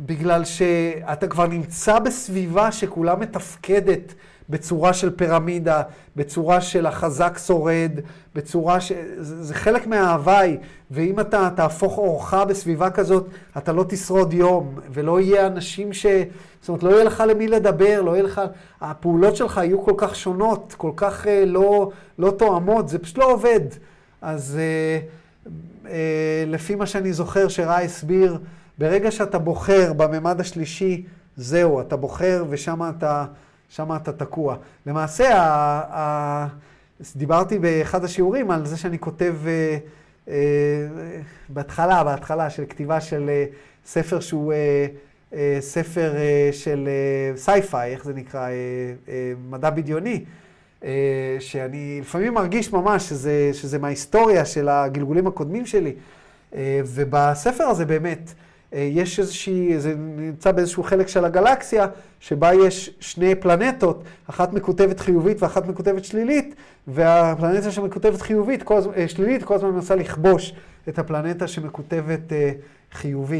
בגלל שאתה כבר נמצא בסביבה שכולה מתפקדת בצורה של פירמידה, בצורה של החזק שורד, בצורה ש... זה, זה חלק מההוואי, ואם אתה תהפוך אורך בסביבה כזאת, אתה לא תשרוד יום, ולא יהיה אנשים ש... זאת אומרת, לא יהיה לך למי לדבר, לא יהיה לך... הפעולות שלך יהיו כל כך שונות, כל כך אה, לא, לא תואמות, זה פשוט לא עובד. אז אה, אה, לפי מה שאני זוכר שרע הסביר, ברגע שאתה בוחר בממד השלישי, זהו, אתה בוחר ושם אתה... שם אתה תקוע. למעשה, ה, ה, דיברתי באחד השיעורים על זה שאני כותב אה, אה, בהתחלה, בהתחלה של כתיבה של אה, ספר שהוא אה, אה, ספר אה, של אה, sci-fi, איך זה נקרא? אה, אה, מדע בדיוני. אה, שאני לפעמים מרגיש ממש שזה, שזה מההיסטוריה של הגלגולים הקודמים שלי. אה, ובספר הזה באמת, יש איזושהי, זה נמצא באיזשהו חלק של הגלקסיה, שבה יש שני פלנטות, אחת מקוטבת חיובית ואחת מקוטבת שלילית, והפלנטה שמקוטבת חיובית, כל, אה, שלילית, כל הזמן מנסה לכבוש את הפלנטה שמקוטבת אה, חיובית.